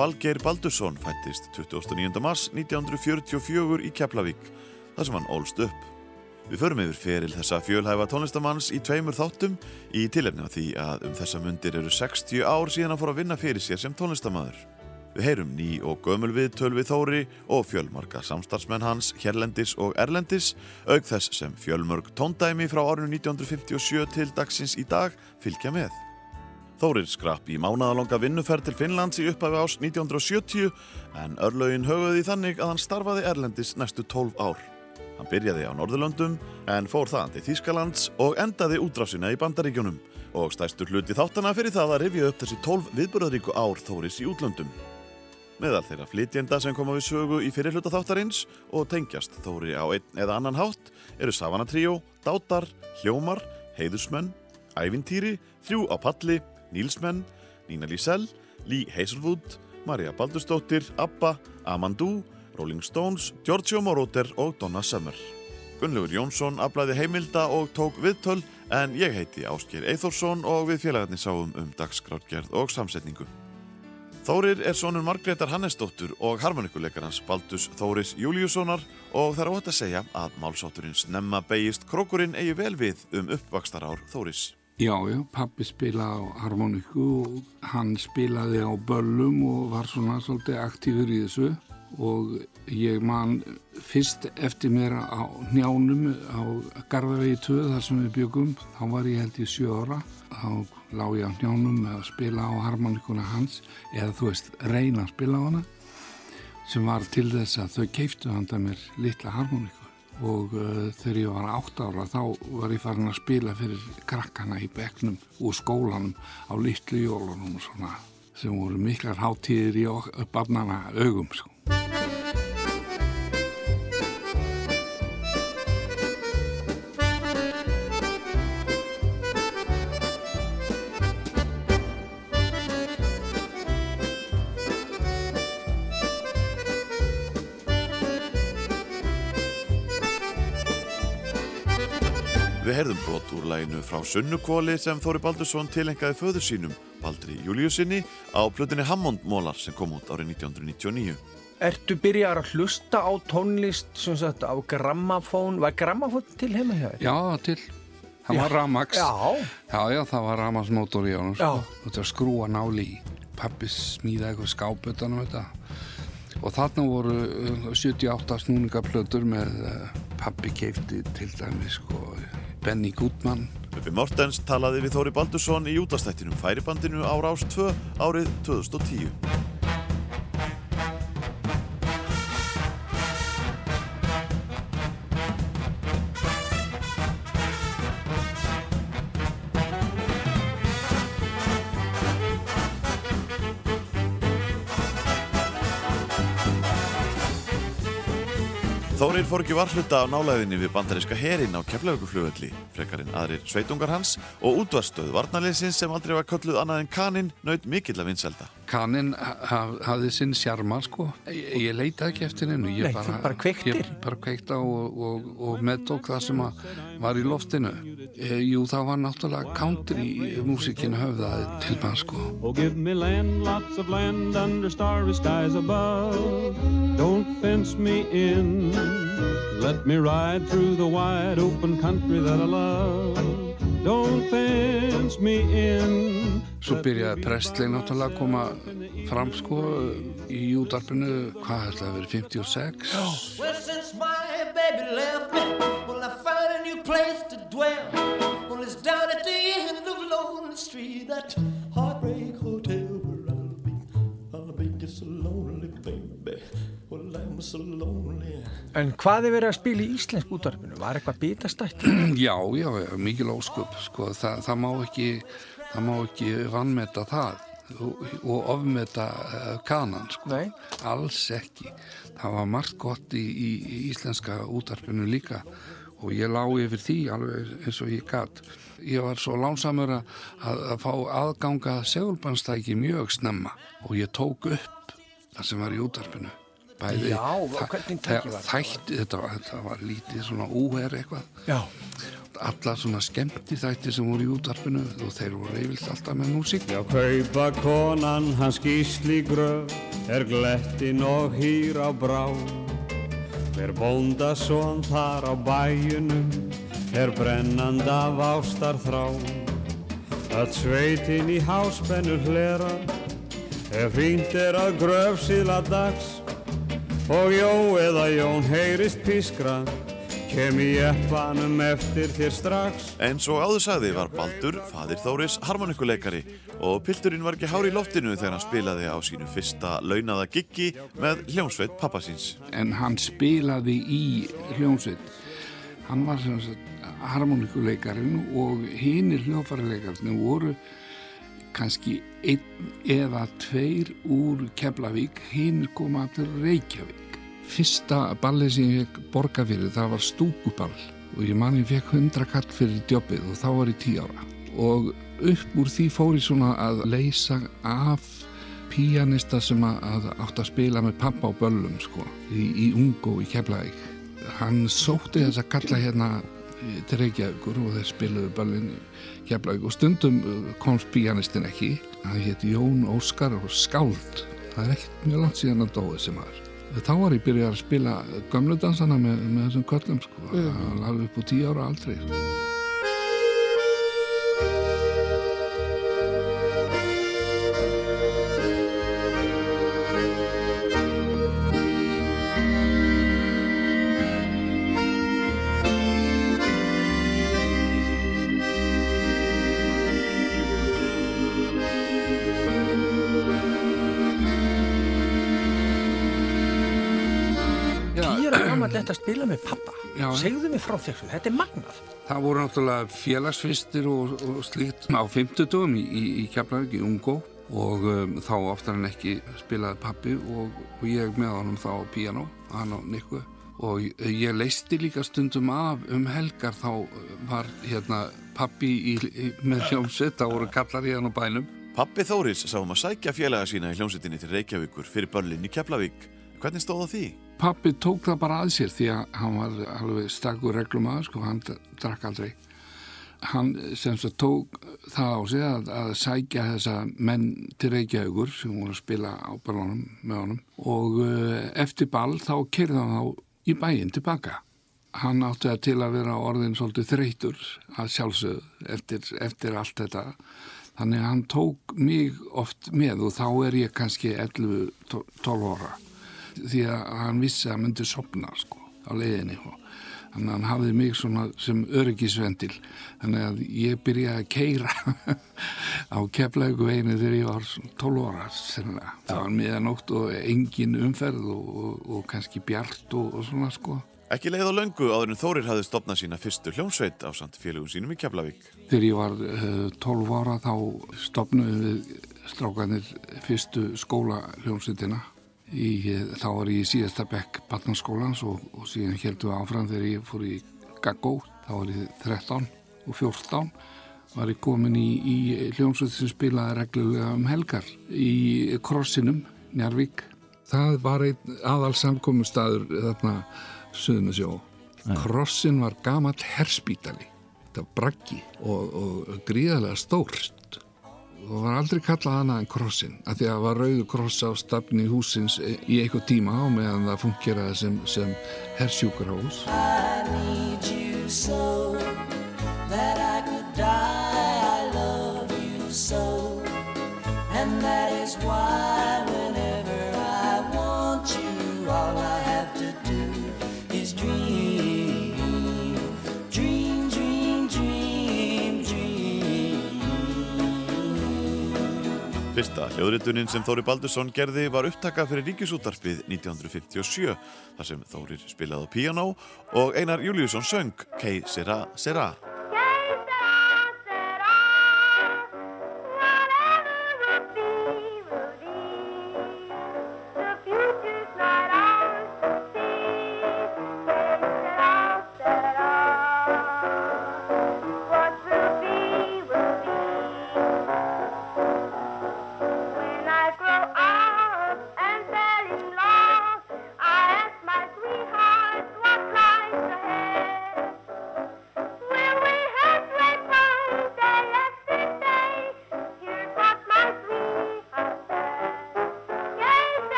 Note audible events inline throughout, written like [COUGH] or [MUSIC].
Valgeir Baldursson fættist 29. mars 1944 í Keflavík, þar sem hann ólst upp. Við förum yfir feril þessa fjölhæfa tónlistamanns í tveimur þáttum í tilefni af því að um þessa mundir eru 60 ár síðan að fóra að vinna fyrir sér sem tónlistamæður. Við heyrum ný og gömul við tölvi Þóri og fjölmarka samstarfsmenn hans hérlendis og erlendis, auk þess sem fjölmörg tóndæmi frá árinu 1957 til dagsins í dag fylgja með. Þórir skrapp í mánaðalonga vinnuferð til Finnlands í upphafi ás 1970 en örlaugin höfuði þannig að hann starfaði Erlendis næstu 12 ár. Hann byrjaði á Norðurlöndum en fór þaðan til Þýskalands og endaði útráfsina í Bandaríkjunum og stæstur hluti þáttana fyrir það að rifja upp þessi 12 viðbörðaríku ár Þóris í útlöndum. Meðal þeirra flytjenda sem koma við sögu í fyrirhluta þáttarins og tengjast Þóri á einn eða annan hátt eru Savana Trio, Dátar, Hljómar, Heiðusmenn, Ævintýri, Þrjú á Palli, Nílsmenn, Nína Lísell, Lee Hazelwood, Marja Baldurstóttir, Abba, Amandu, Rolling Stones, Giorgio Moroder og Donna Summer. Gunnlaugur Jónsson aflæði heimilda og tók viðtöl en ég heiti Ásker Eithórsson og við félagarnir sáum um dagskrátgerð og samsetningu. Þórir er sonur Margreðar Hannesdóttur og harmonikuleikarans Baldus Þóris Júliussonar og það er óhætt að segja að málsátturinn snemma beigist krókurinn eigi vel við um uppvakstarár Þóris. Já, já, pappi spilaði á harmoniku og hann spilaði á böllum og var svona svolítið aktífur í þessu. Og ég man fyrst eftir mér á njánum á Garðavegi 2 þar sem við byggum, þá var ég held í sjö ára, þá lág ég á njánum með að spila á harmonikuna hans eða þú veist, reyna að spila á hana sem var til þess að þau keiftu handa mér litla harmoniku og uh, þegar ég var átt ára þá var ég farin að spila fyrir krakkana í begnum úr skólanum á litlu jólunum og svona sem voru miklar hátíðir í barnana augum sko. Við heyrðum brot úr læginu frá Sunnukvóli sem Þóri Baldursson tilengaði föður sínum, Baldri Júliusinni, á plötunni Hammond Mólar sem kom út árið 1999. Ertu byrjar að hlusta á tónlist sem sagt á grammafón, var grammafón til heima hjá þér? Já, til. Það var Ramax. Já. Já, já, það var Ramax mótor í honum. Já. Sko. Þetta var skrúa náli í. Pappi smíðaði eitthvað skáputan um þetta. Og þarna voru uh, 78 snúningaplötur með uh, pappi keifti til dæmis sko Benny Goodman Bubbi Mortens talaði við Þóri Baldursson í útastættinum Færibandinu á Rás 2 árið 2010. Þórir fór ekki varhluta á nálæðinni við bandaríska herin á keflauguflugvelli, frekarinn aðrir sveitungar hans og útvarstöð varnarleysins sem aldrei var kölluð annað en kaninn naut mikill að vinselda. Kaninn haf, hafði sinn sjarma sko. Ég, ég leita ekki eftir hennu. Nei, þú bara kveiktir. Ég bara kveikta og, og, og meðtók það sem var í loftinu. E, jú, það var náttúrulega country músikinu höfðaði til mann sko. Oh, give me land, lots of land under starry skies above. Don't fence me in. Let me ride through the wide open country that I love. Don't fence me in. Svo byrjaði Presley náttúrulega að koma fram sko í útarpinu, hvað held það að vera, 56? Well, since my baby left me, well, I found a new place to dwell. Well, it's down at the end of Lonely Street, that heartbreak hotel where I'll be. I'll be just a lonely baby. so lonely. En hvað er verið að spila í íslensk útvarpinu? Var eitthvað bitastætt? [CLEARS THROAT] Já, já, já, mikil ósköp sko. Þa, það má ekki það má ekki vannmeta það og, og ofmeta uh, kanan sko. Nei. alls ekki það var margt gott í, í, í íslenska útarpinu líka og ég lá yfir því alveg eins og ég gatt ég var svo lánsamur að, að, að fá aðganga segulbannstæki mjög snemma og ég tók upp það sem var í útarpinu Bæði, Já, hvernig var það? þætti, þetta, var, þetta var lítið svona úher eitthvað Já. alla svona skemmti þætti sem voru í útarpinu og þeir voru yfirlt alltaf með músík Já, kaupa konan hans gísli gröf er glettin og hýr á brá. Hver bónda svon þar á bæjunum er brennand af ástar þrá. Öll sveitin í háspennu hlera ef fínt er að gröf síðla dags og Jó eða Jón heyrist pískra kem í eppanum eftir þér strax. En svo áður sagði var Baldur, fadir Þóris, harmonikuleikari og pilturinn var ekki hár í loftinu þegar hann spilaði á sínu fyrsta launaða giggi með hljómsveit pappasins. en hann spilaði í hljómsveit hann var sem sagt harmonikuleikarinn og hinir hljófarileikarinn voru kannski einn eða tveir úr Keflavík hinir koma til Reykjavík fyrsta ballið sem ég fekk borga fyrir það var stúkuball. Og ég man ég fekk 100 kall fyrir djobbið og þá var ég 10 ára. Og upp úr því fór ég svona að leysa af píanista sem að, átt að spila með pappa á böllum sko, í, í Ungó í Keflavík. Hann sótti þess að kalla hérna eh, til Reykjavíkur og þeir spiluðu böllin í Keflavík. Og stundum eh, komst píanistin ekki. Hann hétt Jón Óskar og Skáld. Það er ekkert mjög langt síðan að dói sem var þá var ég byrjað að spila gömludansana með, með þessum köllum sko, mm. alveg upp á tíu ára aldrei að spila með pappa. Já. Segðu mig frá þessu, þetta er magnað. Það voru náttúrulega félagsfistir og, og slíkt á 50 í, í, í Keflavík í Ungó og um, þá oftar en ekki spilaði pappi og, og ég með honum þá á piano, hann og Nikku og ég, leisti líka stundum af um helgar þá var hérna pappi í, í, með hljómsveit, þá voru kallar í hann á bænum Pappi Þóris sá um að sækja félaga sína í hljómsveitinni til Reykjavíkur fyrir börlinn í Keflavík. Hvernig stóð það því? Pappi tók það bara að sér því að hann var alveg stakkur reglumadur sko, hann drakk aldrei. Hann sem svo tók það á sig að, að sækja þessa menn til Reykjavíkur sem voru að spila á ballonum með honum og uh, eftir ball þá kerði hann þá í bæinn tilbaka. Hann átti það til að vera orðin svolítið þreytur að sjálfsögðu eftir, eftir allt þetta. Þannig að hann tók mig oft með og þá er ég kannski 11-12 ára því að hann vissi að myndi sopna sko á leiðinni og þannig að hann hafði mig svona sem öryggisvendil þannig að ég byrjaði að keira [LAUGHS] á keflaugu veginni þegar ég var svona 12 ára sennilega. það var miðanótt og engin umferð og, og, og kannski bjart og, og svona sko Ekki leið á löngu áður en Þórir hafði stopnað sína fyrstu hljómsveit á samt félagum sínum í Keflavík. Þegar ég var uh, 12 ára þá stopnuðum við strákanir fyrstu skóla Í, þá var ég í síðasta bekk barnaskólans og, og síðan heldum við áfram þegar ég fór í Gaggó, þá var ég 13 og 14 var ég komin í, í hljómsveit sem spilaði reglulega um helgar í Krossinum, Njarvík. Það var einn aðal samkommustæður þarna Suðun og sjó. Krossin var gamall herspítali, þetta var braggi og, og gríðarlega stórt og var aldrei kallað hana en krossin að því að það var rauðu kross á stafni húsins í eitthvað tíma á meðan það fungeraði sem, sem you so so, and that is why Fyrsta hljóðritunin sem Þóri Baldursson gerði var upptaka fyrir Ríkisútarpið 1957 þar sem Þórir spilaði á piano og Einar Júliusson söng Kei Sera Sera.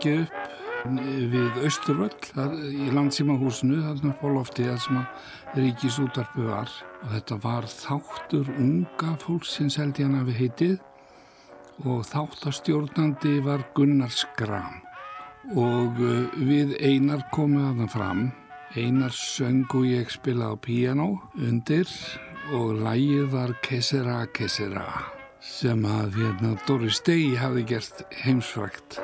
Tekið upp við Östurvöll í landsímahúsinu þarna á lofti þar sem að ríkisútarpi var. Og þetta var þáttur unga fólksins held ég hann hafi heitið. Og þáttastjórnandi var Gunnar Skram og uh, við Einar komum að það fram. Einar söng og ég spilaði á piano undir. Og lægið var Kesera Kesera sem að hérna, Doris Day hafi gert heimsfrækt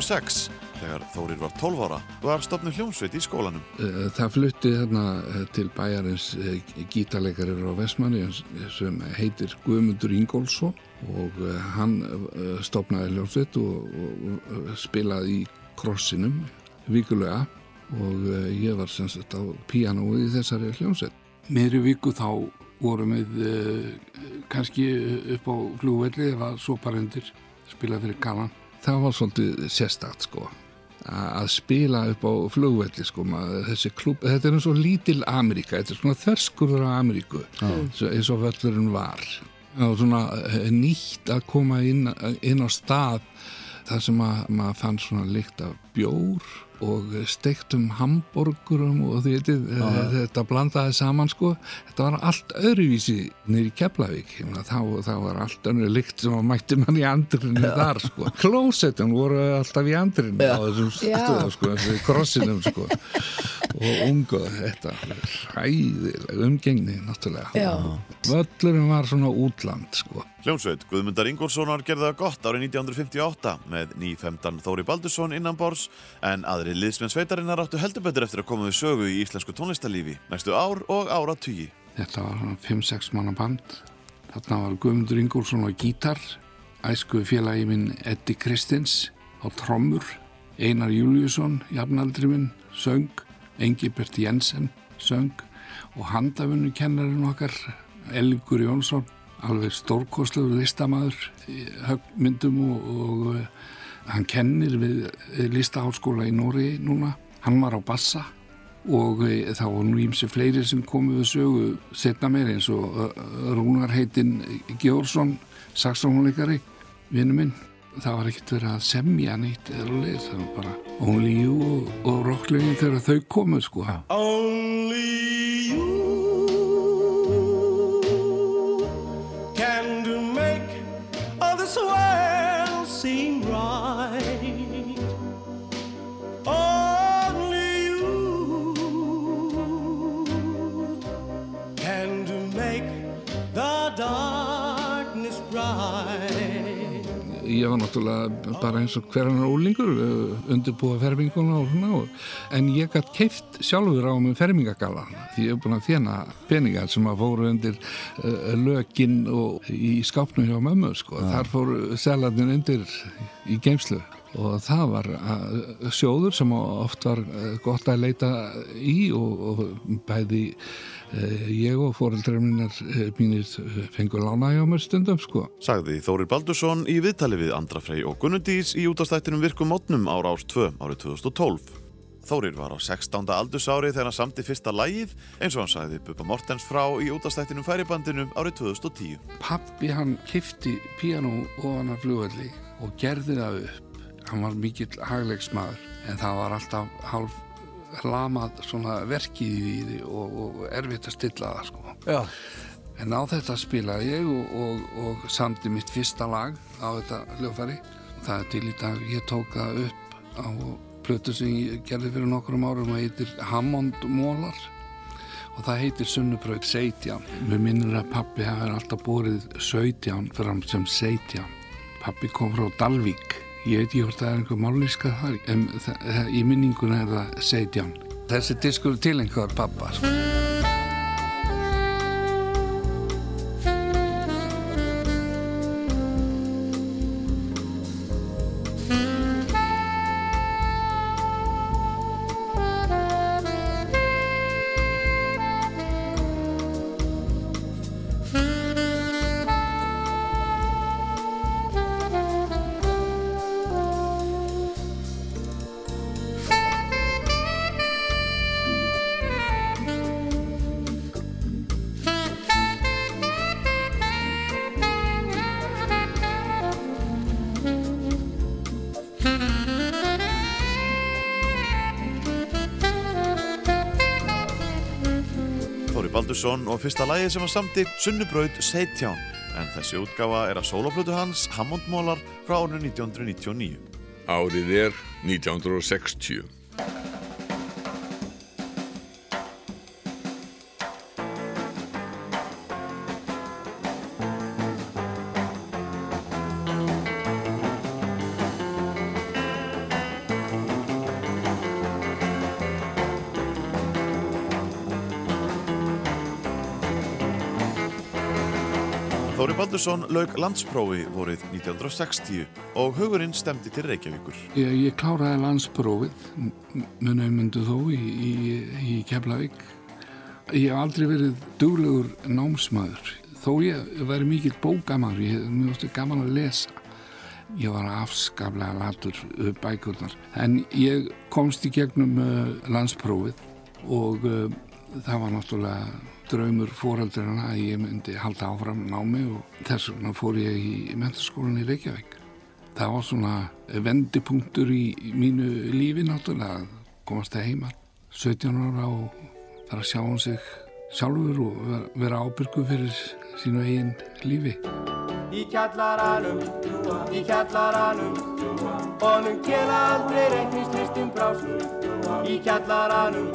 1956, þegar Þórir var 12 ára, var stopnu hljómsveit í skólanum. Eh, Það flutti þarna eh, til bæjarins eh, gítarleikari á Vestmanni sem heitir Guðmundur Ingólfsson og hann stopnaði hljómsveit og, spilaði í krossinum vikulega og ég var sem sagt á píanóið í þessari hljómsveit. Meðri viku þá vorum við eh, kannski upp á flugvelli eða svo bara undir spilað fyrir galan. Það var svolítið sérstakt sko að spila upp á flugvelli sko, maður, þessi klúb, þetta er eins og lítil Ameríka, þetta er svona þverskurður á Ameríku eins og völlurinn var. Og svona eh, nýtt að koma inn, inn á stað þar sem að maður fann svona lykt af bjór og steiktum hamborgurum og þið veitir, eh, þetta blandaði saman sko, þetta var allt öðruvísi nýri Keflavík, meina, þá, þá var allt önnur lykt sem að mætti mann í andrinu þar sko, klósettum voru alltaf í andrinu á þessum stöðum sko, þessu krossinum sko. Og unga þetta ræðileg umgengni náttúrulega. Já. völlurinn var svona útland sko Hljómsveit Guðmundar Ingólfssonar gerði það gott árið 1958 með nýfemdan Þóri Baldursson innan bors en aðri liðsmenn sveitarinnar áttu heldur betur eftir að koma við sögu í íslensku tónlistarlífi næstu ár og ára tugi. Þetta var svona 5-6 manna band. Þarna var Guðmundur Ingólfsson á gítar, æsku félagi minn Eddi Kristins á trommur, Einar Júliusson, jafnaldri minn, söng, Engibert Jensen, söng og handafunnu kennarinn okkar, Elgur Jónsson, alveg stórkostlegur listamaður í höggmyndum og, og eh, hann kennir við listaháskóla í Nóri núna. Hann var á bassa og e, þá var nú ímsi fleiri sem komu við sögu setna meir eins og uh, Rúnar heitinn Gjórsson saxofónleikari, vinnu minn. Það var ekkert verið að semja neitt eða leið, það var bara Only You og, og rocklögin þegar þau komu sko. Only you see? Ég var náttúrulega bara eins og hverjanar úlingur undirbúa ferminguna og svona en ég gætt keift sjálfur á með fermingagala því ég hef búin að þjena peningar sem að fóru undir uh, lökin og í skápnum hjá mömmu sko. þar fóru selarnir undir í geimslu og það var uh, sjóður sem oft var gott að leita í og, og bæði ég og fóreldrar mínar mínir fengur lána hjá mér stundum sko. Sagði Þórir Baldursson í viðtali við Andra Frey og Gunnundís í útastættinum virkum mótnum ára árs 2 árið 2012. Þórir var á 16. aldursári þegar hann samti fyrsta lægið eins og hann sagði Bubba Mortens frá í útastættinum færibandinu árið 2010. Pappi hann kifti piano ofan af flugvelli og gerði það upp hann var mikill hagleiksmaður en það var alltaf halv lamað svona verkið í því og, og erfitt að stilla það sko. Já. En á þetta spilaði ég og, og, og samti mitt fyrsta lag á þetta hljófari. Það er til í dag, ég tók það upp á plötu sem ég gerði fyrir nokkrum árum og heitir Hammond Mólar og það heitir Sunnubraut Seitján. Mér minnir að pappi hefur alltaf búrið Seitján fram sem Seitján. Pappi kom frá Dalvík ég veit ekki hvort það er einhver máliska þar en í minninguna er það Seidján þessi diskur til einhver pappa Baldursson og fyrsta lægið sem hann samti Sunnubraut Seitján en þessi útgáfa er að sólaflötu hans Hammondmólar frá árinu 1999. Árið er 1960. Þóri Baldursson lauk landsprófi vorið 1960 og hugurinn stemdi til Reykjavíkur. Ég, ég kláraði landsprófið mun auðmundu þó í, í, í Keflavík. Ég hef aldrei verið duglegur námsmaður. Þó ég væri mikill bókamar, ég hef mjög gaman að lesa. Ég var afskaplega latur bækurnar. En ég komst í gegnum uh, landsprófið og uh, það var náttúrulega draumur fóraldrarna að ég myndi halda áfram námi og þess vegna fór ég í mentaskólan í Reykjavík. Það var svona vendipunktur í, mínu lífi náttúrulega að komast það heima 17 ára og fara að sjá hann sig sjálfur og vera ábyrgu fyrir sínu eigin lífi. Í kjallaranum, í kjallaranum Honum kela aldrei reiknislistum brás Í kjallaranum,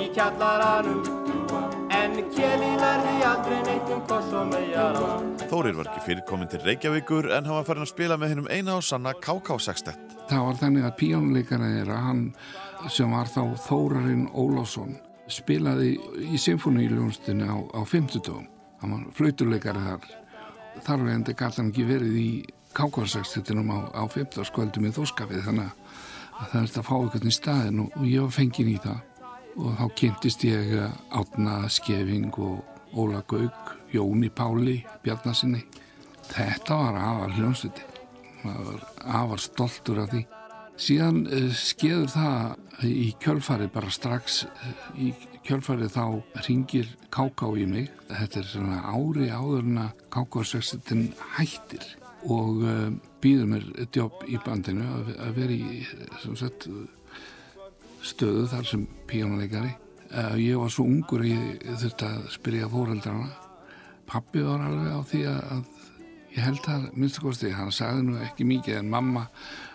í kjallaranum Þórir var ekki fyrir komin til Reykjavíkur en hann var farin að spila með hennum eina og sanna KK-sextett. Það var þannig að píjónuleikara þeirra, hann sem var þá Þórarinn Ólásson, spilaði í symfóníuljónstinni á, á 50 dögum. Hann var flauturleikari þar. Þar endi gæti hann ekki verið í KK-sextettinum á, á 50 skvöldum í þóskafið þannig að það er þetta að fá einhvern í staðin og ég var fengin í það og þá kynntist ég Átna Skeving og Óla Gaug, Jóni Páli, Bjarnasinni. Þetta var afar hljómsviti. maður var afar stoltur af því. Síðan uh, skeður það í kjölfarið bara strax uh, í kjölfarið þá ringir Káká í mig. Þetta er svona ári áður en að Káká-sextin hættir og býður mér jobb í bandinu að vera í sem sagt stöðu þar sem píjónuleikari. Ég var svo ungur að ég þurfti að spyrja fóreldrana. Pappi var alveg á því að, ég held að minnstu kosti, hann sagði nú ekki mikið en mamma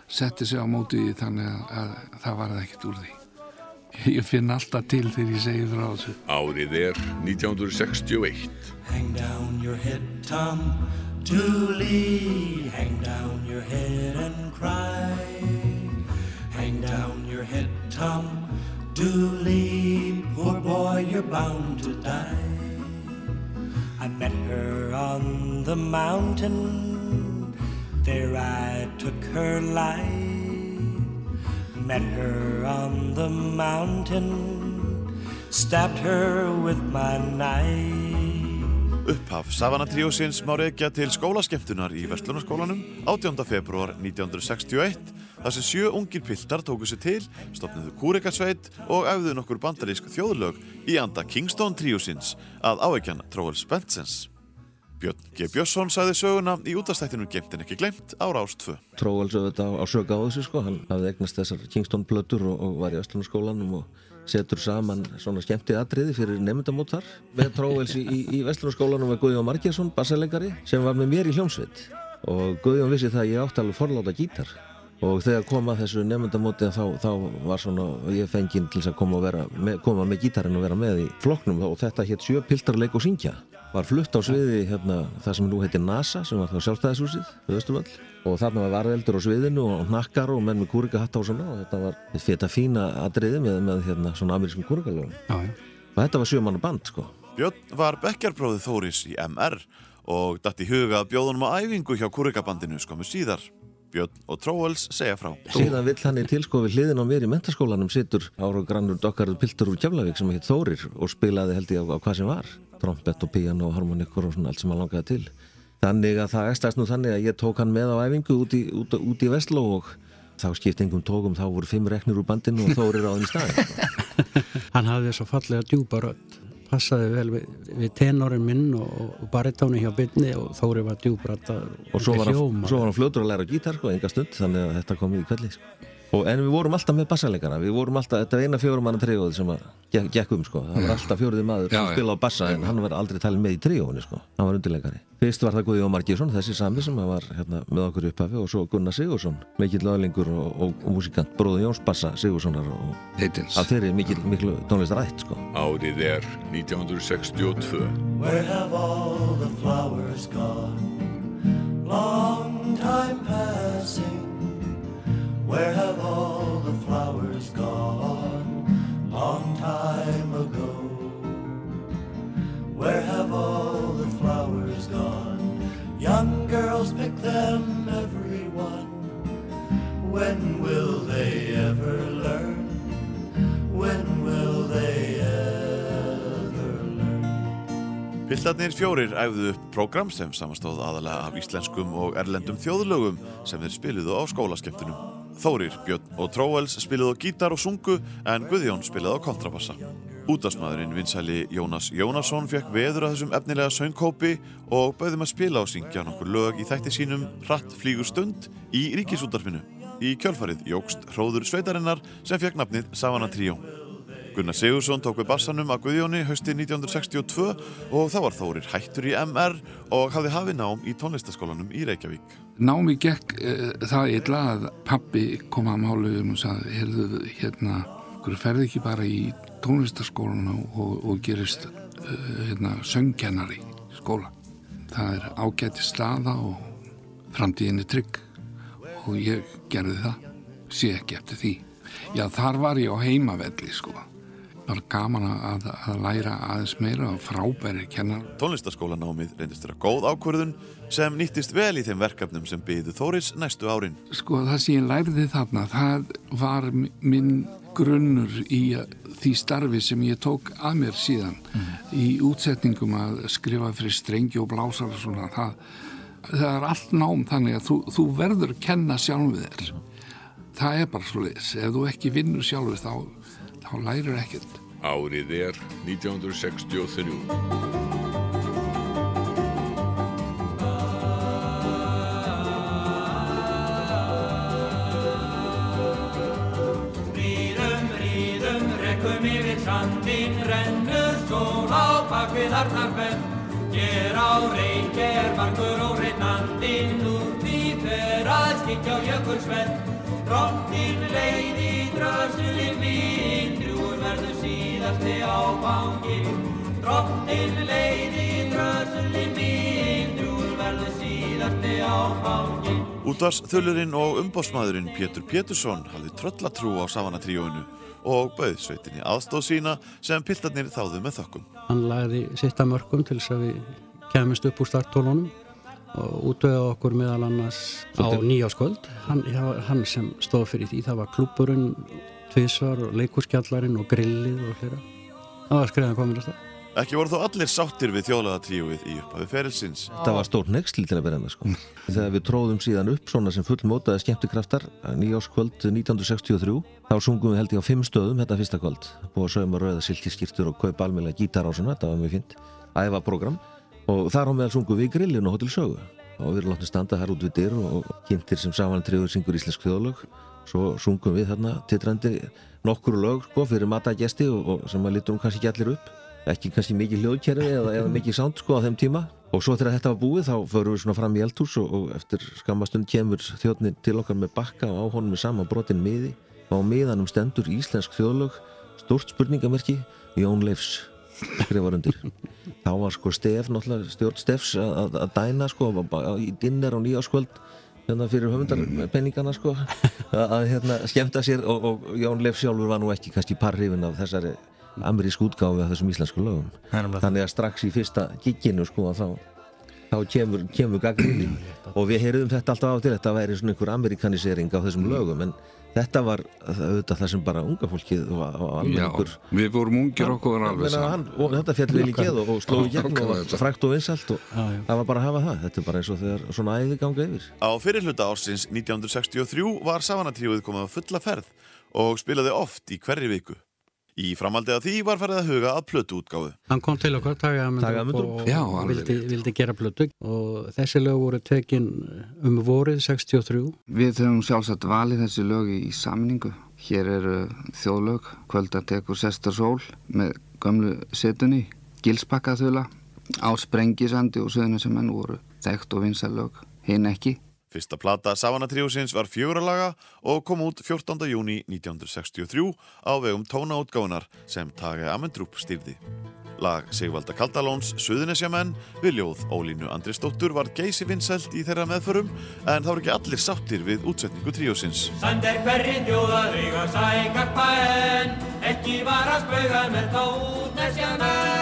setti sig á móti því þannig að, að það var ekkert úr því. [LAUGHS] Ég finn alltaf til þegar ég segi frá þessu. Árið er 1961. Hang down your head, Tom. Dooley, hang down your head and cry. Hang down your head, Tom Dooley. Poor boy, you're bound to die. I met her on the mountain. There I took her life. Met her on the mountain. Stabbed her with my knife. Upphaf Savana Tríósins má reykja til skólaskemmtunar í Vestlunarskólanum 18. februar 1961 þar sem sjö ungir piltar tóku sér til, stopnuðu kúrekarsveit og æfðu nokkur bandarísk þjóðlög í anda Kingston Tríósins að áveikjan Tróel Spensens. Björn G. Björnsson sagði söguna í útastættinu Gemt en ekki glemt á Rást 2. Tróels auðvitað á, sög á þessu sko, hann hafði eignast þessar Kingston plötur og, og var í Vestlunarskólanum og setur saman svona skemmtið atriði fyrir nefndamót þar. Með Tróels í, í, Vestlunarskólanum með Guðjón Margjarsson, bassalegari sem var með mér í hljómsveit. Og Guðjón vissi það að ég átti alveg forláta gítar og þegar kom að þessu nefndamóti þá, þá var svona ég fenginn til að koma, vera, með, koma með gítarinn og vera með í flokknum. Og þetta hétt sjö piltarleik og syngja. Var flutt á sviði hérna, það sem nú heitir NASA sem var þá sjálfstæðishúsið og þarna var varðeldur á sviðinu og nakkar og menn með kúrika hatt á svona. Og þetta var þetta fína atriði með, með hérna, svona amerískum kúrikalögum og þetta var sjömanna band sko. Björn var bekkjarbróðið Þóris í MR og datt í huga að bjóðunum á æfingu hjá kúrikabandinu skomu síðar. Björn og Tróels segja frá. síðan vill hann í tilskofi hliðin á mér í mentaskólanum sittur ára og grannur dokkarður piltur úr Keflavík sem heit Þórir og spilaði held ég á, á hvað sem var. Trompett og piano og harmonikur og svona allt sem hann langaði til. Þannig að það ekstast nú þannig að ég tók hann með á æfingu út í, út, út í Vestló og þá skipt engum tókum þá voru fimm reknir úr bandinu og Þórir á þeim staðin [LAUGHS] Hann hafði svo fallega djúpa rödd passaði vel við, við tenorin minn og, og baritóni hjá byrni og Þóri var djúbrata og hann, svo var hann fljótur að læra gítar sko, enga stund, þannig að þetta kom í kvelli sko. Og, en við vorum alltaf með bassalegara við vorum alltaf, þetta var eina fjórum manna tríóð sem að gekk, gekk um, sko. það var alltaf fjóruði maður Já, sem já. spilaði á bassa en hann var aldrei talin með í tríóðinu sko. hann var undirleikari fyrst var það Guðjón Margjesson, þessi sami sem var hérna, með okkur upphafi og svo Gunnar Sigursson mikill öðlingur og, og, og músikant bróður Jóns Bassa Sigurssonar og Heitins. af þeirri mikill, miklu tónlistarætt sko. Árið er 1962. Where have all the flowers gone? Long time passing. Where have all the flowers gone? Long time ago. Where have all the flowers gone? Young girls pick them, everyone. When will they ever learn? When will they ever learn? Piltarnir fjórir æfðu upp prógram sem samastóð aðalega af íslenskum og erlendum þjóðlögum sem þeir spiluðu á skólaskemmtunum. Þórir, Björn og Tróels spiluðu á gítar og sungu en Guðjón spiluðu á kontrabassa. Útastmaðurinn vinsæli Jónas Jónasson fekk veður að þessum efnilega söngkópi og bauðum að spila og syngja nokkur lög í þætti sínum Hratt flýgur stund í ríkisútarfinu. Í kjölfarið jógst hróður sveitarinnar sem fekk nafnið Savana Tríó. Gunnar Sigursson tók við bassanum að Guðjóni hausti 1962 og þá var Þórir hættur í MR og hafði hafið nám í tónlistaskólanum í Reykjavík. Námi gekk uh, það illa að pappi kom að málu um og sagði, heyrðu, hérna, hverju ferði ekki bara í tónlistaskólanu og, og gerist uh, hérna, söngkennari skóla. Það er ágæti staða og framtíðinni trygg og ég gerði það, sé ekki eftir því. Já, þar var ég á heimavelli, sko. Bara gaman að, að læra aðeins meira og frábæri kennar. Tónlistaskólanámið reyndist vera góð ákvörðun sem nýttist vel í þeim verkefnum sem byggðu Þóris næstu árin. Sko það sem ég lærði þarna, það var minn grunnur í því starfi sem ég tók að mér síðan. Í útsetningum að skrifa fyrir strengi og blásar og svona það, það er allt nám þannig að þú, þú verður að kenna sjálfið þér. Það er bara svo leiðis ef þú ekki vinnur sjálfið þá, þá lærir ekkert Árið er 1963. Ríðum, ríðum, rekkum yfir sandinn, rennur sól á bakvið Arnarfell. Hér á reik er margur og reynandinn, því fer að skikja á jökulsvell. Drottin leið í drösuli mín, drúur verður síðasti áfangin. Drottin leið í drösuli mín, drúur verður síðasti áfangi Útvars þullurinn og umbósmaðurinn Pétur Pétursson hafði tröllatrú á Savanatríóinu og bauð sveitinni aðstóð sína sem piltarnir þáðu með þökkum. Hann lagði sitt að mörgum til þess að við kemist upp úr starttólunum og útvöða okkur meðal annars á nýjáskvöld. Hann, hann sem stóð fyrir því. Það var klúburinn, tvísvar, leikurskjallarinn og grillið og hlera. Það var skreiðan komin að það. Ekki voru þó allir sáttir við þjóðlaðatríóið í upphafi ferilsins. Þetta var stór nexli til að byrja með sko. Þegar við tróðum síðan upp svona sem fullmótaði skemmtikraftar nýjáskvöld 1963 þá sungum við held ég á fimm stöðum þetta fyrsta kvöld búið að sauma rauða silkiskýrtur og kaupa almeinlega gítar á svona, þetta var mjög fint æfa program og þar á meðal sungum við í grillin og Hotel Sögu og við erum látið standa her út við dyr og kynntir sem saman triður syngur íslensk þjóðlög svo sungum við þarna titrandi nokkru lög sko fyrir matagesti sem að litum kannski ekki allir upp. Ekki kannski mikið hljóðkerfi eða, eða mikið sound sko á þeim tíma. Og svo þegar þetta var búið þá förum við svona fram í eldhús og, og eftir skamastund kemur þjóðnin til okkar með bakka og á honum með sama brotin miði. Og á miðanum stendur íslensk þjóðlög stort spurningamerki Jón Leifs skrifar undir. Þá var sko Stef, náttúrulega stjórn Stefs að dæna sko í dinner á nýjáskvöld hérna fyrir höfundarpenningana sko að, hérna skemmta sér og, og Jón Leifs sjálfur var nú ekki kannski parrifin af þessari amerísk útgáfi af þessum íslensku lögum. Þannig að strax í fyrsta gigginu sko að þá þá kemur, kemur gaggrinni og við heyrðum þetta alltaf á til þetta væri svona einhver amerikanisering á þessum lögum en þetta var auðvitað það sem bara unga fólkið og almenningur Já, við vorum ungir okkur var alveg saman. og þetta fjall vel í geð og, og sló í gegn og var frækt og vinsalt og það var bara að hafa það. Þetta er bara eins og þegar svona æði ganga yfir. Á fyrirluta ársins 1963 var Savanatríuð komið á fulla ferð og spilaði oft í hverri viku Í framaldi að því var farið að huga að plötu útgáðu. Hann kom til okkar, Tagamundur, og Já, vildi, vildi gera plötu og þessi lög voru tekin um vorið 63. Við höfum sjálfsagt valið þessi lög í samningu. Hér eru þjóðlög, kvöldatekur Sestar Sól með gömlu setunni, Gilsbakkaþula, á Sprengisandi og henn voru þekkt og vinsar lög, hinn ekki. Fyrsta plata Savanatríusins var fjóralaga og kom út 14. júni 1963 á vegum tónaútgáðunar sem Tage Amendrup stýrði. Lag Sigvalda Kaldalóns Suðunesjamenn við ljóð Ólínu Andrisdóttur var geysi vinsælt í þeirra meðförum en það voru ekki allir sáttir við útsetningu tríusins. Sand er hverri þjóðar eiga sækarpa en ekki var að spauga með tónesjamenn.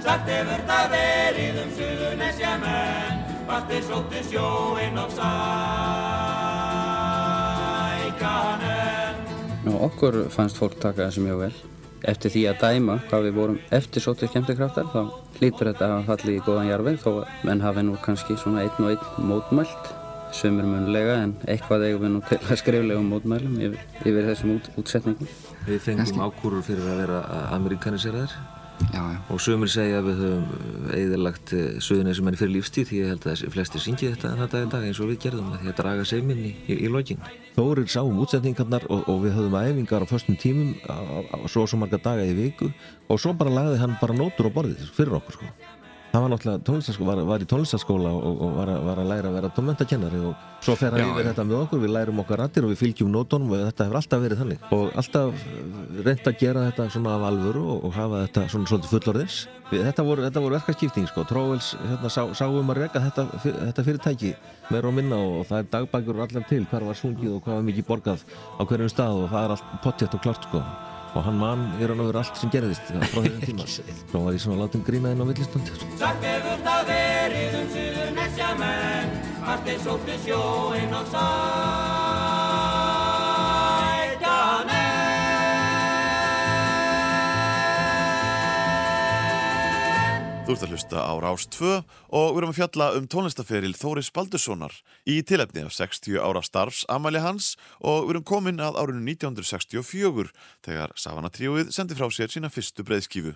Sagt hefur það verið um Suðunesjamenn Vastir sóttu sjóinn og sækanen Nú, okkur fannst fólk taka þessu mjög vel. Eftir því að dæma hvað við vorum eftir sóttu skemmtikraftar þá hlýtur þetta að falli í góðan jarveg þó að menn hafi nú kannski svona einn og einn mótmælt sumir munlega en eitthvað eigum við nú til að skriflega mótmælum yfir, yfir þessum út, útsetningum. Við fengum ákúrur fyrir að vera amerikaniseraðir og sumir segja að við höfum eðalagt söðunisum enn fyrir lífstíð því ég held að flestir syngi þetta þetta dag, dag eins og við gerðum að því að draga seiminn í, í, í lokin. Þórir sáum útsetningarnar og, og við höfum æfingar á förstum tímum á, á svo og svo marga daga í viku og svo bara lagði hann bara nótur á borðið fyrir okkur sko. Það var náttúrulega var, var í tónlistaskóla og, og var, var að tónmentakennari og svo fer hann yfir þetta með okkur, við lærum okkar rættir og við fylgjum nótunum og þetta hefur alltaf verið þannig. Og alltaf reynd að gera þetta svona af alvöru og, og hafa þetta svona svolítið fullorðins. Þetta voru, voru verkarskipting sko, Tróvels hérna, sá, sáum að reyka þetta, þetta fyrirtæki meira og minna og það er dagbækur allar til hver var sungið og hvað var mikið borgað á hverjum stað og það er allt pottjætt og klart sko. Og hann mann er hann að vera allt sem gerðist frá þessum [LAUGHS] tíma. þá var ég svona látum grína inn á villistöndi Martin sótti sjóinn og sækjanen Þú ert að hlusta á Rás 2 og við erum að fjalla um tónlistaferil Þóris Baldurssonar í tilefni af 60 ára starfs Amalie hans og við erum komin að árinu 1964 þegar Savanatríuð sendi frá sér sína fyrstu breyðskífu.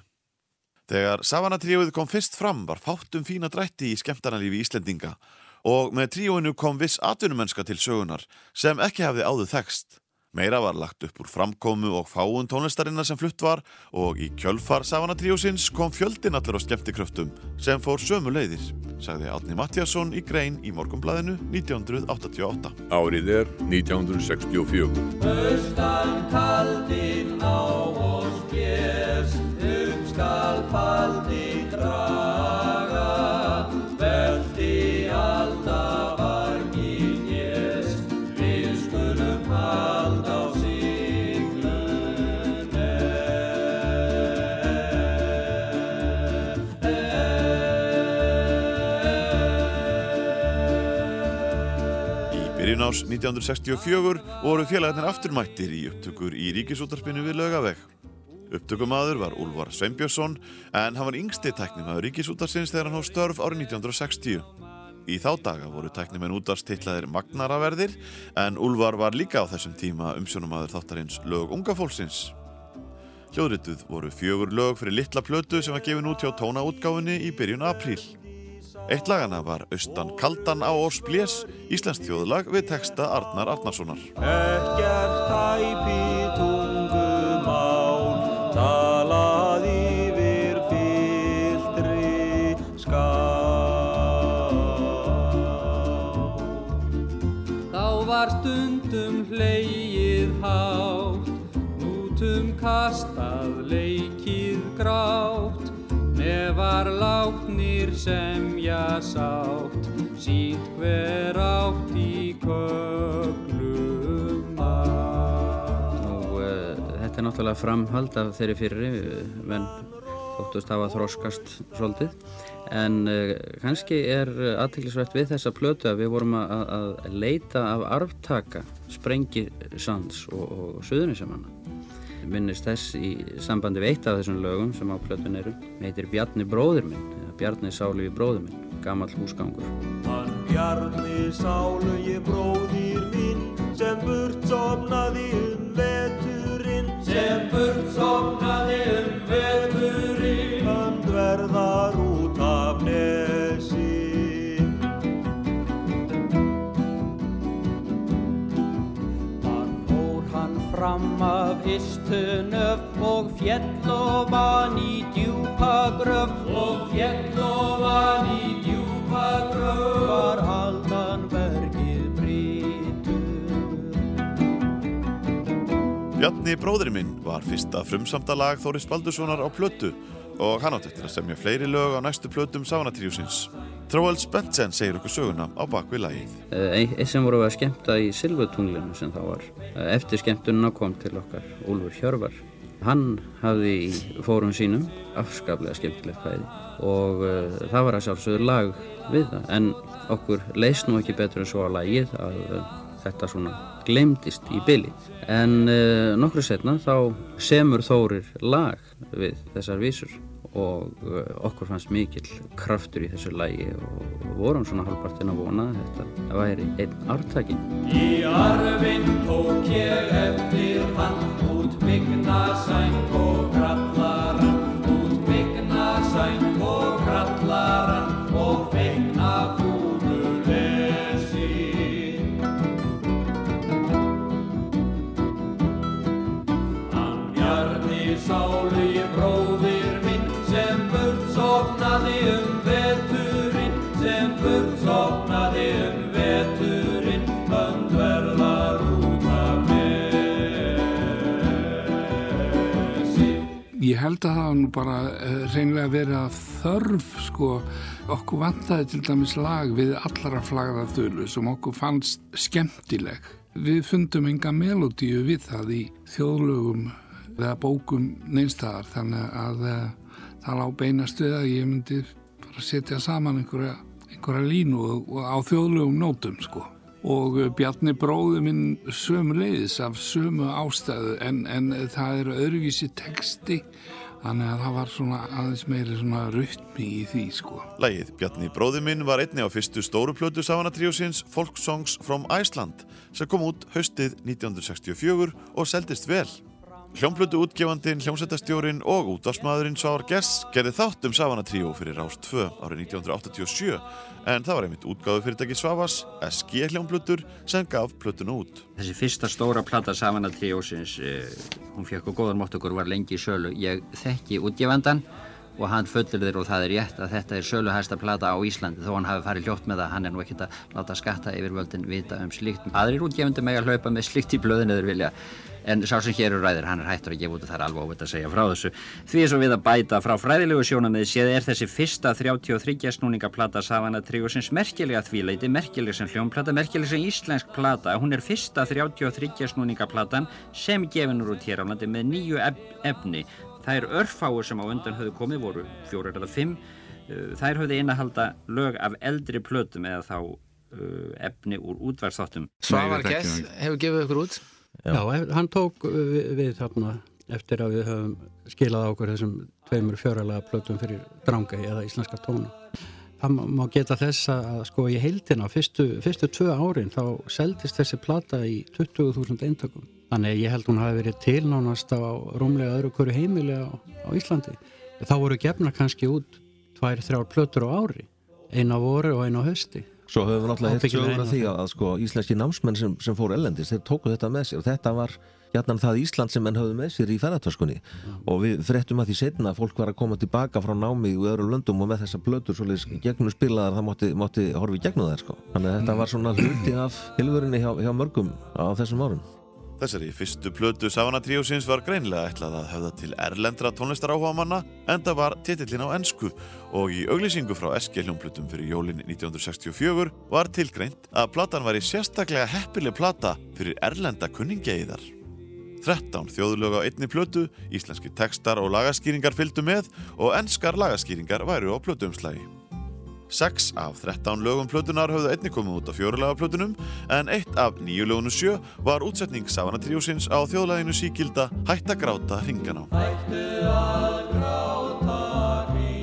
Þegar Savanatríuð kom fyrst fram var fátt um fína drætti í skemmtarnalífi Íslendinga og með tríuinu kom viss atvinnumennska til sögunar sem ekki hafði áður þekst. Meira var lagt upp úr framkomu og fáun tónlistarinnar sem flutt var og í kjölfar Savanatríusins kom fjöldin allir á skemmtikröftum sem fór sömu leiðir, sagði Átni Mattiasson í grein í Morgonblæðinu 1988. Árið er 1964. Östan kaldinn á oss bjess, um skal faldi draga, byrjun ás 1964 voru félagarnir afturmættir í upptökur í ríkisútarpinu við lögaveg. Upptökumadur var Úlvar Sveinbjörnsson en hann var yngsti tæknimaður ríkisútarsins þegar hann hóf störf árið 1960. Í þá daga voru tæknimenn útarstillaðir magnaraverðir en Úlvar var líka á þessum tíma umsjónumadur þáttarins lög unga fólksins. Hljóðrituð voru fjögur lög fyrir litla plötu sem var gefin út hjá tónaútgáfinni í byrjun apríl. Eitt lagana var Austan Kaldan á Órs Blés, Íslands þjóðlag við texta Arnar Arnarssonar. Ekkert tæpi tungumál talað yfir fylltri skál. Þá var stundum hleið hátt, nútum kastað leikið grátt, nefar látnir semja sátt, sínt hver átt í köglum. Nú, uh, þetta er náttúrulega framhald af þeirri fyrri, menn þóttust hafa þroskast svolítið. En uh, kannski er aðtillisvert við þessa plötu að við vorum að, að leita af arftaka Sprengisands og, og Suðunisamanna. Minnist þess í sambandi við eitt af þessum lögum sem á plötun eru. Heitir Bjarni bróðir minn, eða Bjarni Sálugi bróðir minn, gamall húsgangur. Hann Bjarni sálu ég bróðir minn sem burt somnaði um veturinn Sem burt sofnaði um veturinn Hann verðar út af nesi fram af istunöf og fjell ofan í djúpa gröf. Og fjell ofan í djúpa gröf. Var haldan verkið brítur Bjarni bróðurinn minn var fyrsta frumsamta lag Þóris Baldurssonar á plötu og hann átti eftir að semja fleiri lög á næstu plötum Sánatriúsins. Tróald Spensen segir okkur söguna á bakvið lagið. Eh, Eitt sem voru að skemmta í Silvutunglinu sem þá var. Eh, Eftir skemmtununa kom til okkar Úlfur Hjörvar. Hann hafði í fórum sínum afskaplega skemmtilegt fæði og uh, það var að sjálfsögðu lag við það en okkur leist nú ekki betur en svo að lagið að uh, þetta svona glemdist í byli. En uh, nokkru setna þá semur Þórir lag við þessar vísur og uh, okkur fannst mikill kraftur í þessu lagi og vorum svona halvpartinn að vona að þetta væri einn ártakin. Í arfinn tók ég eftir hann út migna sæng og krallarann út migna sæng og krallarann og feikna Bjarni sálu ég bróðir minn sem burt sofnaði um veturinn sem burt sofnaði um veturinn hönd verðar út af nesi Ég held að það var nú bara uh, reynlega verið að þörf sko, okkur vantaði til dæmis lag við allra flagða þölu sem okkur fannst skemmtileg. Við fundum enga melodíu við það í þjóðlögum eða bókum neinstæðar þannig að uh, það lá beinast við að ég myndi bara setja saman einhverja, einhverja línu og, og á þjóðlögum nótum sko. Og uh, Bjarni bróði minn sömu leiðis af sömu ástæðu en, en það eru öðruvísi texti þannig að það var svona aðeins meiri svona rytmi í því sko. Lægið Bjarni bróði minn var einni á fyrstu stóru plötu Sánatriúsins Folk Songs from Iceland sem kom út haustið 1964 og seldist vel. Hljómplötu útgefandin, hljómsættastjórin og útvarsmaðurinn Svar Gess gerði þátt um Savana Trio fyrir Rás 2 árið 1987 en það var einmitt útgáðu fyrirtæki Svavas, SG hljómplötur sem gaf plötuna út. Þessi fyrsta stóra plata Savana Triósins, uh, hún fekk og góðan mótt okkur, var lengi í sölu. Ég þekki útgefandan og hann fullir þér og það er rétt að þetta er söluhæsta plata á Íslandi þó hann hafi farið hljótt með það, hann er nú ekkert að láta skatta yfir völdin vita um slíkt. Aðrir útgefandi með að hlaupa með slíkt í blöðinu þeir vilja. En sá sem hér eru ræðir, hann er hættur að gefa út og það er alveg óvitt að segja frá þessu. Því er svo við að bæta frá fræðilegu sjónamið séð er þessi fyrsta 33 snúningaplata Savana Tríosins merkilega þvíleiti, merkileg sem hljómplata, merkileg sem íslensk plata. Hún er fyrsta 33 snúningaplatan sem gefinur út hér á landi með nýju ef efni. Það er örfáur sem á undan höfðu komið, voru fjórar eða fimm. Uh, Þær höfðu innahalda lög af eldri plötum eða þá uh, efni úr útvarsþáttum. Svavar Kess hefur gefið ykkur út Já, Já hann tók við, við þarna eftir að við höfum skilað okkur þessum tveimur fjöralega plötum fyrir dranga eða íslenska tóna. Það má geta þess að sko í heildina fyrstu, fyrstu tvö árin þá seldist þessi plata í 20.000 eintökum. Þannig ég held hún hafi verið tilnánast á rúmlega öðru hverju heimili á, á Íslandi. Þá voru gefna kannski út tvær, þrjár plötur á ári. Einu á voru og einu á hösti. Svo höfum við náttúrulega hitt sögur af því að, að sko, íslenski námsmenn sem, sem fór ellendist, þeir tóku þetta með sér og þetta var hjarnan það Ísland sem menn höfðu með sér í ferðartöskunni mm. og við frettum að því setna að fólk var að koma tilbaka frá námi í öðru löndum og með þessa blötur svolítið gegnum spilaðar það mótti, mótti horfi gegnum þær sko. Þannig að þetta var svona hluti af hilvörinni hjá, hjá mörgum á þessum árum. Þessari fyrstu plötu Savana Tríósins var greinlega ætlað að höfða til erlendra tónlistaráhuga manna en það var titillin á ennsku og í auglýsingu frá SG hljómplutum fyrir jólinn 1964 var tilgreint að platan var í sérstaklega heppileg plata fyrir erlenda kunningeiðar. 13 þjóðlög á einni plötu, íslenski textar og lagaskýringar fylgdu með og ennskar lagaskýringar væru á plötuumslægi. 6 af 13 lögum plötunar höfðu einni komið út á fjórulega plötunum en eitt af nýju lögunum sjö var útsetning Savana Tríósins á þjóðlæginu síkilda Hætt að gráta hringan á. Hættu að gráta hringan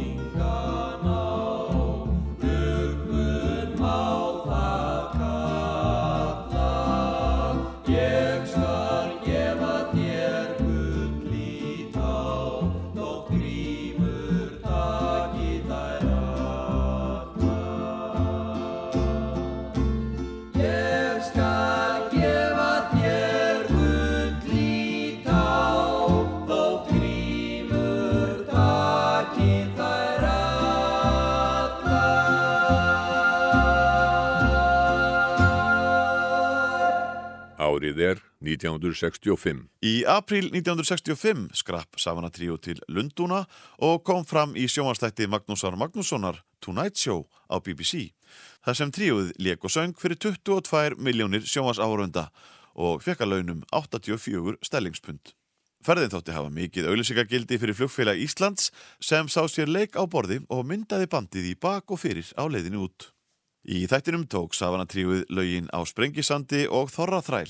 Árið er 1965. Í april 1965 skrapp Savana Tríó til Lundúna og kom fram í sjónvastætti Magnúsar Magnússonar Tonight Show á BBC. Það sem tríóið leik og söng fyrir 22 miljónir sjónvasárunda og fekk að launum 84 stellingspund. Ferðin þótti hafa mikið auðlýsingagildi fyrir flugfélag Íslands sem sá sér leik á borði og myndaði bandið í bak og fyrir á leiðinu út. Í þættinum tók Savana tríuð lögin á Sprengisandi og Þorra Þræl.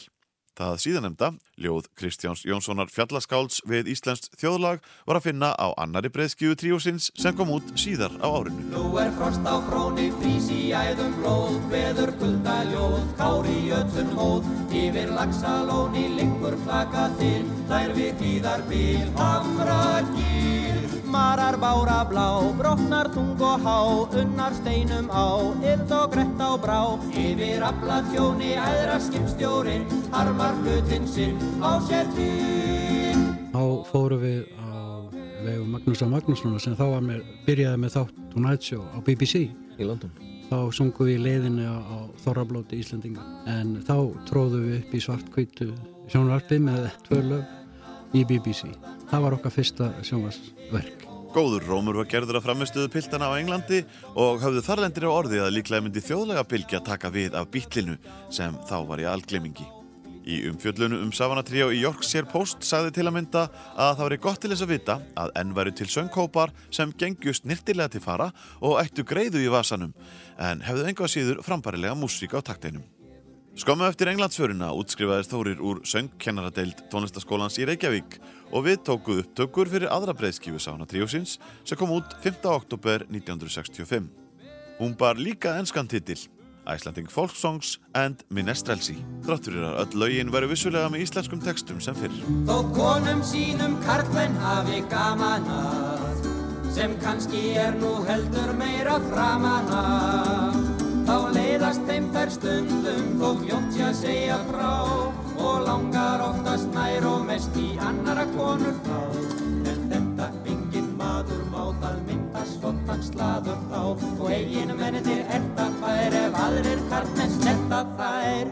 Það síðanemda, ljóð Kristjáns Jónssonar fjallaskálds við Íslandst þjóðlag var að finna á annari breyðskíu tríósins sem kom út síðar á árinu. Nú er frost á fróni, frís í æðum blóð, veður kuldaljóð, kári jötun móð, yfir lagsalóni, lengur flaka til, þær við tíðar bíl, hamra gýr. Marar bára blá, brotnar tung og há, unnar steinum á, yld og grett á brá, yfir afla þjóni, æðra skipstjórin, harmar hlutinn sinn. Þá fórum við á vegu Magnúsa Magnússonar sem þá var með, byrjaði með þátt Tonight Show á BBC í London. Þá sungum við í leiðinni á, á Þorrablóti Íslandinga en þá tróðum við upp í svartkvítu sjónvarpi með tvö lög í BBC. Það var okkar fyrsta sjónvarsverk. Góður rómur var gerður að framistuðu piltana á Englandi og höfðu þarlendir á orði að líklega myndi þjóðlega bylgja taka við af bítlinu sem þá var í algleimingi. Í umfjöllunu um Savana Trio í Yorkshire Post sagði til að mynda að það veri gott til þess að vita að enn væru til söngkópar sem gengjust nýrtilega til fara og ættu greiðu í vasanum en hefðu enga síður frambarilega músík á takteinum. Skömmu eftir Englandsföruna útskrifaðist Þórir úr söngkennaradeild tónlistaskólans í Reykjavík og við tókuð upptökur fyrir aðra breyðskífu Savana Triosins sem kom út 5. oktober 1965. Hún bar líka enskan titil Icelandic Folk Songs and Minestrelsi. Þrátt fyrir að öll lögin veru vissulega með íslenskum textum sem fyrr. Þó konum sínum karlmenn hafi gaman að sem kannski er nú heldur meira framan af. Þá leiðast þeim þær stundum þó fljótt sé að segja frá og langar oftast nær og mest í annara konur þá maður má það mynda svottan slaður þá. Og eiginu menninir etta fær ef aðrir karlmenn sletta þær.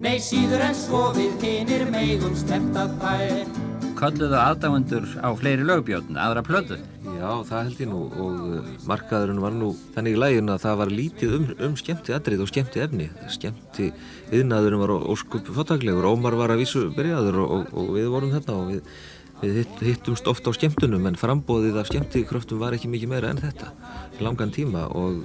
Nei síður en svo við hinir megum sletta þær. Kölluðu aðdáendur á fleiri lögbjóðn, aðra plötu? Já, það held ég nú. Og uh, markaðurinn var nú þannig í lægin að það var lítið um, um skemmti atrið og skemmti efni. Skemmti yðnaðurinn var óskup fótaglegur, Ómar var að vísu byrjaður og, og, og við vorum þarna og við, við hitt, hittumst ofta á skemmtunum en frambóðið af skemmtikröftum var ekki mikið meira en þetta. Í langan tíma og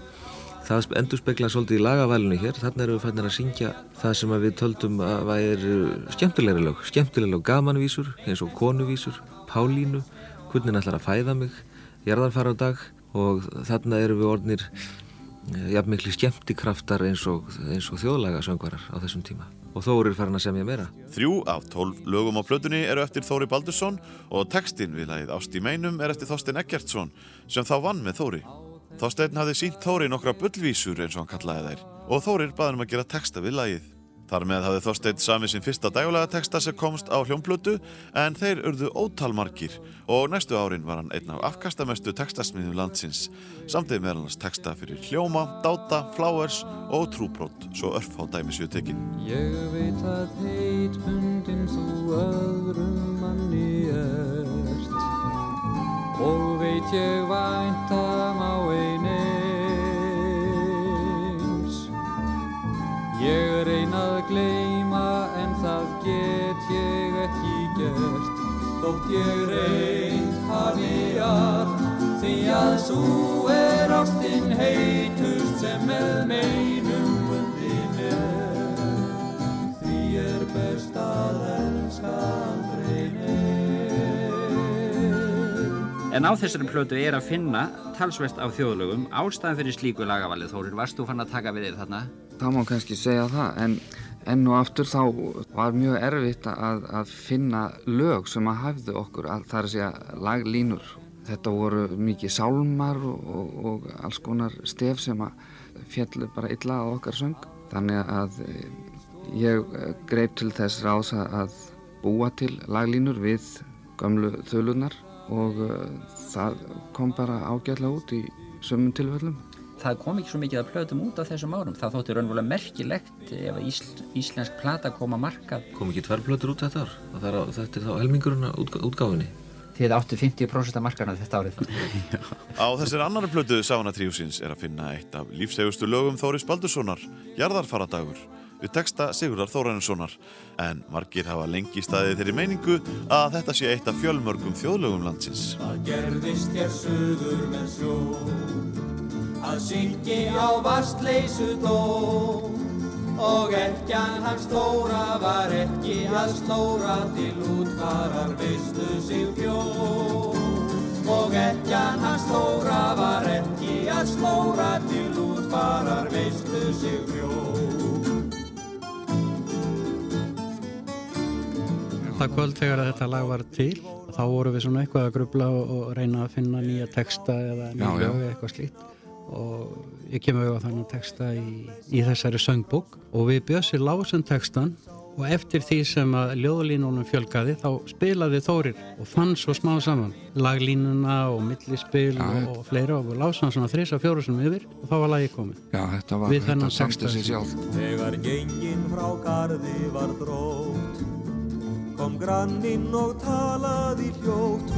það endur spekla svolítið í lagavælinu hér. Þannig erum við fannir að syngja það sem við töldum að væri skemmtilegri lög. Skemmtilegri lög gamanvísur eins og konuvísur, Pálínu hvernig ætlar að fæða mig jarðarfara á dag og þannig erum við orðnir jafnmikli skemmtikraftar eins og, og þjóðlaga söngvarar á þessum tíma og Þórir farin að semja meira Þrjú af tólf lögum á plötunni eru eftir Þóri Baldursson og textin við lagið Ást í meinum er eftir Þorstein Eggertsson sem þá vann með Þóri. Þorstein hafði sínt Þóri nokkra bullvísur eins og hann kallaði þær og Þórir baði um að gera texta við lagið. Þar með hafði Þorstein samið sin fyrsta dægulega texta sem komst á hljómplötu en þeir urðu ótalmarkir og næstu árin var hann einn af afkastamestu textasmiðum landsins. Samtið með hans texta fyrir hljóma, dáta, flowers og trúbrót svo örf á dæmisjöu tekin. Ég veit að heitbundin þú öðrum manni ert. Og veit ég væntam á einn eins Ég reyna að gleyma en það get ég ekki gert. Þótt ég reyn hafi allt Því að svo er ástinn heitust sem með meinum bundin er. Því er best að elska En á þessari plötu er að finna talsvert af þjóðlögum ástæðan fyrir slíku lagavalið Þórir, varst þú fann að taka við þér þarna? Það má kannski segja það en enn og aftur þá var mjög erfitt að, að finna lög sem að hafðu okkur að það er að segja laglínur. Þetta voru mikið sálmar og, og, og alls konar stef sem að fjallu bara illa á okkar söng. Þannig að eh, ég eh, greip til þess ráðs að- að búa til laglínur við gömlu þölunar og uh, það kom bara ágætlega út í sömum tilfellum. það kom ekki svo mikið að plötum út á þessum árum. Það þótti raunverulega merkilegt ef að ísl, íslensk plata kom að markað. Kom ekki tværblötur út þetta ár? Er, á- þetta er þá helmingurinn að útgá, útgáfinni þið áttu 50% af markarna þetta árið. [LAUGHS] Á þessir annari plötu Sána Tríusins er að finna eitt af lífsegustu lögum Þóris Baldurssonar, Jarðarfaradagur, við texta Sigurðar Þórarinssonar. En margir hafa lengi staðið þeirri meiningu að þetta sé eitt af fjölmörgum þjóðlögum landsins. Það gerðist hér suður með sjó að syngi á vastleysu dó og ekkjan hans Þóra var ekki að slóra til útfarar veistu sig bjó og ekkjan hans Þóra var ekki að slóra til útfarar veistu sig bjó Það kvöld þegar þetta lag var til þá vorum við svona eitthvað að grubla og, og reyna að finna nýja texta eða nýja lög eða eitthvað slíkt. Og ég kemur auðvitað þannig texta í, í þessari söngbók. Og við bjössir lásum textan og eftir því sem að ljóðlínunum fjölgaði þá spilaði Þórir og fann svo smá saman. Laglínuna og millispil Já, og, og fleira. Og við lásum svona þrisa fjóru sem yfir og þá var lagi komið. Já, þetta var, Við þennan þetta texta. sem- sjálf. Þegar gengin frá gardi var drótt Kom granninn og talaði hljótt.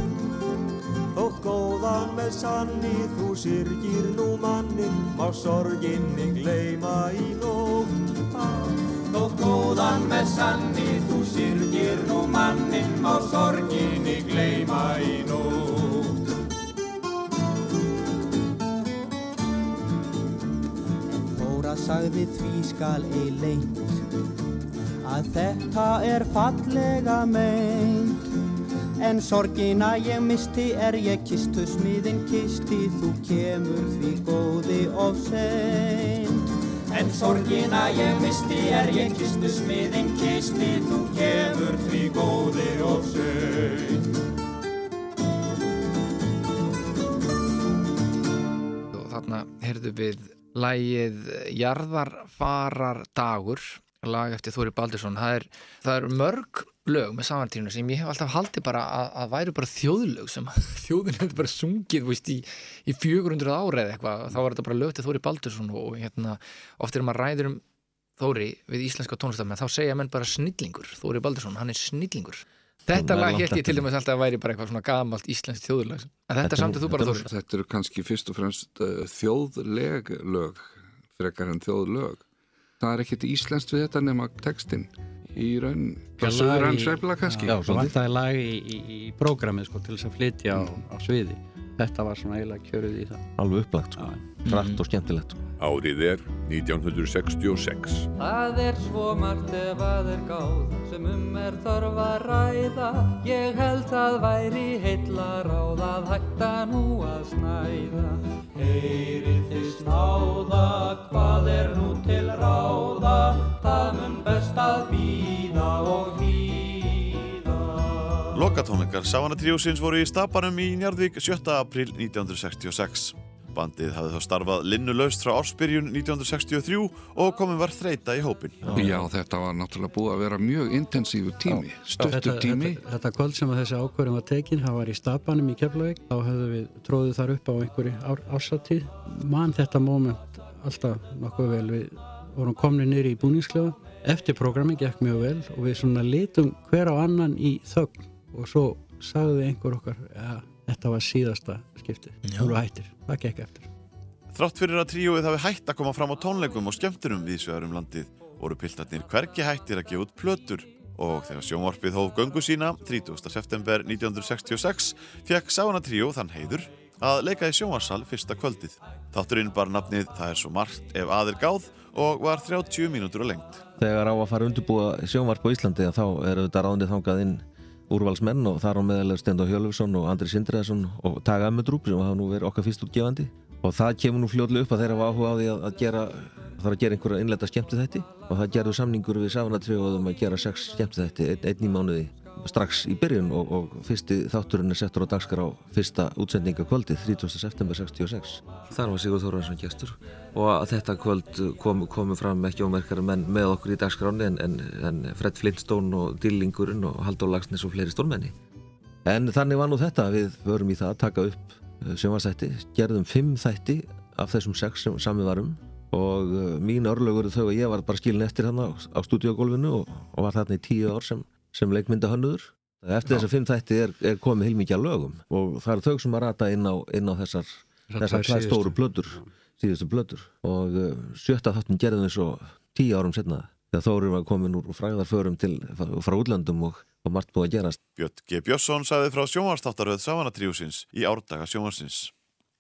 Þótt góðan með sanni þú syrgir nú mannin Má sorginni gleyma í nótt. Þótt góðan með sanni þú syrgir nú mannin má sorginni gleyma í nótt. Þóra sagði því skal ei leint að þetta er fallega meint. En sorgina ég misti er ég kistu smiðin kisti þú kemur því góði of seint. En sorgina ég misti er ég kistu smiðin kisti þú kemur því góði og sögn. og þarna heyrðu við lægið Jarðarfarar dagur lag eftir Þóri Baldursson. Það er, það er mörg lög með samantíðinu sem ég hef alltaf haldið bara að, að væru bara þjóðlög sem [LAUGHS] þjóðin hefur bara sungið veist, í, í 400 ára eða eitthvað. Þá var þetta bara lög til Þóri Baldursson og hérna, oft er maður ræður um Þóri við íslenska tónlistamenn þá segja menn bara snillingur, Þóri Baldursson, hann er snillingur. Þetta er lag hélt ég til dæmis alltaf að væri bara eitthvað svona gamalt íslenskt þjóðlag. En þetta samtið þú bara Þóri Þetta eru kannski fyrst og fremst uh, þjóðleg lög frekar en þjóðlög. Það er ekkert íslenskt við þetta nema textin í raun, bara söður hann sveifla kannski. Já, svo vantaði lag í, í, í prógramið sko, til þess að flytja á, á sviði. Þetta var svona eiginlega kjörið í það. Alveg upplagt sko. Rætt og skemmtilegt. Árið er 1966. Það er svo margt ef að er gáð sem um er þarf að ræða Ég held það væri heilla ráð að hætta nú að snæða Heyrið þið snáða, hvað er nú til ráða Það mun best að býða og hlýða Lokatónleikar Savana Tríósins voru í Stapanum í Njarðvík 7. april 1966. Bandið hafði þá starfað linnulaust frá ársbyrjun 1963 og komin var þreita í hópin. Já, þetta var náttúrulega búið að vera mjög intensífu tími, stuttur þetta, tími. Þetta, þetta kvöld sem að þessi ákvörðum var tekin, það var í Stabanum í Keflavík, þá höfðum við tróðið þar upp á einhverju ár, ársatíð. Man þetta moment alltaf nokkuð vel, við vorum komni nýri í búningsklefa, eftir programmi gekk mjög vel og við svona litum hver á annan í þögn og svo sagði einhver okkar, ja, þetta var síðasta skiptið, þú eru hættir, það gekk eftir. Þrátt fyrir að tríóið hafi hætt að koma fram á tónleikum og skemmturum viðsvegar um landið voru piltarnir hvergi hættir að gefa út plötur og þegar sjónvarpið hóf göngu sína 30. september 1966 fekk Savana tríó þann heiður að leika í sjónvarsal fyrsta kvöldið. Þátturinn bar nafnið Það er svo margt ef aðir gáð og var 30 mínútur á lengt. Þegar á að fara undirbúa sjónvarp á Íslandi þá er þetta ráðnið þangað inn úrvalsmenn og þar á meðal er Stendur Hjölfsson og Andri Sindræðsson og Taga Ömmudrúp sem hafa nú verið okkar fyrst útgefandi. Og það kemur nú fljóðlega upp að þeirra var áhuga á því að, að gera þarf að gera einhverja innleita skemmti þætti og það gerðu samningur við Savanatrióðum að gera sex skemmti þætti einn í mánuði strax í byrjun og, og fyrsti þátturinn er settur á dagskrá fyrsta útsendinga kvöldi 30. september 66 þar var Sigur Þórarsson gestur og þetta kvöld kom, komu fram ekki ómerkara menn með okkur í dagskráni en, en, en Fred Flintstone og Dillingurinn og Haldur Lagsnes og fleiri stórmenni en þannig var nú þetta við förum í það að taka upp sjónvarsþætti, gerðum fimm þætti af þessum sex sem sami varum og uh, mín örlögur þau að ég var bara skilin eftir hann á, á stúdiogólfinu og, og var þarna í tíu ár sem, sem leikmyndahönnur eftir þessar fimm þætti er, er komið heilmikið að lögum og það eru þau sem að rata inn á, inn á þessar, þessar tvær stóru blöður síðustu blöður og uh, sjötta þáttum gerðum við svo tíu árum setna þegar Þórir var komin úr fræðarförum til frá útlandum og, og margt búið að gerast Björn G. Björnsson sagði frá sjónvarstáttaröð Savanatriúsins í árdaga sjónvarsins.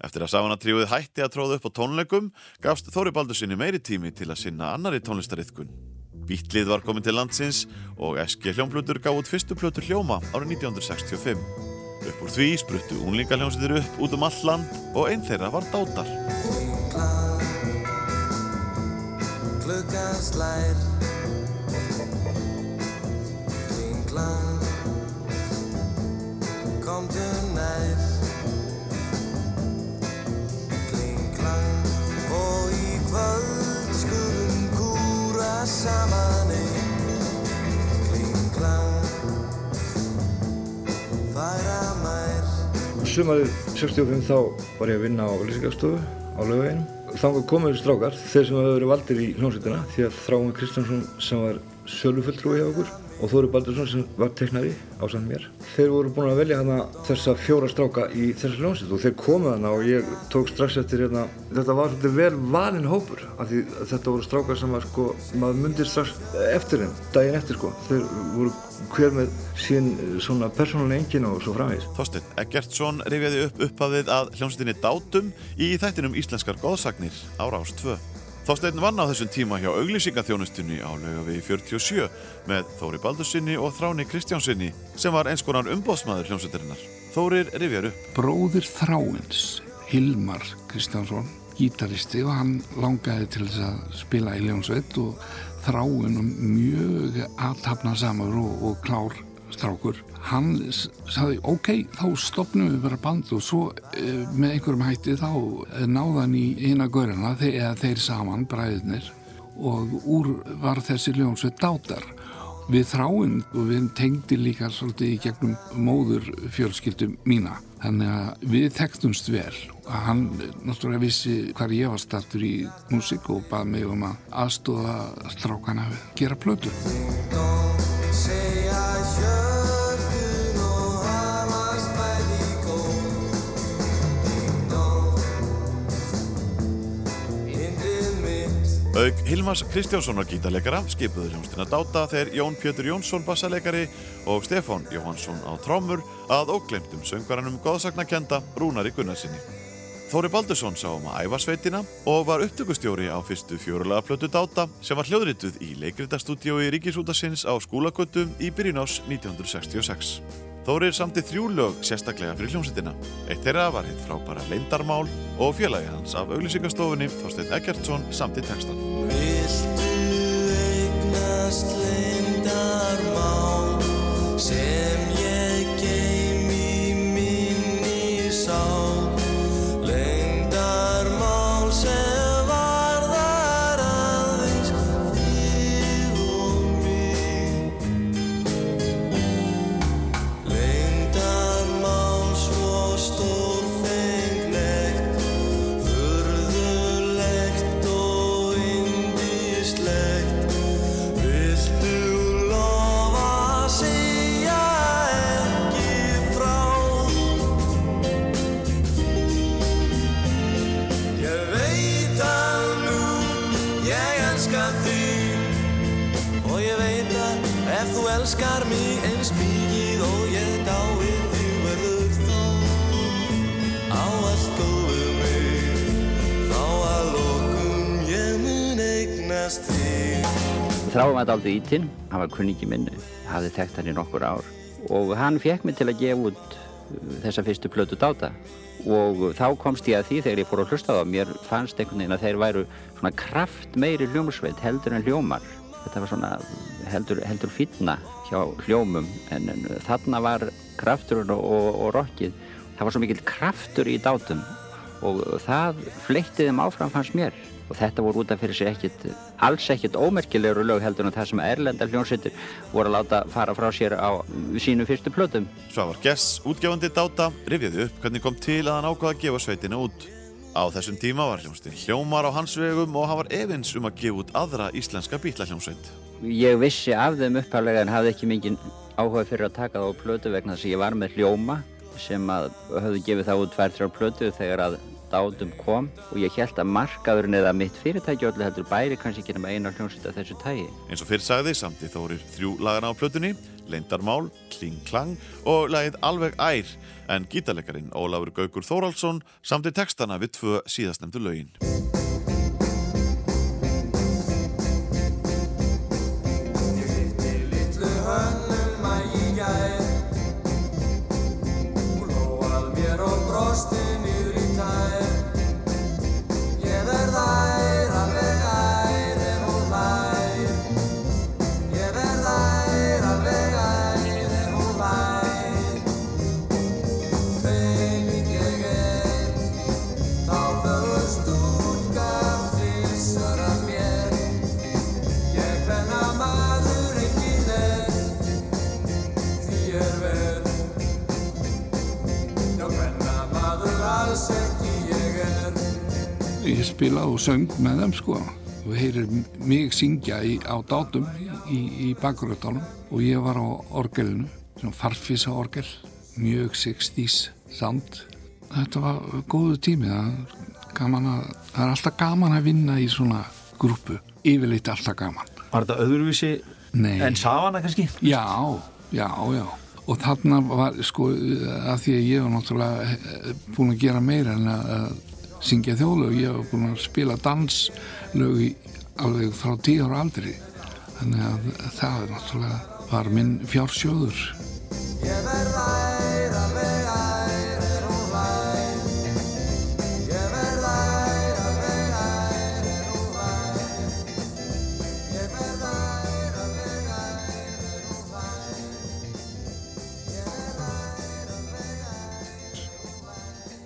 Eftir að Savanatriúið hætti að tróða upp á tónleikum gafst Þóri Baldursinni meiri tími til að sinna annari tónlistariðkun. Bítlið var komin til landsins og SG hljómblutur gaf út fyrstu plötur hljóma árið 1965. Upp úr því spruttu unlingaljómsýttir upp út um all land og einn þeirra var Dátar. Nær Klingklang Og í kvöld saman einn Klingklang Færa mær Sumarið 65 þá var ég að vinna á lýsingarstofu á laugaveginum. Þannig komuðu strákar, þeir sem hefur verið valdir í hljómsveitina, því að Þráin Kristjánsson sem var sölufulltrúi hjá okkur og Þóri Baldursson sem var teiknari á samt mér. Þeir voru búin að velja hana þessa fjóra stráka í þessa hljómsveit og þeir komuð hana og ég tók strax eftir hérna, þetta var svolítið vel valinn hópur af því þetta voru strákar sem var sko, maður myndir strax eftir þeim, daginn eftir sko. Þeir voru hver með sín svona persónuleg engin og svo framvegis. Þorstein Eggertsson rifjaði upp upphafið að hljómsveitinni Dátum í þættinum Íslenskar góðsagnir á Rás 2. Þorstein vann á þessum tíma hjá auglýsingaþjónustunni á laugavegi 47 með Þóri Baldursinni og Þráni Kristjánsinni sem var eins konar umbóðsmaður hljómsveitarinnar. Þórir rifjar upp. Bróðir Þráins, Hilmar Kristjánsson, gítaristi og hann langaði til þess að spila í hljómsveit og Þráin mjög aðtapna samar og, og klár strákur. Hann sagði, ok, þá stopnum við bara band og svo e, með einhverjum hætti þá náðan í eina görina þegar þeir saman, bræðinir og úr var þessi ljónsveit dátar. Við þráinn og við tengdi líka svolítið í gegnum móður fjölskyldum mína. Þannig að við þekktumst vel og hann náttúrulega vissi hvar ég var startur í músík og bað mig um að aðstóða strákana að gera plötu. Mitt Auk Hilmars Kristjánssonar gítarleikara skipuðu hljómsdina Dáta þegar Jón Pétur Jónsson bassaleikari og Stefán Jóhansson á trámur að óglemtum söngvaranum góðsagnakenda Rúnari Gunnarsinni. Þóri Baldursson sá um að æfa sveitina og var upptökustjóri á fyrstu fjórulega plötu Dáta sem var hljóðrituð í leikritastúdíói Ríkisútasins á skólagötu í byrjun ás 1966. Þórir samti þrjú lög sérstaklega fyrir hljómsveitina. Eitt þeirra var hitt frábæra Leindarmál og félagi hans af auglýsingastofunni Þorstein Eggertsson samti textan. Viltu eignast leyndarmál sem ég geim í minni sál Leyndarmál sem elska þig Og ég veit að ef þú elskar mig eins mikið Og ég dái þig verður þú Áallt góðu mig. Þá að lokum ég mun eignast þig. Þráum að aldrei ítinn, hann var kunningi minn, hafði þekkt hann í nokkur ár. Og hann fekk mig til að gefa út uh, þessa fyrstu plötu dáta og þá komst ég að því þegar ég fór að hlusta á það, mér fannst einhvern veginn að þeir væru svona kraft meiri hljómsveit heldur en hljómar. Þetta var svona heldur, heldur fínna hjá hljómum en, en þarna var krafturinn og, og, og rockið, það var svo mikill kraftur í dátum og það fleitti þeim áfram fannst mér og þetta voru út af fyrir sig ekkit alls ekkit ómerkilegur lög heldur en það sem erlendar hljónsveitir voru að láta fara frá sér á sínu fyrstu plötum Svavar Gess, útgefandi Dáta, rifjaði upp hvernig kom til að hann ákvaða að gefa sveitina út. Á þessum tíma var hljómsveitin hljómar á hans vegum og hann var efins um að gefa út aðra íslenska bítlahljómsveit. ég vissi af þeim upphæflega en hafði ekki mikið áhuga fyrir að taka það á plötu vegna þess að ég var með hljóma sem að höfðu gefið það út tvær þrjár plötu þegar að dátum kom og ég held að markaðurinn eða mitt fyrirtæki öllu heldur bæri kannski ekki nema eina hljómsveit af þessu tægi Eins og fyrr sagði samti Þórir þrjú lagana á plötunni, Leindarmál, Kling Klang og lagið Alveg ær. En gítarleikarin Ólafur Gaukur Þóraldsson samti textana við tvö síðastnemdu lögin. Litlu Ég spilaði og söng með þeim sko og heyrir mig syngja í, á dátum í, í bakgröðdánum og ég var á orgelinu svona farfisa orgel mjög 60s sound þetta var góðu tími það er að, það er alltaf gaman að vinna í svona grúpu yfirleitt alltaf gaman Var þetta öðruvísi Nei. en Savana kannski? Já, já, já. Og þarna var, sko, að því að ég var náttúrulega eh, búin að gera meira en að syngja þjóðlög. Ég var búin að spila danslög alveg frá tíu ára aldri. Þannig að það náttúrulega var minn fjársjóður. Ég verð ær, alveg ær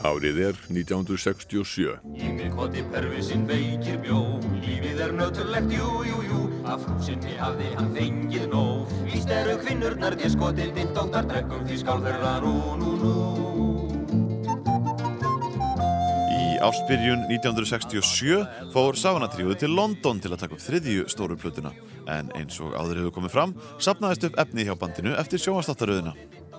Árið er 1967. Í miðkoti pervisinn veikir bjó. Lífið er nöturlegt, jú, jú, jú. Af frúsinni hafði hann fengið nóg. Víst eru kvinnurnar þér skotið Ditt dóttar drekkum því skál þeirra nú, nú, nú. Í ársbyrjun 1967 fór Savanatriúið til London til að taka upp þriðju stóru plötuna. En eins og áður hefur komið fram sapnaðist upp efni hjá bandinu eftir sjónvastáttaröðina.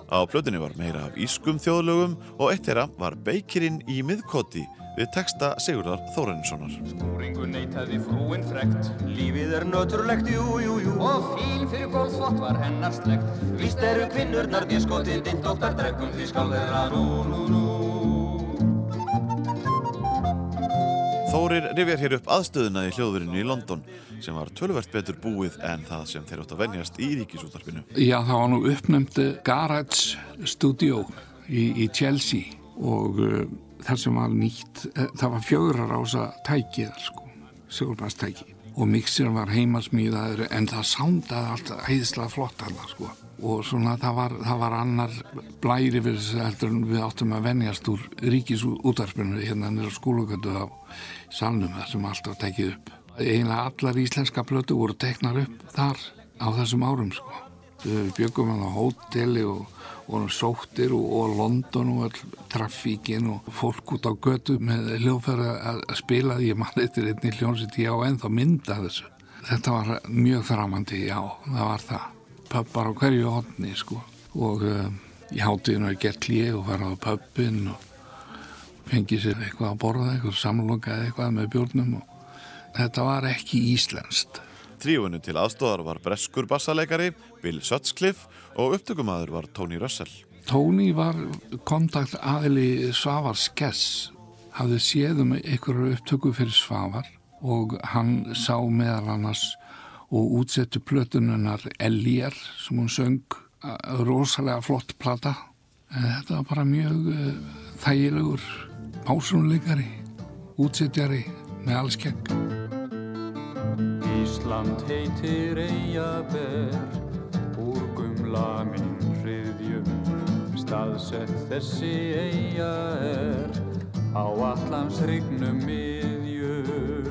Á plötunni var meira af ískum þjóðlögum og eitt þeirra var Beikirinn í miðkoti við texta Sigurðar Þórarinssonar. Skúringu neitaði frúin frekt. Lífið er nöturlegt, jú, jú, Og fíl fyrir gólfþvott var hennar slegt Víst eru kvinnurnar Ditt dóttar drekkum því skál þeirra. Nú, nú, nú Þórir rifjar hér upp aðstöðuna í hljóðverinu í London sem var tölvert betur búið en það sem þeir átt að venjast í ríkisútarpinu. Já, það var nú uppnæmdi Garage Studio í, í Chelsea og uh, þar sem var nýtt, uh, það var fjögurar ása tækið, sko, sigurbastæki og mixirinn var heimasmíðaður en það sándaði alltaf æðislega flott hana, sko. Og svona það var, það var annar blæri þessu heldur en við áttum að venjast úr ríkisútarpinu hérna nýra skólugöndu á salnum þar sem allt var tekið upp. Einlega allar íslenska plötu voru teknar upp þar á þessum árum sko. Við byggum hann á hóteli og vorum sóttir og, og London og all trafíkin og fólk út á götu með hljóðferð að, að spila því að mann eittir einni hljónsitt já en þá mynda þessu. Þetta var mjög framandi, já, það var það. Pöppar á hverju hodni sko og um, í hátíðinu er gert klíð og fara á pöppin og fengið sér eitthvað að borða, eitthvað samloka eða eitthvað með bjórnum og þetta var ekki íslenskt. Trífunu til aðstóðar var breskur bassaleikari, Bill Sutcliffe og upptökumadur var Tony Russell. Tony var kontakt aðili Svavar Skess, hafði séð um einhverju upptöku fyrir Svavar og hann sá meðal annars og útsettu plötununnar Ellier sem hún söng rosalega flott plata en þetta var bara mjög uh, þægilegur pásunleikari útsettjari með alls kegg Ísland heitir Eyjaber úr gumla minn hriðjum staðsett þessi Eyja er á allans hrygnum miðjum.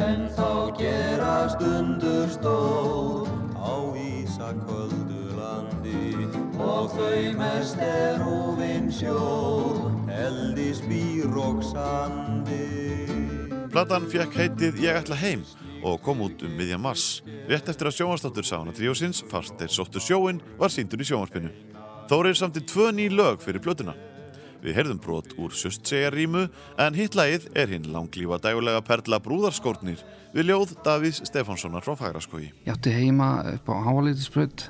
En þá gerast undur stór á Ísaköldu landi og þau mest er úvinn sjór, eldi spýr og sandi. Platan fekk heitið Ég ætla heim og kom út um miðjan mars. Rétt eftir að sjónvastáttur sána tríósins, fast þeir sóttu sjóin, var síndur í sjónvarpinu. Þórir samti tvö ný lög fyrir plötuna. Við heyrðum brot úr Sjöstsegjarímu en hitt lagið er hinn langlífa dægulega perla Brúðarskórnir við ljóð Davís Stefánssonar frá Fagraskói. Ég átti heima upp á Háalitisbrödd,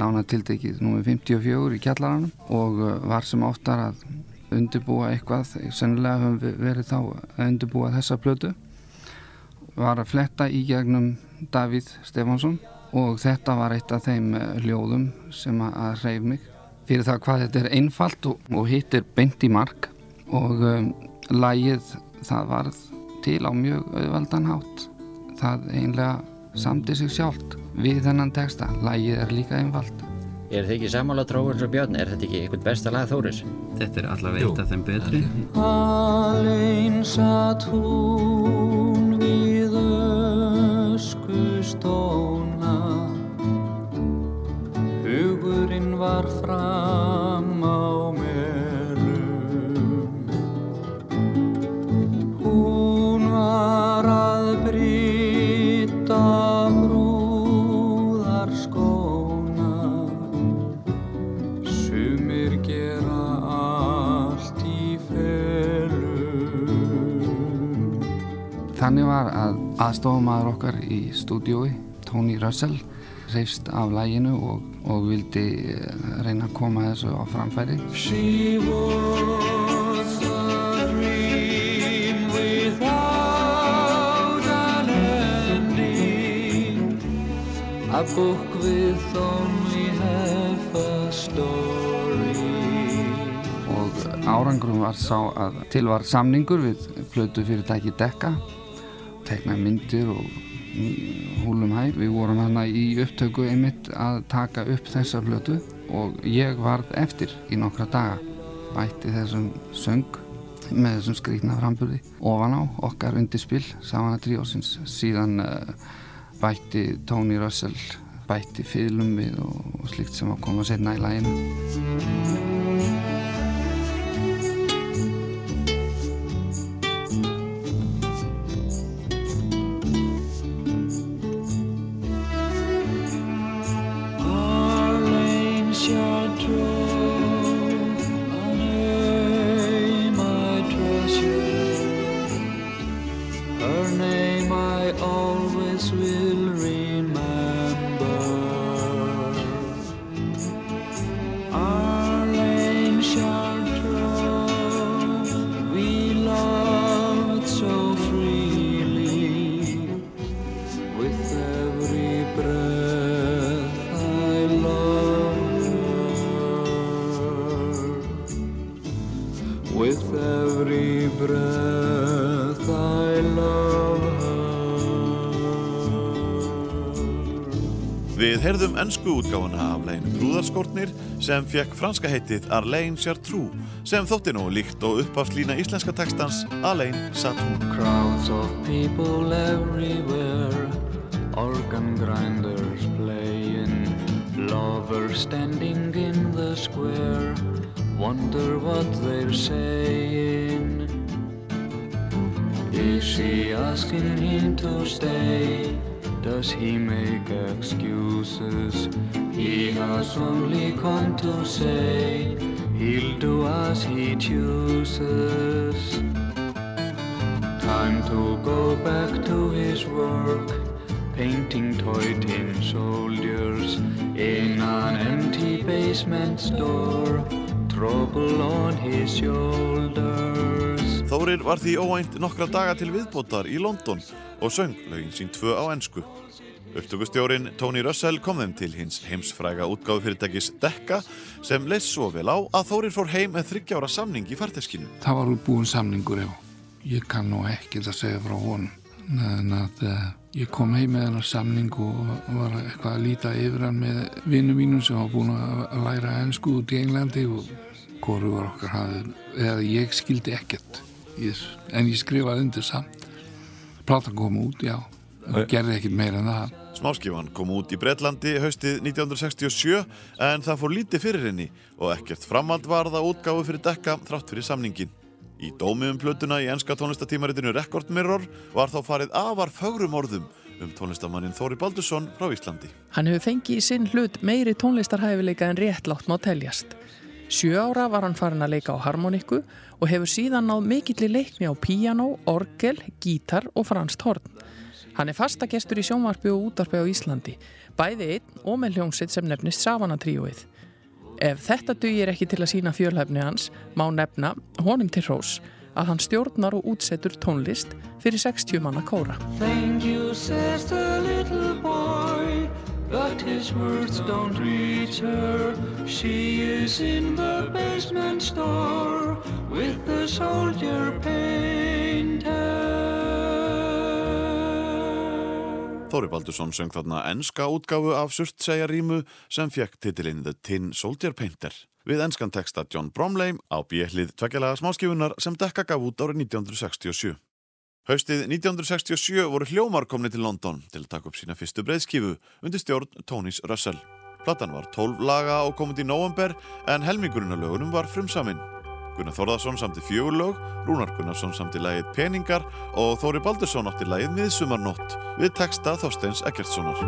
nána tildekið nr. 54 í kjallaranum og uh, var sem oftar að undirbúa eitthvað, sennilega höfum við verið þá að undirbúa þessa plötu. Var að fletta í gegnum Davíð Stefánsson og þetta var eitt af þeim uh, ljóðum sem að reyf mig fyrir það hvað þetta er einfalt og, og hittir beint í mark og um, lægið það varð til á mjög auðvaldan hátt það einlega samti sig sjálft við þennan texta. Lægið er líka einfalt. Er þið ekki samála tróður og björn? Er þetta ekki eitthvað besta lag Þóris? Þetta er allavega eitt af þeim betri. Alinn satt hún við öskustóna Hugurinn var fram á melum Þannig var að aðstofamaður okkar í stúdiói, Tony Russell, reyfst af læginu og, og vildi eh, reyna að koma þessu á framfæri. A book with only half a story. Og árangrum var sá að til var samningur við plötu fyrirtæki Dekka, tekna myndir og húlum hæ. Við vorum hérna í upptöku einmitt að taka upp þessa plötu og ég varð eftir í nokkra daga. Bætti þessum söng með þessum skrýtna framburði ofan á okkar undirspill Savana Tríósins. Síðan uh, bætti Tony Russell bætti fylgum við og slikt sem að koma setna í læginu. Ennsku útgáfuna af leginu Brúðarskórnir sem fekk franska heitið Arlene Chartreux sem þótti nú líkt og uppafslína íslenska textans Alain sat hún. Crowds of people everywhere, organ grinders playing, lovers standing in the square, wonder what they're saying. Is she asking him to stay? Does he make excuses? He has only come to say he'll do as he chooses. Time to go back to his work, painting toy tin soldiers in an empty basement store. Trouble on his shoulders. Þórir var því óvænt nokkra daga til viðbótar í London og söng lögin sín tvö á ennsku. Upptökustjórin Tony Russell kom þeim til hins heimsfræga útgáðu fyrirtækis Dekka sem leist svo vel á að Þórir fór heim með þryggjára samning í farteskinu. Það var útbúin samningur, já. Ég kann nú ekkert að segja frá honum. En að uh, ég kom heim með hennar samning og var eitthvað að líta yfir hann með vinnum mínum sem var búin að læra ennsku út í Englandi og hvoru var okkar hafið, eða ég skildi ekkert. En ég skrifaði undir samt. Platan kom út, já. Og gerði ekkert meira en það. Smáskifan kom út í Breitlandi haustið 1967 en það fór lítið fyrir henni og ekkert framhald var það útgáfu fyrir dekka þrátt fyrir samningin. Í dómi um plötuna í enska tónlistatímaritinu Record Mirror var þá farið afar fögrum orðum um tónlistamannin Þóri Baldursson frá Íslandi. Hann hefur fengið í sinn hlut meiri tónlistarhæfileika en réttlátt má teljast. Sjö ára var hann farin að leika á harmonikku og hefur síðan náð mikilli leikni á píjánó, orgel, gítar og franst horn. Hann er fastagestur í sjónvarpi og útarpi á Íslandi, bæði einn og með hljómsitt sem nefnist Savana-tríóið. Ef þetta dugir ekki til að sína fjölhæfni hans, má nefna honum til hrós að hann stjórnar og útsetur tónlist fyrir 60 manna kóra. But his words don't reach her. She is in the basement store with the soldier painter. Þóri Baldursson söng þarna enska útgáfu af Surtsæjarímu sem fekk titilinn The Tin Soldier Painter við enskan texta John Bromley á bjellið tveggjalega smáskifunar sem dekka gaf út árið 1967. Haustið 1967 voru hljómar komni til London til að taka upp sína fyrstu breyðskifu undir stjórn Tónis Russell. Platan var 12 laga og komið í november en helmingurinn á lögunum var frumsaminn. Gunnar Þórðarsson samti fjögur lög, Rúnar Gunnarsson samti lægið Peningar og Þóri Baldursson átti lægið Miðsumarnótt við texta Þorsteins Eggertssonar.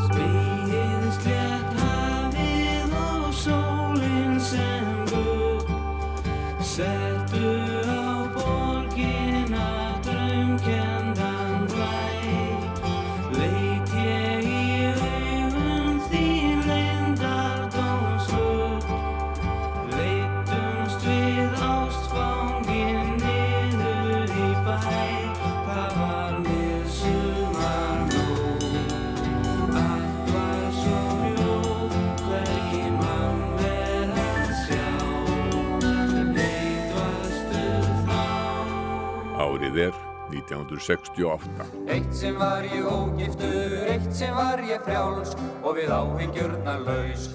Er 1968. Eitt sem var ég ógiftur, eitt sem var ég frjáls og við áhyggjurnar laus.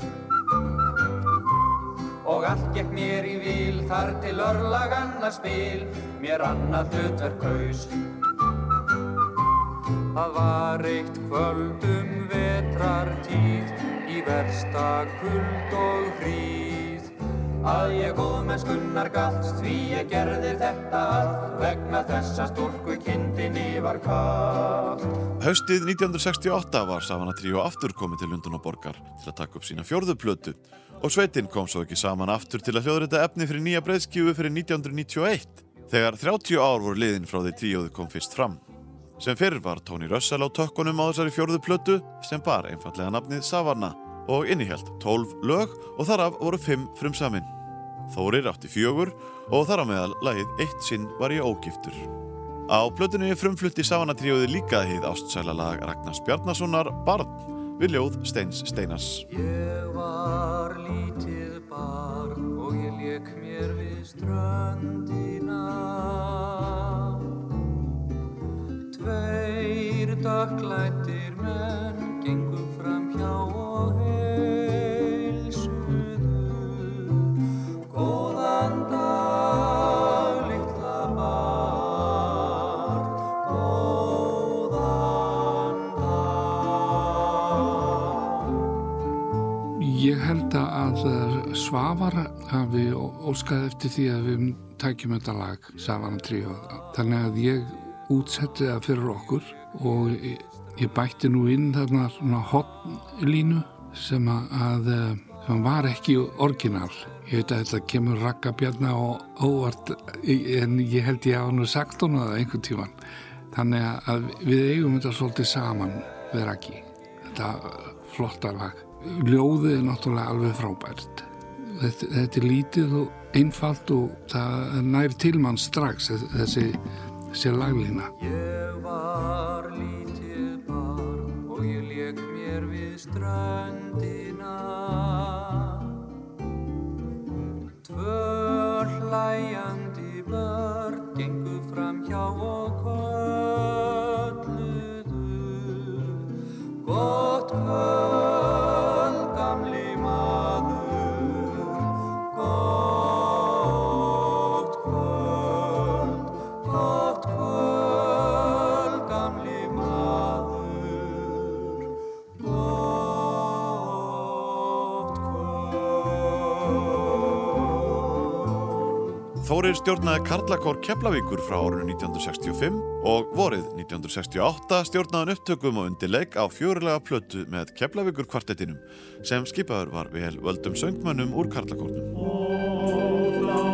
Og allt gekk mér í vil þar til örlag annað spil, mér annað hlutverk haus. Það var eitt kvöld um vetrartíð í versta kuld og hríð. Að ég góðmennskunnar galt því ég gerði þetta allt vegna þessa stúlku kindinni var kall. Haustið 1968 var Savana Tríó aftur komið til Lundunaborgar til að taka upp sína fjórðu plötu og sveitin kom svo ekki saman aftur til að hljóðrita efni fyrir nýja breyðskjöfu fyrir 1991 þegar 30 ár voru liðin frá því tríóðu kom fyrst fram. Sem fyrir var Tony Russell á tökkunum á þessari fjórðu plötu sem bar einfallega nafnið Savana og innihjalt 12 lög og þar af voru 5 frum samin. Þórir átti fjögur og þar á meðal lagið Eitt sinn var ég ógiftur. Á plötunni frumflutti Savanatríóði líka hið ástsæla lag Ragnars Bjarnasonar Barn við ljóð Steins Steinas. Ég var lítið barn og ég leik mér við strandina Tveir daglættir með að eh, Svavar hafi óskað eftir því að við tækjum þetta lag, Savana Tríó. Þannig að ég útsetti það fyrir okkur og ég, bætti nú inn þarna svona hotnlínu sem að, að eh, sem var ekki orginal. Ég veit að þetta kemur rakkabjarna og óvart en ég held ég hafa nú sagt hún það einhvern tíman. Þannig að við eigum þetta svolítið saman við Raki. Þetta flotta lag. Ljóðið er náttúrulega alveg frábært. Þetta, þetta er lítið og einfalt og það nær til mann strax þessi, þessi laglína. Ég var lítið barn og ég leik mér við ströndina Tvö hlæjandi börn gengu fram hjá og kölluðu Gott kvöld, Þórir stjórnaði Karlakór Keflavíkur frá árinu 1965 og vorið 1968 stjórnaði hann upptökum og undirleik á fjörulega plötu með Keflavíkur kvartettinum sem skipaður var vel völdum söngmönnum úr Karlakórnum.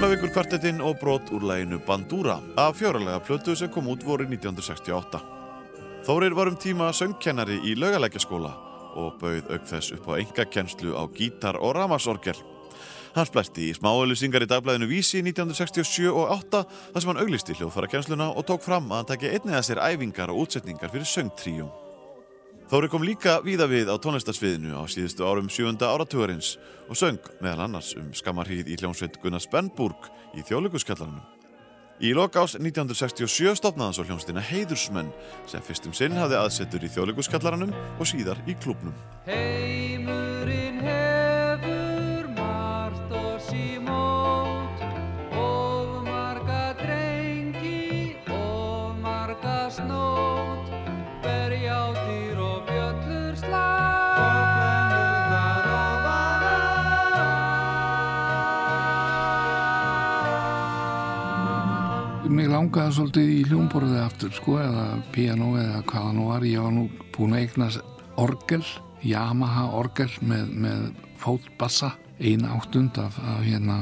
Keflavíkur kvartettin og brot úr læginu Bandúra af fjörulega plötu sem kom út voru 1968. Þórir var um tíma söngkennari í laugalækjaskóla og bauð auk þess upp á enga kennslu á gítar og ramasorgel. Hann splæsti í smáauðlýsingar í dagblæðinu Vísi 1967 og 8 þar sem hann auglisti hljóðfara kennsluna og tók fram að hann taki einnig að sér æfingar og útsetningar fyrir söngtríum. Þóri kom líka víða við á tónlistarsviðinu á síðustu árum 7. áratugurins og söng meðal annars um skammarhýð í hljómsveit Gunnar Spennburg í þjóðleikuskallarunum. Í lokás 1967 stopnaði hann svo hljómsveina Heiðursmenn sem fyrstum sinn hafði aðsetur í þjóðleikuskallarunum og síðar í klubnum. Heimurinn langaði svolítið í hljómborðið aftur sko eða piano eða hvaða nú var. Ég var nú búin að eignast orgel, Yamaha orgel með, með fótbassa, eina áttund af, af hérna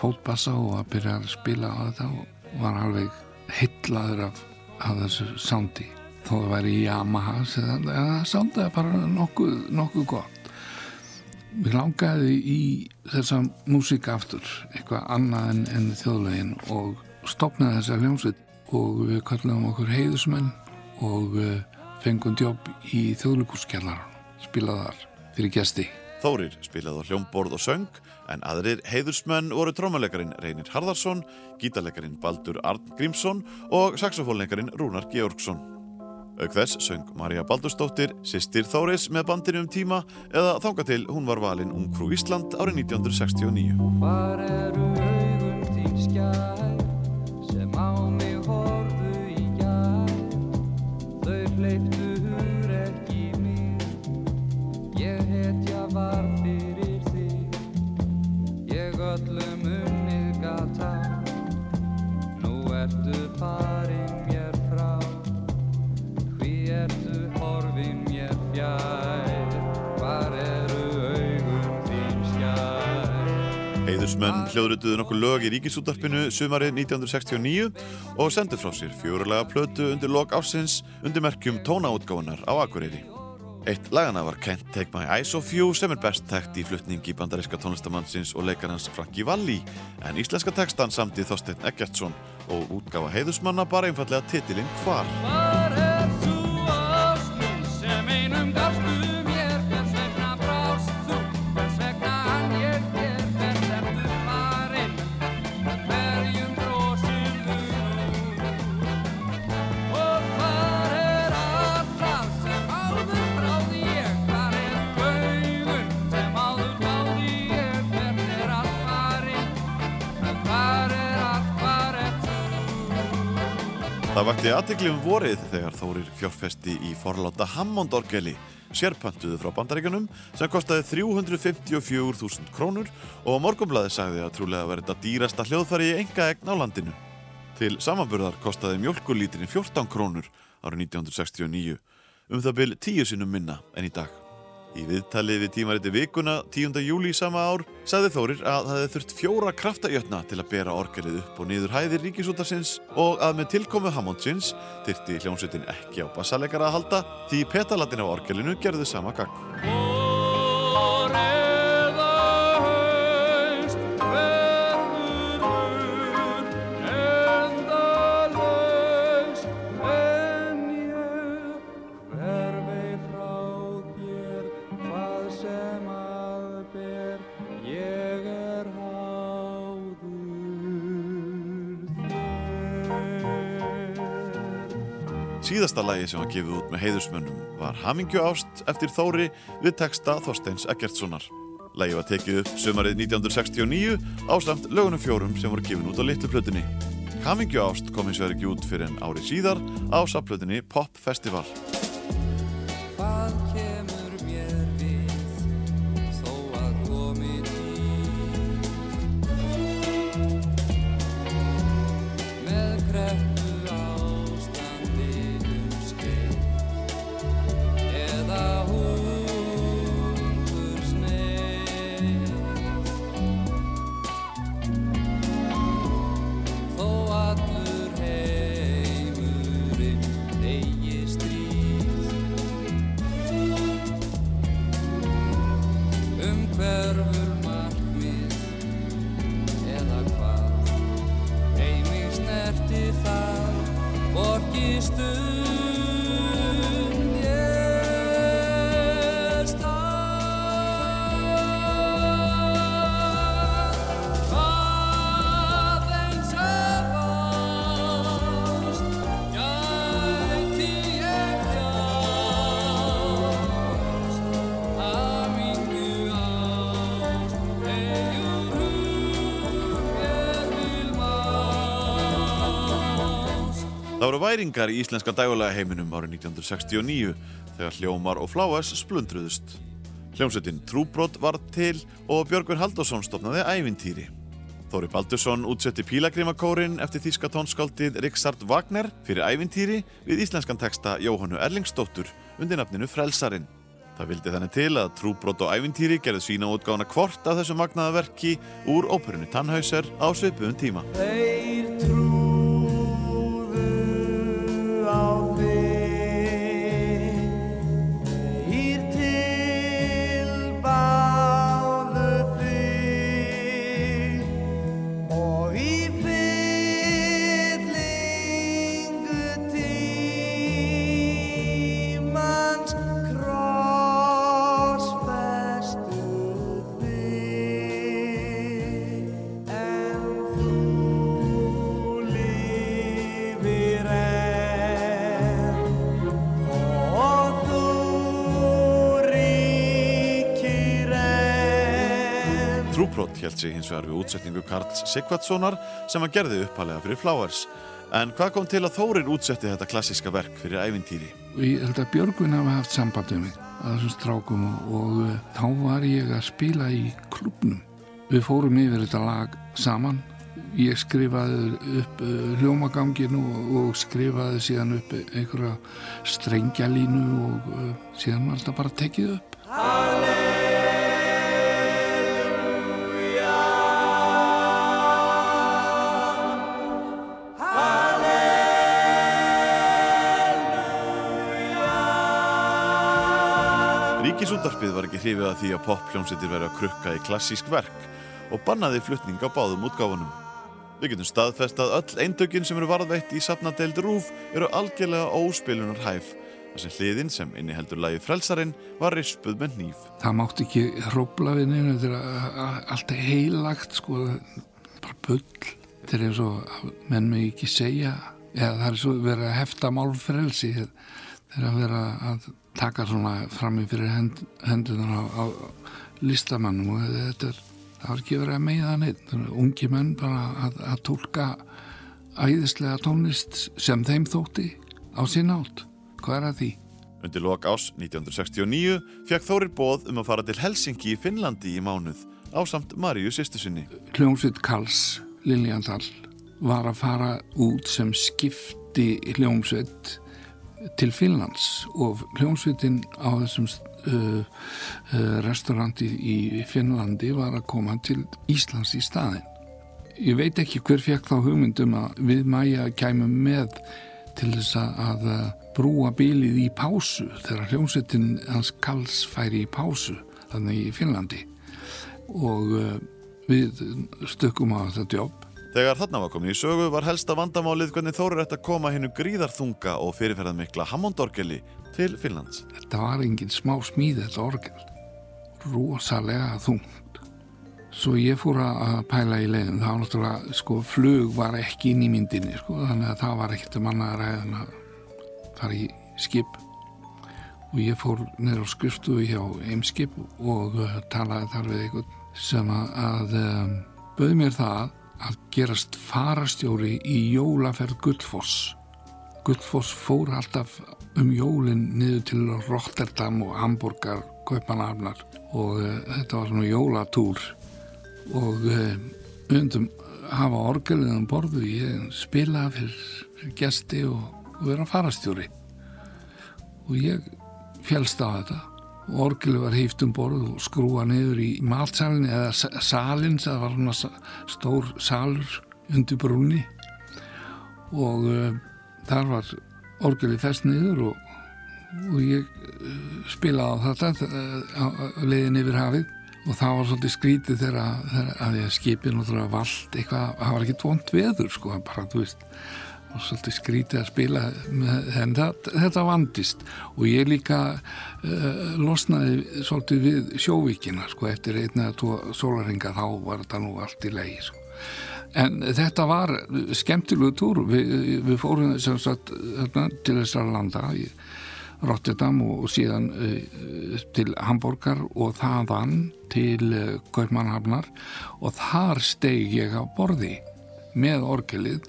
fótbassa og að byrja að spila á þetta og var alveg hyllaður af, af þessu soundi. Þó það væri Yamaha, en það soundaði bara nokkuð, nokkuð gott. Mér langaði í þessa músík aftur, eitthvað annað en, en þjóðlegin og stopnaði þessa hljómsveit og við kallum okkur heiðusmenn og uh, fengum jobb í þjóðlíkuskjallar, spilaði þar fyrir gesti. Þórir spilaði á hljómborð og söng en aðrir heiðursmenn voru trómalegarin Reynir Harðarsson, gítarlegarin Baldur Arn Grímsson og saxofónlegarin Rúnar Georgsson. Auk þess söng Marja Baldursdóttir, sýstir Þóris með bandinu um tíma eða þánga til hún var valin Ungfrú Ísland árið 1969. Heiðursmenn hljóðrutuðu nokkuð lög í ríkisútarpinu sumarið 1969 og sendu frá sér fjórulega plötu undir lok ásins undir merkjum tónaútgáfunar á Akureyri. Eitt lagana var Can't Take My Eyes Off You sem er best tekt í flutningi bandaríska tónlistamannsins og leikarans Frankie Valli en íslenska tekstan samtið Þorstein Eggertsson og útgafa heiðusmanna bara einfallega titilinn Hvar. Það vakti aðtikli um vorið þegar Þórir fjárfesti í forláta Hammond-orgeli, sérpöntuðu frá bandaríkanum sem kostaði 354.000 krónur og morgumblaði sagði að trúlega verið þetta dýrasta hljóðfæri í enga egn á landinu. Til samanburðar kostaði mjölkulítrin 14 krónur árið 1969, um það byl 10 sinnum minna en í dag. Í viðtali við tímariti vikuna 10. júli sama ár sagði Þórir að það hefði þurft fjóra kraftajötna til að bera orgelið upp og niður hæðir ríkisútarsins og að með tilkomu Hammondsins þyrti hljómsveitin ekki á bassalegara að halda því petalatin á orgelinu gerðu sama gang. Síðasta lagi sem var gefið út með heiðusmönnum var Hamingju ást eftir Þóri við texta Þorsteins Eggertssonar. Lagi var tekið upp sömarið 1969 ásamt lögunum fjórum sem voru gefin út á litlu plötunni. Hamingju ást kom hins vegar ekki út fyrir en ári síðar á saplötunni Pop Festival. Væringar í íslenska dægulega heiminum árið 1969 þegar hljómar og fláas splundruðust. Hljómsveitin Trúbrot var til og Björgur Halldórsson stopnaði ævintýri. Þóri Baldursson útsetti pílagrimakórin eftir þýska tónskáldið Riksard Wagner fyrir ævintýri við íslenskan texta Jóhannu Erlingsdóttur undir nafninu Frelsarinn. Það vildi þannig til að Trúbrot og ævintýri gerðu sína útgána hvort af þessu magnaða verki úr óperunni Tannhauser á svipuðum tíma. Vegar við útsetningu Karls Sigvardssonar sem hann gerði uppalega fyrir Flowers. En hvað kom til að Þórir útsetti þetta klassíska verk fyrir ævintýri? Ég held að Björgvin hafa haft samband um mig að þessum strákum og, uh, þá var ég að spila í klubnum. Við fórum yfir þetta lag saman. Ég skrifaði upp uh, hljómagangin og, skrifaði síðan upp einhverja strengjalínu og uh, síðan var þetta bara tekið upp. Ríkisúttarpið var ekki hrifið að því að poppljómsveitir verið að krukka í klassísk verk og bannaði flutning á báðum útgáfunum. Við getum staðfest að öll eindökin sem eru varðveitt í safnadeild Rúf eru algjörlega óspilunar hæf þar sem hliðin sem inniheldur lagi frelsarinn var rispuð með nýf. Það mátti ekki hrópla við neina þetta er alltaf heilagt sko, bara bull þetta er eins og menn mig ekki segja eða það er svo verið að hefta málfrelsi þegar að vera að taka svona fram í fyrir hend, hendunar á, á listamannum og þetta er það var ekki verið að meiða neitt ungi menn bara að, að tólka æðislega tónlist sem þeim þótti á sín átt hvað er að því? Undir lok ás 1969 fekk Þórir bóð um að fara til Helsingi í Finnlandi í mánuð á samt Maríu sýstusinni. Hljómsveit Karls Liljandal var að fara út sem skipti hljómsveit til Finnlands og hljómsveitin á þessum uh, uh, restauranti í Finnlandi var að koma til Íslands í staðin. Ég veit ekki hver fekk þá hugmyndum að við mæja kæmum með til þess að uh, brúa bílið í pásu þegar hljómsveitin hans Karls færi í pásu þannig í Finnlandi og uh, við stökkum á þetta jobb Þegar þarna var komin í sögu var helsta vandamálið hvernig Þórir ætti að koma hennu gríðarþunga og fyrirferðan mikla Hammondorgeli til Finnlands. Þetta var engin smá smíð þetta orgel. Rósalega þungt. Svo ég fór að pæla í leiðin. Var náttúrulega, sko, flug var ekki inn í myndinni, sko, þannig að það var ekkert um annað ræðin að fara í skip. Og ég fór neyra á skrifstuðu hjá Eimskip og uh, talaði þar við einhvern sem að um, bauð mér það að gerast farastjóri í jólaferð Guldfoss. Guldfoss fór alltaf um jólinn niður til Rotterdam og Hamburgar, Kaupanafnar og uh, þetta var svona jólatúr. Og uh, undum hafa orgelið um borðu ég spilaði fyrir, gesti og, og vera farastjóri. Og ég félst á þetta og orgelu var hýft um borð og skrúa niður í matsalinn eða salin, það var svona stór salur undir brúni og uh, þar var orgelu fest niður og, og ég uh, spilaði á þetta uh, leiðin yfir hafið. Og það var svolítið skrítið þegar, að ég skipið náttúrulega vald eitthvað, það var ekki tvont veður sko, bara þú veist og svolítið skrítið að spila en það, þetta vandist. Og ég líka uh, losnaði svolítið við sjóvíkina sko, eftir einn eða tvo sólaringa þá var þetta nú allt í lei sko. en þetta var skemmtilegu túr. Við, við fórum sagt, til þessar landa í Rotterdam og síðan uh, til Hamburger og þaðan til uh, Kaupmannhafnar og þar steg ég á borði með orgelið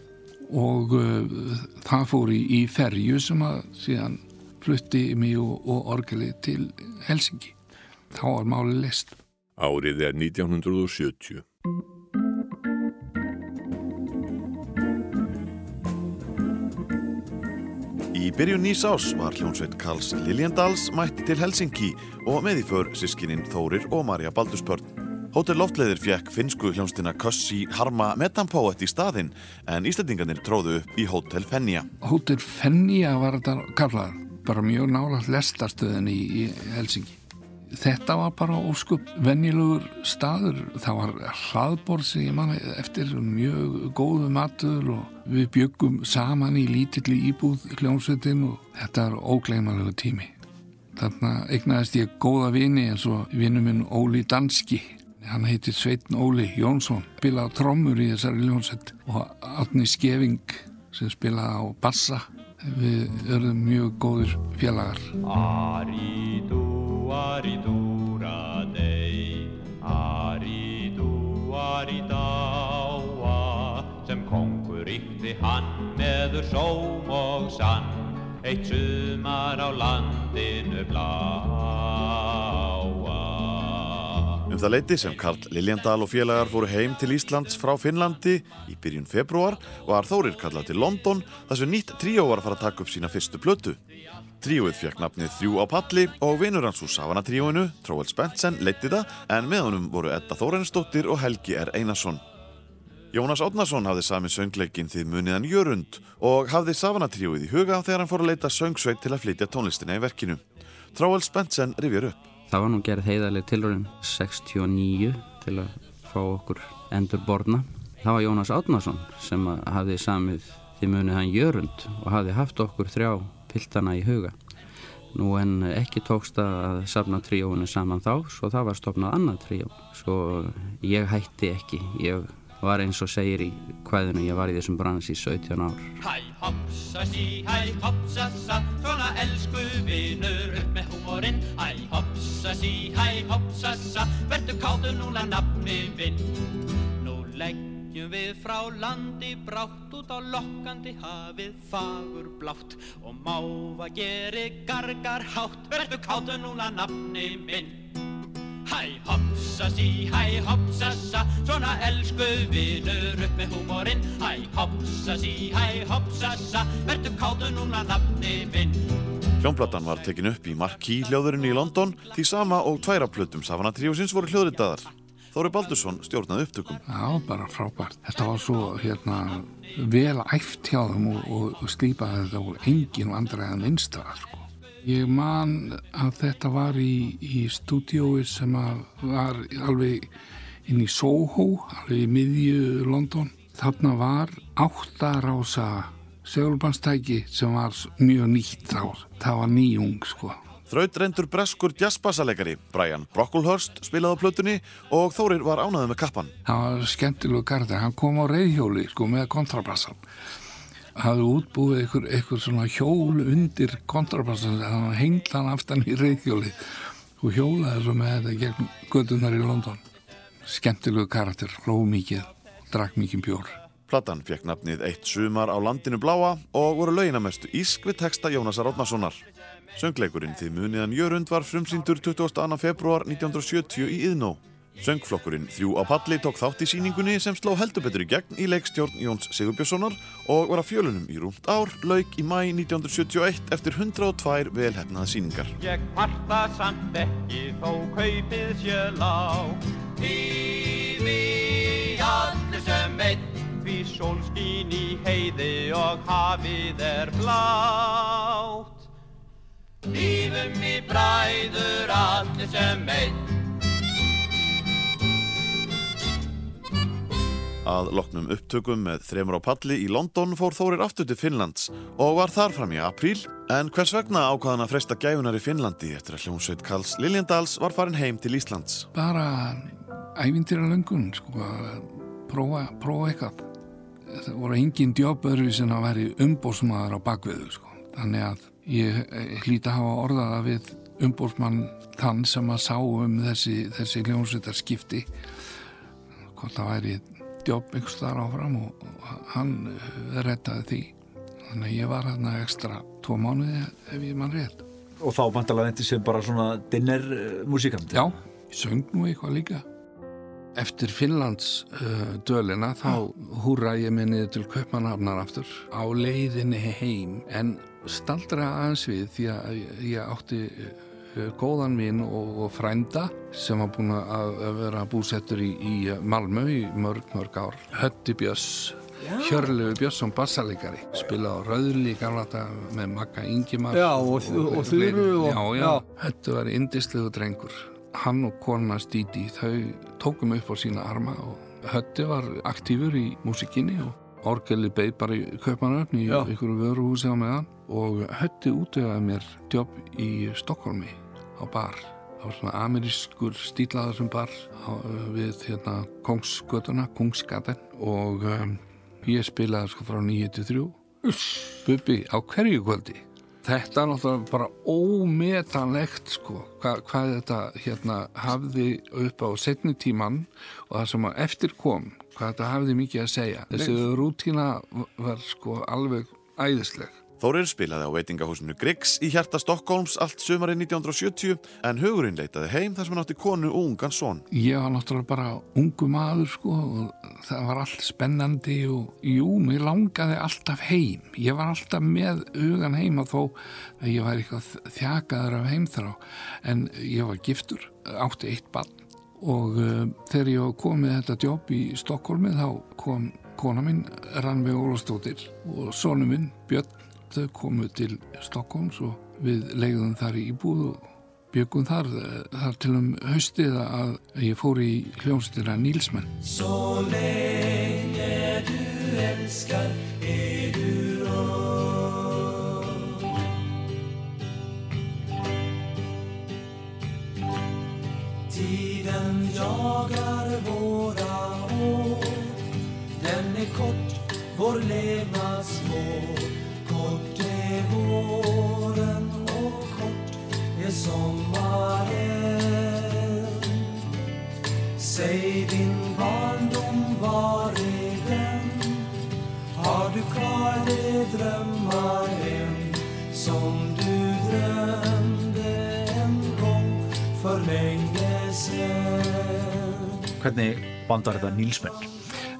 og uh, það fór í, í ferju sem að síðan flutti mig og, og orgelið til Helsingi. Þá var máli list. Árið er 1970. Í byrjun nýs ás var hljónsveit Karls Liljendals mætt til Helsingi og með í för sískininn Þórir og Marja Baldurspörn. Hótel Loftleiðir fjekk finsku hljónstina Kössi Harma Metampoet í staðinn en Íslandingarnir tróðu upp í Hótel Fenja. Hótel Fenja var þetta kallað, bara mjög nála lestastöðin í, í Helsingi. Þetta var bara óskup vennilegur staður. Það var hlaðbor sem ég manna eftir mjög góðu matur og við byggum saman í lítilli íbúð hljónsveitin og þetta er ógleymalegu tími. Þarna egnaðist ég góða vini eins og vinnu minn Óli Danski. Hann heitir Sveitn Óli Jónsson. Spilaði trommur í þessari hljónsveit og Átni Skeving sem spilaði á bassa. Við örðum mjög góður félagar. Aridu, aridúra dei, aridu, aridáa, sem kongur ykti hann meður sóm og sann, eitt sumar á landinu bláa. Um það leiti sem Karl Liljendal og félagar fóru heim til Íslands frá Finnlandi í byrjun februar var Þórir kallað til London þar sem nýtt tríó var að fara að taka upp sína fyrstu blötu. Tríóið fekk nafnið Þrjú á palli og vinur hans úr Savana tríóinu, Tróvel Spensen, leitti það en með honum voru Edda Þórensdóttir og Helgi R. Einarsson. Jónas Átnarsson hafði sami söngleikin þið muniðan Jörund og hafði Savana tríóið í huga þegar hann fór að leita söngsveit til að flytja tónlistina í verkinu. Tráel Spensen rifjar upp. Það var nú gerð heiðarlega tilröðin 69 til að fá okkur endur borna. Það var Jónas Átnarsson sem hafði samið því munið hann Jörund og hafði haft okkur þrjá piltana í huga. Nú en ekki tókst að safna tríóinu saman þá, svo það var stopnað annað tríó. Svo ég hætti ekki, ég var eins og segir í hvaðinu, ég var í þessum brans í 17 ár. Hæ hopsa sí, hæ hopsa sa, svona elsku vinur upp með húmorinn. Hæ hopsa sí, hæ hopsa sa, verðu káttu núna nafni vinn. Nú leggjum við frá landi brátt út á lokkandi hafið fagur blátt og máva geri gargar hátt, verðu káttu núna nafni minn. Hæ hopsa sí, hæ hopsa sa, svona elsku vinur upp með húmorinn. Hæ hopsa sí, hæ hopsa sa, verðu káttu núna nafni minn. Hljónplatan var tekin upp í Marquee hljóðurinn í London því sama og tværa plötum Savana Tríósins voru hljóðritaðar. Þóri Baldursson stjórnaði upptökum. Já, bara frábært. Þetta var svo hérna, vel æft hjá þeim og, og, og slípaði þetta og engin vandræðan einstara. Ég man að þetta var í, í stúdiói sem var alveg inn í Soho, alveg í miðju London. Þarna var áttarása segulbannstæki sem var mjög nýtt þá. Það var nýjung sko. Þraut reyndur breskur jazzbassalegari Brian Brocklehurst spilaði á plötunni og Þórir var ánaðið með kappan. Það var skemmtilegu gardi, hann kom á reyðhjóli sko með kontrabassan. Hafði útbúið einhver, einhver svona hjól undir kontrabassan þannig að hengla hann aftan í reyðhjóli og hjólaði svo með þetta gegn gödunar í London. Skemmtilegu karakter, hló mikið, drakk mikið bjór. Platan fekk nafnið Eitt sumar á landinu bláa og voru lauginamestu ísk við texta Jónasar Átnarssonar. Söngleikurinn Þið muniðan Jörund var frumsýndur 22. februar 1970 í Yðnó. Söngflokkurinn Þrjú á palli tók þátt í síningunni sem sló heldur betur í gegn í leikstjórn Jóns Sigurbjörnssonar og var að fjölunum í rúmt ár, lauk í mæ 1971 eftir 102 velhefnaða síningar. Ég kvarta samt ekki þó kaupið lág Lífi allir sem einn Því sólskín í heiði og hafið er blátt Lífum í bræður allir sem einn Að loknum upptökum með þremur á palli í London fór Þórir aftur til Finnlands og var þar fram í apríl en hvers vegna ákvaðan að fresta gæfunar í Finnlandi eftir að hljómsveit Karls Liljendals var farin heim til Íslands. Bara ævintýra löngun, sko, að prófa, prófa eitthvað. Það voru engin djópaður sem að veri umbósmaður á bakviðu, sko. Þannig að ég hlýta að hafa orðaða við umbósmann þann sem að sá um þessi, þessi hljómsveitar skipti hvort það væri djóp ykkur þar áfram og, hann uh, rettaði því. Þannig að ég var hérna ekstra tvo mánuði ef ég mann rétt. Og þá vantalega þetta sem bara svona dinner músíkand Já, ég söng nú eitthvað líka. Eftir Finnlands uh, dölina þá húra ég mig niður til Kaupmannhafnar aftur. Á leiðinni heim en staldra aðeins við því að ég átti góðan minn og, frænda sem var búin að, vera búsettur í, í Malmö í mörg, mörg ár. Hötti Björns, Hjörlegu Björnsson bassalegari, spila á Rauðli gamla þetta með Magga Ingimar. Já, og, og, og Þuru og... Já, já, Hötti var indislegu drengur. Hann og kona Stíti, þau tókum upp á sína arma og Hötti var aktífur í músikinni og Orgeli beig bara í Kaupanöfn í ykkur vöruhúsi á meðan og Hötti útöðaði mér jobb í Stokkólmi á bar. Það var svona amerískur stílaður sem bar á, við hérna Kongsgötuna, Kongsgaten og um, ég spilaði sko frá 9-3 Bubbi á hverju kvöldi Þetta er náttúrulega bara ómetanlegt sko, Hva, hvað þetta hérna hafði upp á setni tíman og það sem að eftir kom, hvað þetta hafði mikið að segja. Þessi rútína var sko alveg æðisleg. Þórir spilaði á veitingahúsinu Griggs í hjarta Stokkólms allt sumarið 1970 en hugurinn leitaði heim þar sem hann átti konu og ungan son. Ég var náttúrulega bara ungu maður sko og það var allt spennandi og jú, mér langaði alltaf heim. Ég var alltaf með hugan heima þó að ég var eitthvað þjakaður af heimþrá en ég var giftur, átti eitt barn og uh, þegar ég kom með þetta jobb í Stokkólmi þá kom kona mín Rannveig Ólafstóttir og sonu minn Björn þau komu til Stokkóms og við leiðum þar í íbúð og byggum þar þar til um haustið að ég fór í hljómsýttina Nílsmenn. Så länge du älskar Säg din barndom, var är den? Har du kvar de drömmar än som du drömde en gång för länge sedan? Hvernig band var þetta Nílsmenn?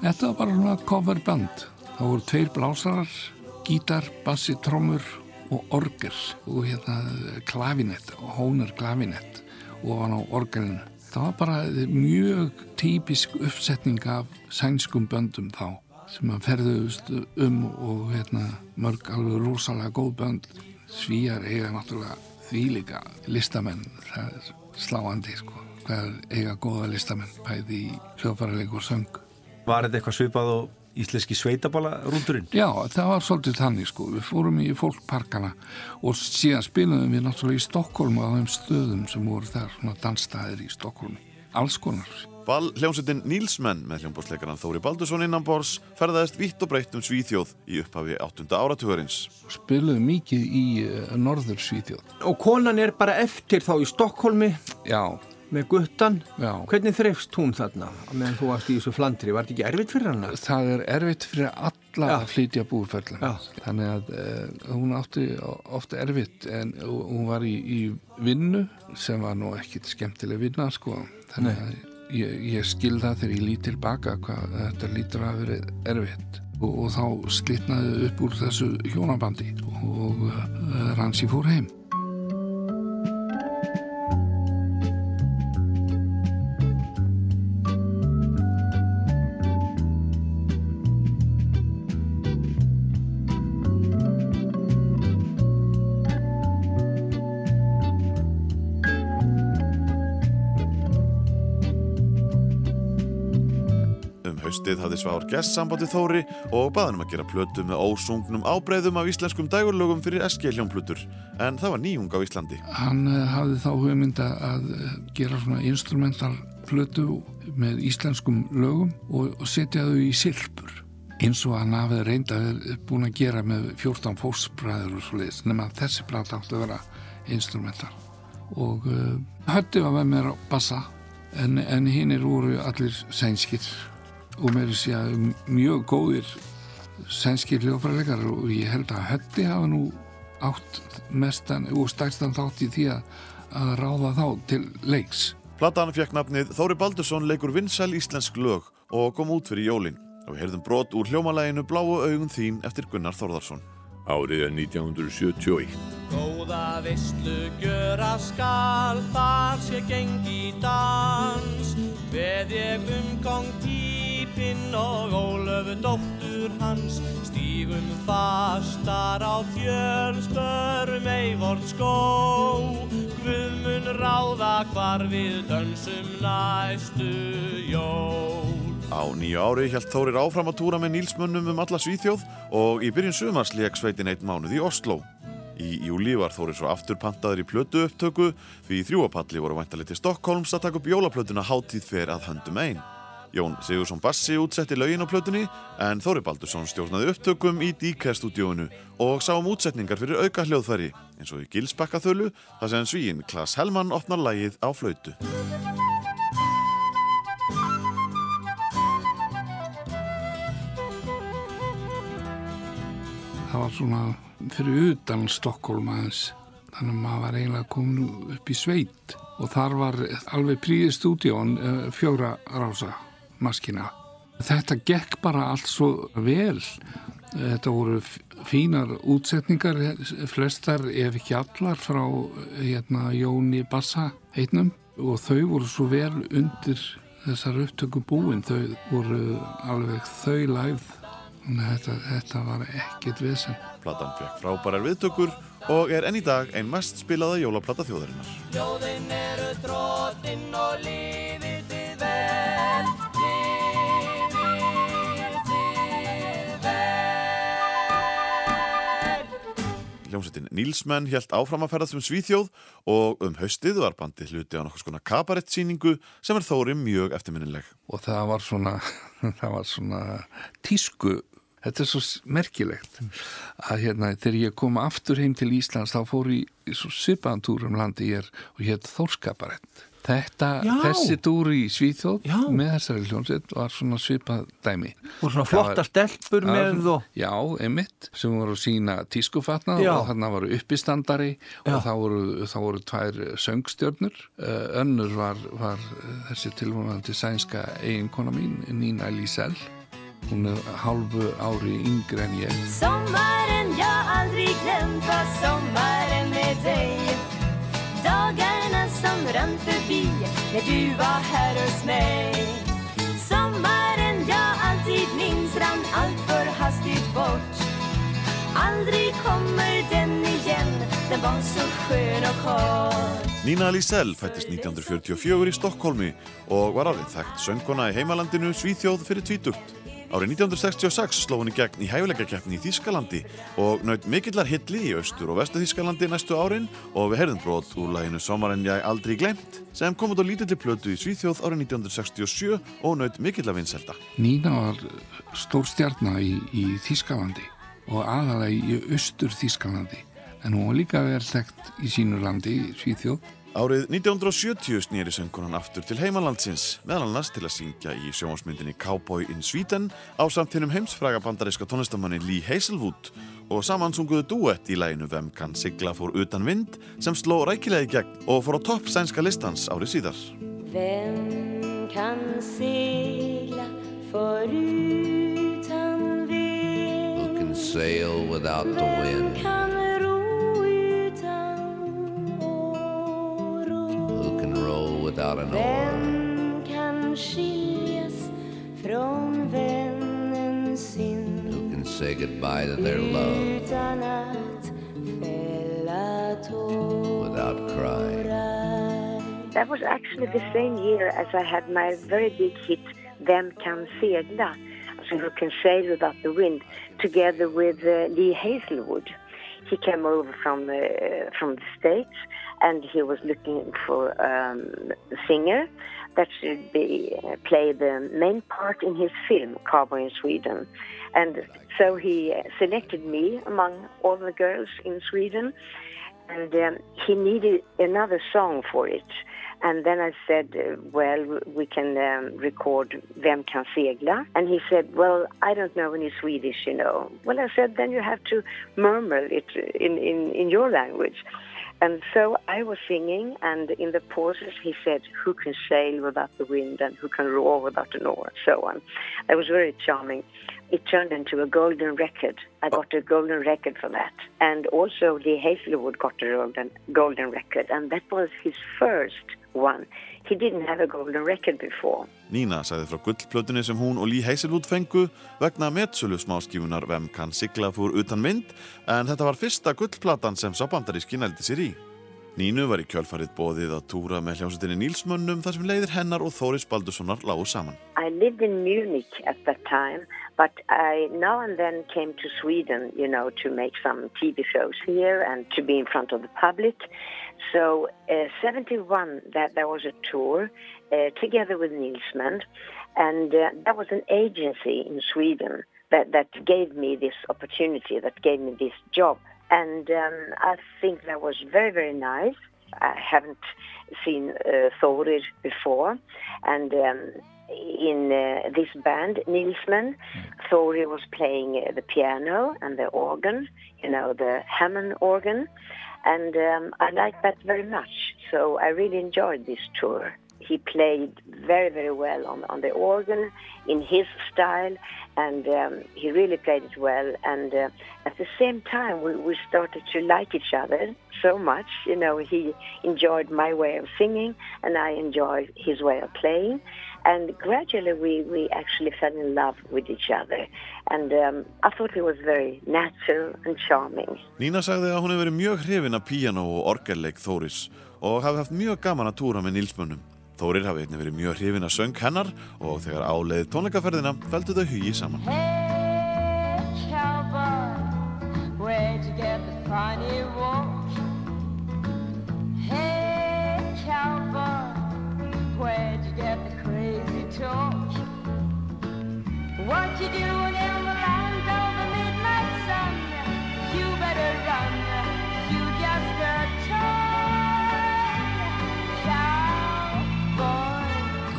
Þetta var bara svona coverband. Það voru tveir blásarar, gítar, bassi, trommur og orgel og hérna klavinett og hónur klavinett og hann á orgelinu. Það var bara mjög típisk uppsetning af sænskum böndum þá sem að ferðuðust um og hérna mörg alveg rosalega góð bönd. Svíjar eiga náttúrulega þvílíka listamenn, það er sláandi sko, hvað er eiga góða listamenn bæði í hljófarleik og söng. Var þetta eitthvað svipað og íslenski sveitabala rúndurinn? Já, það var svolítið þannig sko, við fórum í fólkparkana og síðan spilaðum við náttúrulega í Stokkólmu á þeim stöðum sem voru þar, svona dansstæðir í Stokkólmu, alls konar. Ball hljómsveitin Nílsmenn með hljómbórsleikaran Þóri Baldursson innanbors ferðaðist vitt og breytt um Svíþjóð í upphafi 8. áratugurins. Spilaðum mikið í uh, norður Svíþjóð. Og konan er bara eftir þá í Stokkólmi Já. Með guttan. Já. Hvernig þreifst hún þarna meðan þú varst í þessu flandri? Var þetta ekki erfitt fyrir hana? Það er erfitt fyrir alla Já. að flytja búferðlum. Þannig að uh, hún átti ofta erfitt en hún var í, í vinnu sem var nú ekkit skemmtileg vinna sko. Þannig að ég, ég skil það þegar ég lít tilbaka hvað þetta lítur að verið erfitt. Og, og þá slitnaði upp úr þessu hjónabandi og uh, Ransi fór heim. Haustið hafði Svár Gess sambandi Þóri og baði hann um að gera plötu með ósungnum ábreyðum af íslenskum dægurlögum fyrir SG hljómplutur en það var nýjung á Íslandi. Hann uh, hafði þá hugmynda að gera svona instrumental plötu með íslenskum lögum og, og setja þau í silpur eins og hann hafði reynda búin að gera með 14 fósbræður og svo leiðis nema að þessi plata átti að vera instrumental. Og uh, hötti var með mér á bassa en, en hinn er voru allir sænskir og mér er sér mjög góðir sænskir hljófræleikar og ég held að hötti hafa nú átt mestan og stækstan þátt í því að, að ráða þá til leiks. Platan fekk nafnið Þóri Baldursson leikur vinsæl íslensk lög og kom út fyrir jólin og við heyrðum brot úr hljómalæginu Bláu augun þín eftir Gunnar Þórðarsson. Árið er 1971. Góða veistlu gjöra skal, þar sé gengi dans Veð ég umgang típinn og Ólöfu dóttur hans Stígum fastar á fjöl, spörum eivort skó Guð mun ráða hvar við dönsum næstu jól Á nýju ári hjælt Þórir áfram að túra með Nílsmönnum um alla Svíþjóð og í byrjun sumars leik sveitin eitt mánuð í Oslo. Í júli var Þórir svo aftur pantaður í plötu upptöku því þrjúapalli voru væntalið til Stokkólms að taka upp jólaplötuna Háttíð fer að höndum einn. Jón Sigursson Bassi útsetti lögin á plötunni en Þóri Baldursson stjórnaði upptökum í DK-stúdíóinu og sá um útsetningar fyrir auka hljóðfæri eins og í Gilsbakkaþölu þar sem svíinn Klas Hellmann opnar lægið á flautu. Það var svona fyrir utan Stokkólm aðeins þannig að maður var eiginlega komin upp í sveit og þar var alveg príðið stúdíón uh, fjóra rása maskina. Þetta gekk bara allt svo vel. Þetta voru fínar útsetningar, flestar ef ekki allar frá hérna, Jóni Bassa heitnum og þau voru svo vel undir þessar upptöku búin. Þau voru alveg þau læð Þannig að þetta, þetta var ekkit vesen. Platan fekk frábærar viðtökur og er enn í dag ein mest spilaða jólaplata þjóðarinnar. Ljóðin eru drottin og lífið þið vel, Hljómsveitin Nílsmenn helt áfram að ferðast um Svíþjóð og um haustið var bandið hluti á nokkuð skona kabarettsýningu sem er þóri mjög eftirminnileg. Og það var svona, [LAUGHS] það var svona tísku Þetta er svo merkilegt að hérna þegar ég kom aftur heim til Íslands þá fór ég í svo svipaðan túr um landi ég er og hétt Þórskaparett. Þetta, Já. þessi túr í Svíþjóð Já. með þessari hljómsveit var svona svipað dæmi. Og svona flotta stelpur með var- og- Já, einmitt, sem voru að sína tískufatna Já. og þarna voru uppistandari og þá voru, þá voru tvær söngstjörnur. Uh, önnur var, var þessi tilvonandi sænska eiginkona mín, Nína Lísell. Hún er halvu ári yngre en ég. Sommaren jag aldrig glömt var sommaren med dig Dagarna som rann förbi när du var här hos mig. Sommaren jag alltid minns rann allt för hastigt bort. Aldrig kommer den igen, den var så skön och kort. Nína Lísell fættist 1944 í Stokkólmi og var árið þekkt söngkona í heimalandinu Svíþjóð fyrir tvítugt. Árið 1966 sló hún í gegn í hæfileikakeppni í Þískalandi og naut mikillar hilli í austur og vestu Þískalandi næstu árin og við heyrðum brot úr læginu Sommaren ég aldrei glemt sem kom út á lítilli plötu í Svíþjóð árið 1967 og naut mikillar vinselda. Nína var stór stjarnar í, í Þískalandi og aðalega í austur Þískalandi en hún var líka vel þekkt í sínu landi, Svíþjóð. Árið 1970 snýri söngkonan aftur til heimalandsins, meðal annars til að syngja í sjónvarsmyndinni Cowboy in Sweden á samt hinnum heimsfræga bandaríska tónlistamanni Lee Hazelwood og saman sunguðu duett í læginu Vem kann sigla fór utan vind sem sló rækilega í gegn og fór á topp sænska listans árið síðar. Vem kan segla förutan vind? Who can sail without the wind? Without an oar? Vem kan skiljas från vännen sin? Who can say goodbye to their love Utan att fälla without crying? That was actually the same year as I had my very big hit Vem kan segla? Alltså Who can sail without the wind together with uh, Lee Hazelwood. He came over from uh, from the States and he was looking for um, a singer that should be uh, play the main part in his film Cowboy in Sweden. And so he selected me among all the girls in Sweden and um, he needed another song for it. And then I said, uh, well, we can um, record Vem kan segla? And he said, well, I don't know any Swedish, you know. Well, I said, then you have to murmur it in, in, in your language. And so I was singing, and in the pauses he said, who can sail without the wind and who can roar without an oar, so on. It was very charming. It turned into a golden record. I got a golden record for that. And also Lee Hazelwood got a golden, golden record, and that was his first one. He didn't have a golden record before. Nína sagði frá gullplötunni sem hún og Lee Hazelwood fengu vegna metsölu smáskífunar Vem kann sigla fór utan vind en þetta var fyrsta gullplatan sem sá bandaríski nældi sér í. Nínu var í kjölfarið bóðið að túra með hljómsveitinni Nílsmönnum þar sem leiðir hennar og Þóris Baldurssonar lágu saman. I lived in Munich at that time, but I now and then came to Sweden, you know, to make some TV shows here and to be in front of the public. So, uh, 71, that there was a tour uh, together with Nilsman, and uh, that was an agency in Sweden that, that gave me this opportunity, that gave me this job. And um, I think that was very, very nice. I haven't seen uh, Thorir before, and um, in uh, this band, Nilsman, Thorir was playing uh, the piano and the organ, you know, the Hammond organ, and um, I liked that very much. So I really enjoyed this tour. He played very, very well on, on the organ in his style, and um, he really played it well. And uh, at the same time, we, we started to like each other so much. You know, he enjoyed my way of singing, and I enjoyed his way of playing. And gradually we, we actually fell in love with each other. And um, I thought it was very natural and charming. Nína sagði að hún hefur verið mjög hrifin af píano og orgelleik Þóris og hafi haft mjög gaman að túra með Nílsmönnum. Þórir hafi einnig verið mjög hrifin af söng hennar og þegar áleiði tónleikaferðina feldu þau hugi saman. Hey, cowboy, where'd you get the funny walk? Talk? What you doing in the land of the midnight sun? You better run, you just a toy cowboy.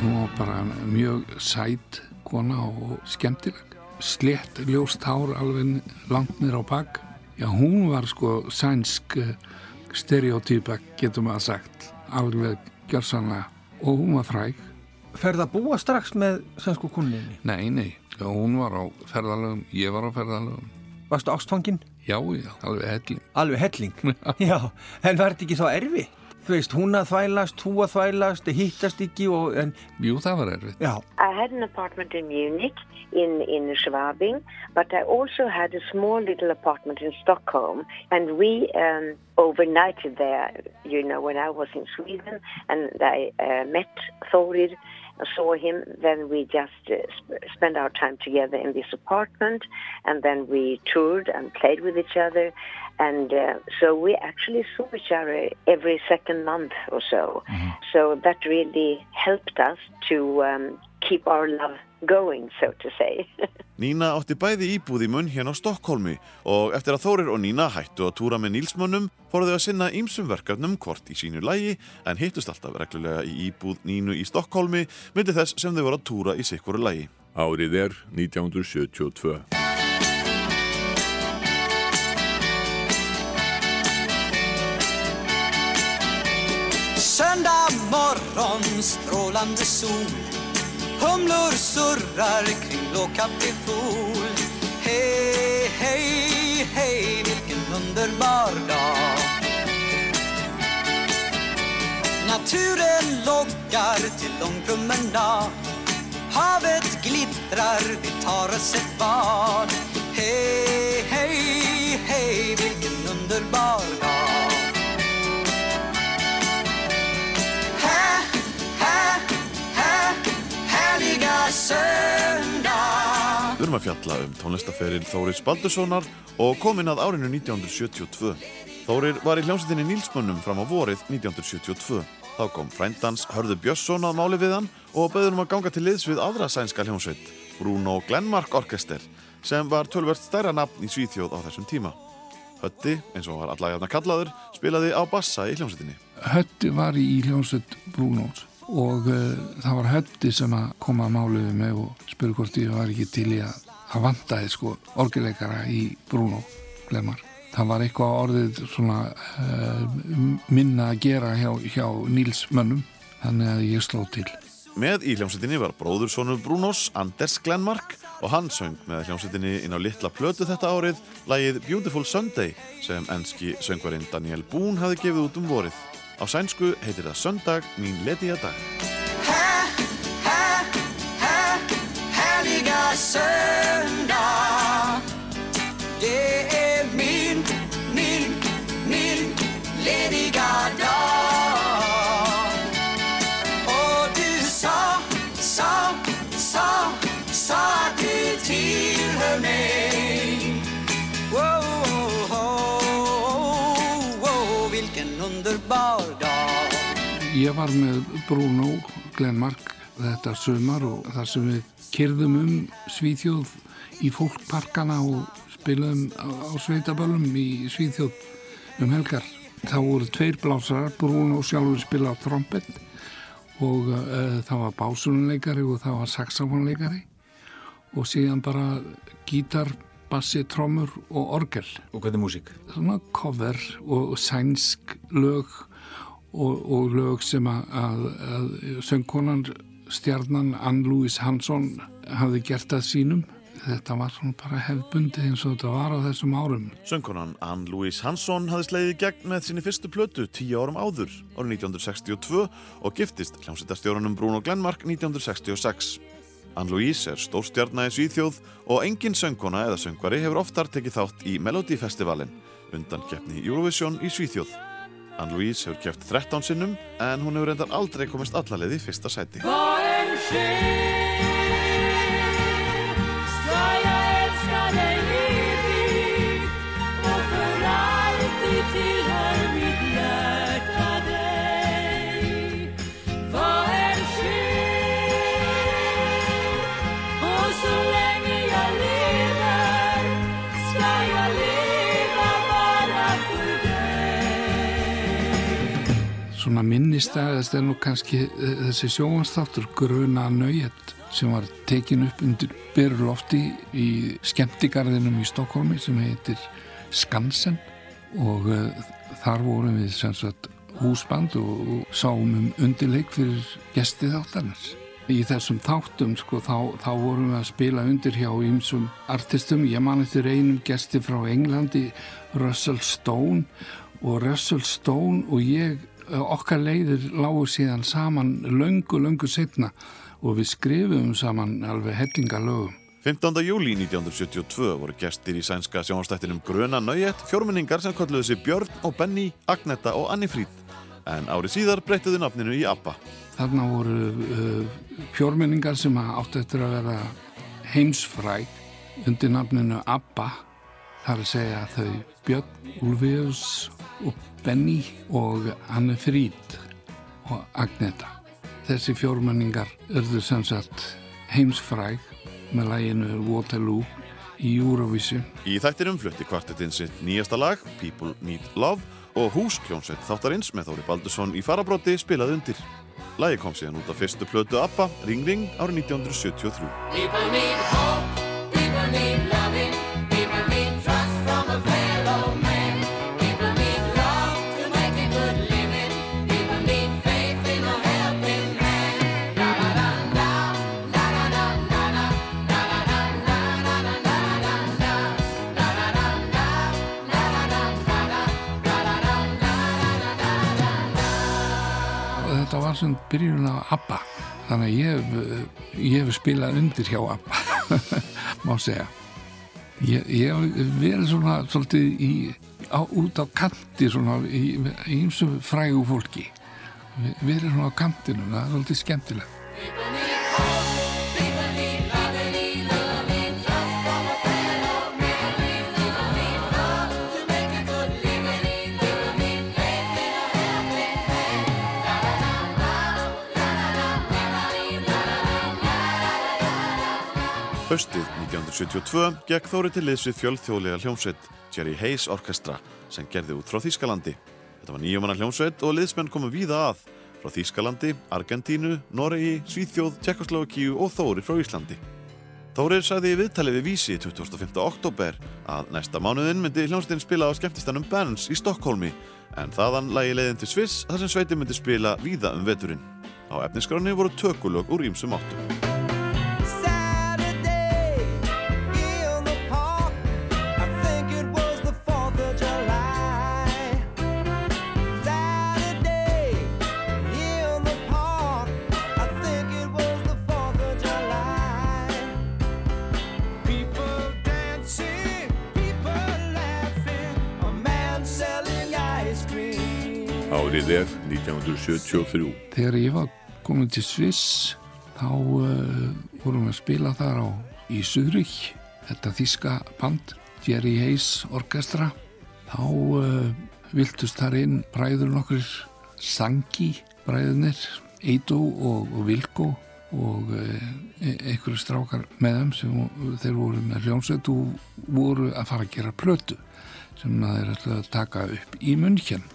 Hún var bara mjög sæt kona og skemmtileg. Slett ljóst hár alveg langt niður á bak. Já, hún var sko sænsk eh, stereotýpa, getur maður sagt. Alveg gjörsanlega. Og hún var fræg. Ferð að búa strax með sænsku kunninni? Nei, nei. Já, hún var á ferðalögum, ég var á ferðalögum. Varstu ástfangin? Já, já, alveg helling. Alveg helling? já, [LAUGHS] en var þetta ekki þá erfi? Þú veist, hún að þvælast, þú að þvælast, hittast ekki og... En... Jú, það var erfið. Já. I had an apartment in Munich, in, in Schwabing, but I also had a small little apartment in Stockholm. And we um, overnighted there, you know, when I was in Sweden. And I uh, met Thorid, saw him. Then we just uh, sp- spent our time together in this apartment. And then we toured and played with each other. And uh, so we actually saw each other every second month or so. So that really helped us to um, keep our love going, so to say. [LAUGHS] Nína átti bæði íbúð í munn hérna á Stokkólmi og eftir að Þórir og Nína hættu að túra með Nílsmönnum fóru þau að sinna ímsum verkefnum hvort í sínu lægi en hittust alltaf reglulega í íbúð Nínu í Stokkólmi myndi þess sem þau voru að túra í sikkuru lægi. Árið er 1972. Söndag morgon, strålande sol Humlor surrar kring blå Hej, hej, hej, vilken underbar dag. Naturen lockar till lång promenad. Havet glittrar, vi tar oss ett bad. Hej, hej, hej, vilken underbar dag. Härliga söndag Við erum að fjalla um tónlistaferil Þórir Baldurssonar og komin að árinu 1972. Þórir var í hljómsveitinni Nílsmönnum fram á vorið 1972. Þá kom frændans Hörður Björnsson að máli við hann og bauður um að ganga til liðs við aðra sænska hljómsveit, Bruno Glenmark Orkester, sem var tölvert stærra nafn í Svíþjóð á þessum tíma. Hötti, eins og var allagjarnar kallaður, spilaði á bassa í hljómsveitinni. Hötti var í hljómsveit Brúnós og uh, það var Hötti sem að koma að málu við mig og spurði hvort ég var ekki til í að það vantaði sko orgileikara í Brúnó glemar. Það var eitthvað orðið svona uh, minna að gera hjá, hjá Níls mönnum þannig að ég sló til. Með í hljómsveitinni var bróðursonur Brunos, Anders Glenmark og hann söng með hljómsveitinni inn á litla plötu þetta árið lagið Beautiful Sunday sem enski söngvarinn Daniel Boone hafi gefið út um vorið. Á sænsku heitir það Söndag mín lediga dag. härliga söndag Det är min, Ég var með Bruno Glenmark þetta sumar og þar sem við kyrðum um Svíþjóð í fólkparkana og spilaðum á, sveitaböllum í Svíþjóð um helgar. Það voru tveir blásarar, Bruno sjálfur spilað á trompet og uh, það var básunleikari og það var saxofónleikari og síðan bara gítar, bassi, trommur og orgel. Og hvernig músík? Svona cover og sænsk lög og, og lög sem að, að, að söngkonan stjarnan Ann-Louise Hansson hafði gert að sínum þetta var svona bara hefbundi eins og þetta var á þessum árum. Söngkonan Ann-Louise Hansson hafði sleiðið í gegn með sinni fyrstu plötu tíu árum áður, árið 1962 og giftist hljómsveitastjórunum Bruno Glenmark 1966. Ann-Louise er stórstjarnæði Svíþjóð og engin söngkona eða söngvari hefur oftar tekið þátt í Melody Festivalin undan keppni Eurovision í Svíþjóð. Ann-Louise hefur keppt 13 sinnum en hún hefur reyndar aldrei komist allalegði í fyrsta sæti. Svona minnistæðast er nú kannski eh, þessi sjóanstáttur Gruna Nöyet sem var tekin upp undir byrjulofti í skemmtigarðinum í Stokkólmi sem heitir Skansen og uh, þar vorum við sem sagt húsband og, sáum um undirleik fyrir gesti þáttarins. Í þessum þáttum sko þá, þá vorum við að spila undir hjá ýmsum artistum. Ég man eftir einum gesti frá Englandi, Russell Stone og Russell Stone og ég, eh, okkar leiðir lágu síðan saman löngu, löngu setna og við skrifum saman alveg hellingalögum. 15. júli 1972 voru gestir í sænska sjónastættinum Gröna Nöyet fjórmenningar sem kalluðu sig Björn og Benny, Agneta og Anni Fríd en árið síðar breyttuðu nafninu í ABBA. Þarna voru uh, fjórmenningar sem áttu eftir að vera heimsfræg undir nafninu ABBA þar að segja þau Björn Ulfius og Benny og Anne Fríd og Agneta. Þessi fjórmenningar örðu sem sagt heimsfræg með læginu Waterloo í Eurovision. Í þættinum flutti kvartetinn sitt nýjasta lag, People Need Love, og húskljónsveit þáttarins með Þóri Baldursson í farabróti spilaði undir. Lagi kom síðan út af fyrstu plötu ABBA, Ring Ring, árið 1973. og sem byrjun á ABBA. Þannig að ég hef, eh, ég hef spilað undir hjá ABBA [LAUGHS] má segja. Ég, ég hef verið svona svolítið í, á, út á kanti svona í, í ymsu frægu fólki. Ve- verið svona á kantinum það er svolítið skemmtilegt Haustið 1972 gekk Þóri til liðs við fjölþjóðlega hljómsveit Jerry Hayes Orkestra sem gerði út frá Þýskalandi. Þetta var nýjumanna hljómsveit og liðsmenn komu víða að frá Þýskalandi, Argentínu, Noregi, Svíþjóð, Tjekkoslovakíu og Þóri frá Íslandi. Þórir sagði í viðtali við Vísi 25. oktober að næsta mánuðin myndi hljómsveitin spila á skemmtistanum Bands í Stokkólmi en þaðan lagi leiðin til Sviss þar sem sveitin myndi spila víða um veturinn. Á efniskráni voru tökulög úr ýmsum áttum. Árið er 1973. þegar ég var komin til Sviss þá uh, vorum við að spila þar á í Suðrich þetta þíska band Jerry Hayes Orkestra þá uh, viltust þar inn bræður nokkur Sangi bræðurnir Eidó og, og Vilko og uh, einhverju strákar með þeim sem þeir voru með hljómsveit og voru að fara að gera plötu sem þeir ætlaði að taka upp í München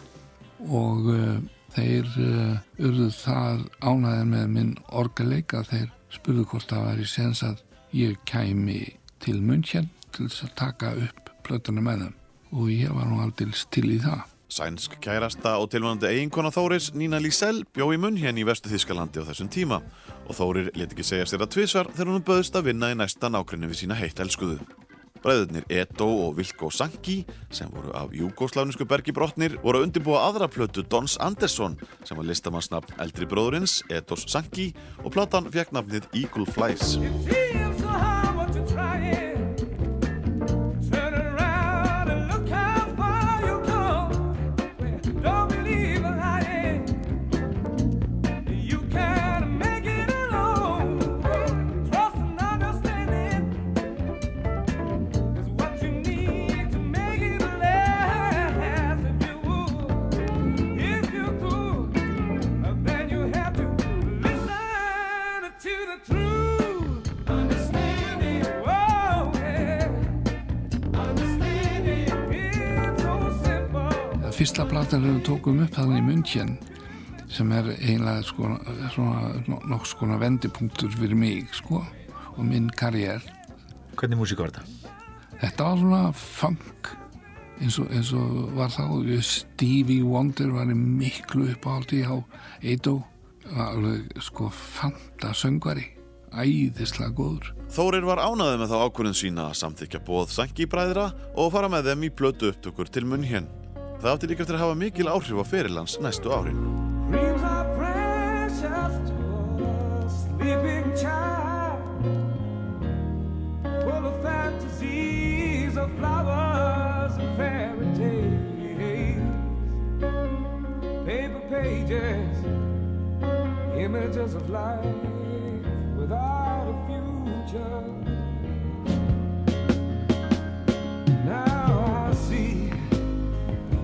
og uh, þeir uh, urðu það ánæðir með minn orgaleik að þeir spurðu hvort það væri sens að ég kæmi til München til þess að taka upp plötuna með þeim og ég var nú aldils til í það. Sænsk kærasta og tilvonandi eiginkona Þóris, Nína Lísell, bjó í munn hérna í vestu Þískalandi á þessum tíma og Þórir let ekki segja sér að tvisvar þegar hún böðst að vinna í næsta nákrenni við sína heitt elskuðu. Bræðurnir Edo og Vilko Sanki, sem voru af júgoslánisku bergibrotnir, voru að undirbúa aðra plötu Dons Andersson, sem var listamannsnafn eldri bróðurins, Edos Sanki, og platan fekk nafnið Eagle Flies. Fyrsta platan sem við tókum upp þannig í München sem er eiginlega sko, svona nokk skona vendipunktur fyrir mig sko og minn karriér Hvernig músík var þetta? Þetta var svona funk eins og, eins og var þá Stevie Wonder var miklu uppáhaldi á Edo alveg sko fanta söngvari æðislega góður Þórir var ánaðið með þá ákvörðin sína að samþykja bóð Sanki bræðra og fara með þeim í blötu upptökur til munn hér. Það átti líka eftir að hafa mikil áhrif á ferilans næstu árin. Pages, images of life without a future.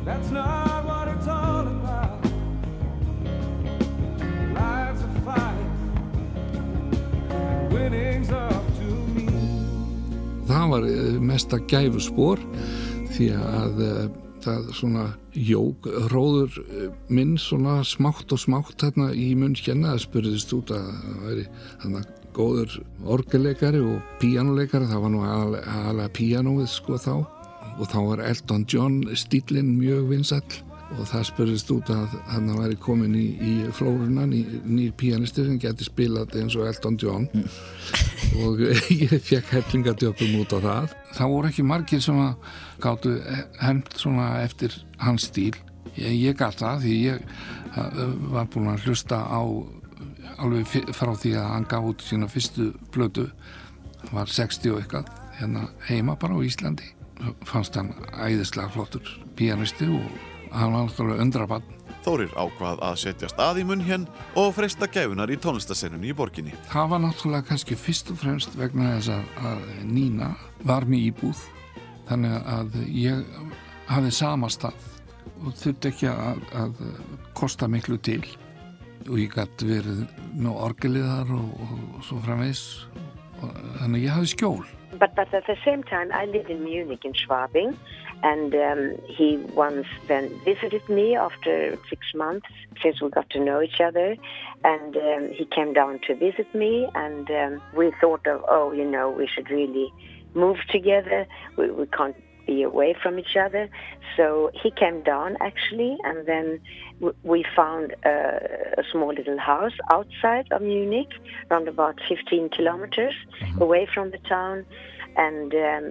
That's not what it's all about. Lives are fire, and winning's up to me. Það var eh, mesta gæfuspor því að eh, það svona jók róður eh, minn svona smátt og smátt þarna í munn hérna það spurðist út að það væri þarna góður orgelleikari og píjánuleikari, það var nú aðalega píjánúið sko þá og þá var Elton John stílinn mjög vinsall og það spurðist út að hann væri komin í, í flórunna, ný, nýr píanisti sem geti spilað eins og Elton John og [LAUGHS] ég fekk hellingadjöpum út á það. Það voru ekki margir sem að gáttu hefnt svona eftir hans stíl. Ég, ég gæt það því ég uh, var búin að hlusta á alveg frá því að hann gaf út sína fyrstu blödu, var 60 og eitthvað, hérna heima bara á Íslandi. Fannst hann æðislega flottur píanisti og hann var náttúrulega undrabann. Þórir ákvað að setja stað í munn hér og freista gæfunar í tónlistasennunni í borginni. Það var náttúrulega kannski fyrst og fremst vegna þess að, að Nína var með íbúð þannig að ég hafði sama stað og þurfti ekki að, að kosta miklu til og ég gæti verið með orgeliðar og, og, og svo framvegs þannig að ég hafði skjól But, but at the same time, I lived in Munich in Schwabing, and um, he once then visited me after six months since we got to know each other. And um, he came down to visit me, and um, we thought of, oh, you know, we should really move together. We, we can't be away from each other. So he came down actually, and then we found a, a small little house outside of Munich, around about 15 kilometers away from the town. And um,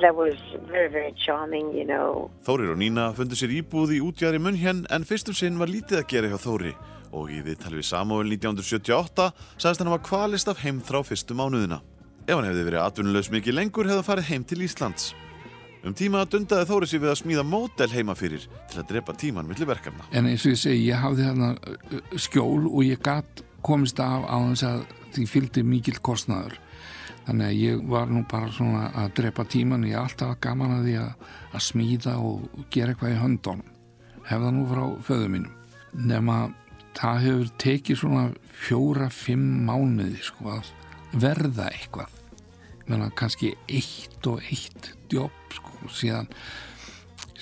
that was very, very charming, you know. Þórir og Nína fundu sér íbúð í útjæri munn hér en fyrstum sinn var lítið að gera hjá Þóri og í viðtali við Samuel 1978 sagðist hann að kvalist af heimþrá fyrstu mánuðina. Ef hann hefði verið atvinnulegs mikið lengur hefði hann farið heim til Íslands. Um tíma dundaði Þóri sér við að smíða módel heima fyrir til að drepa tíman millir verkefna. en eins og ég segi, ég hafði þarna skjól og ég gatt komist af á þess að því fylgdi mikill kostnaður. Þannig að ég var nú bara svona að drepa tíman ég er alltaf gaman að því að, að smíða og gera eitthvað í höndunum. Hefða nú frá föðu mínum. Nema það hefur tekið svona fjóra, fimm mánuði sko að verða eitthvað menna kannski eitt og eitt jobb sko. Síðan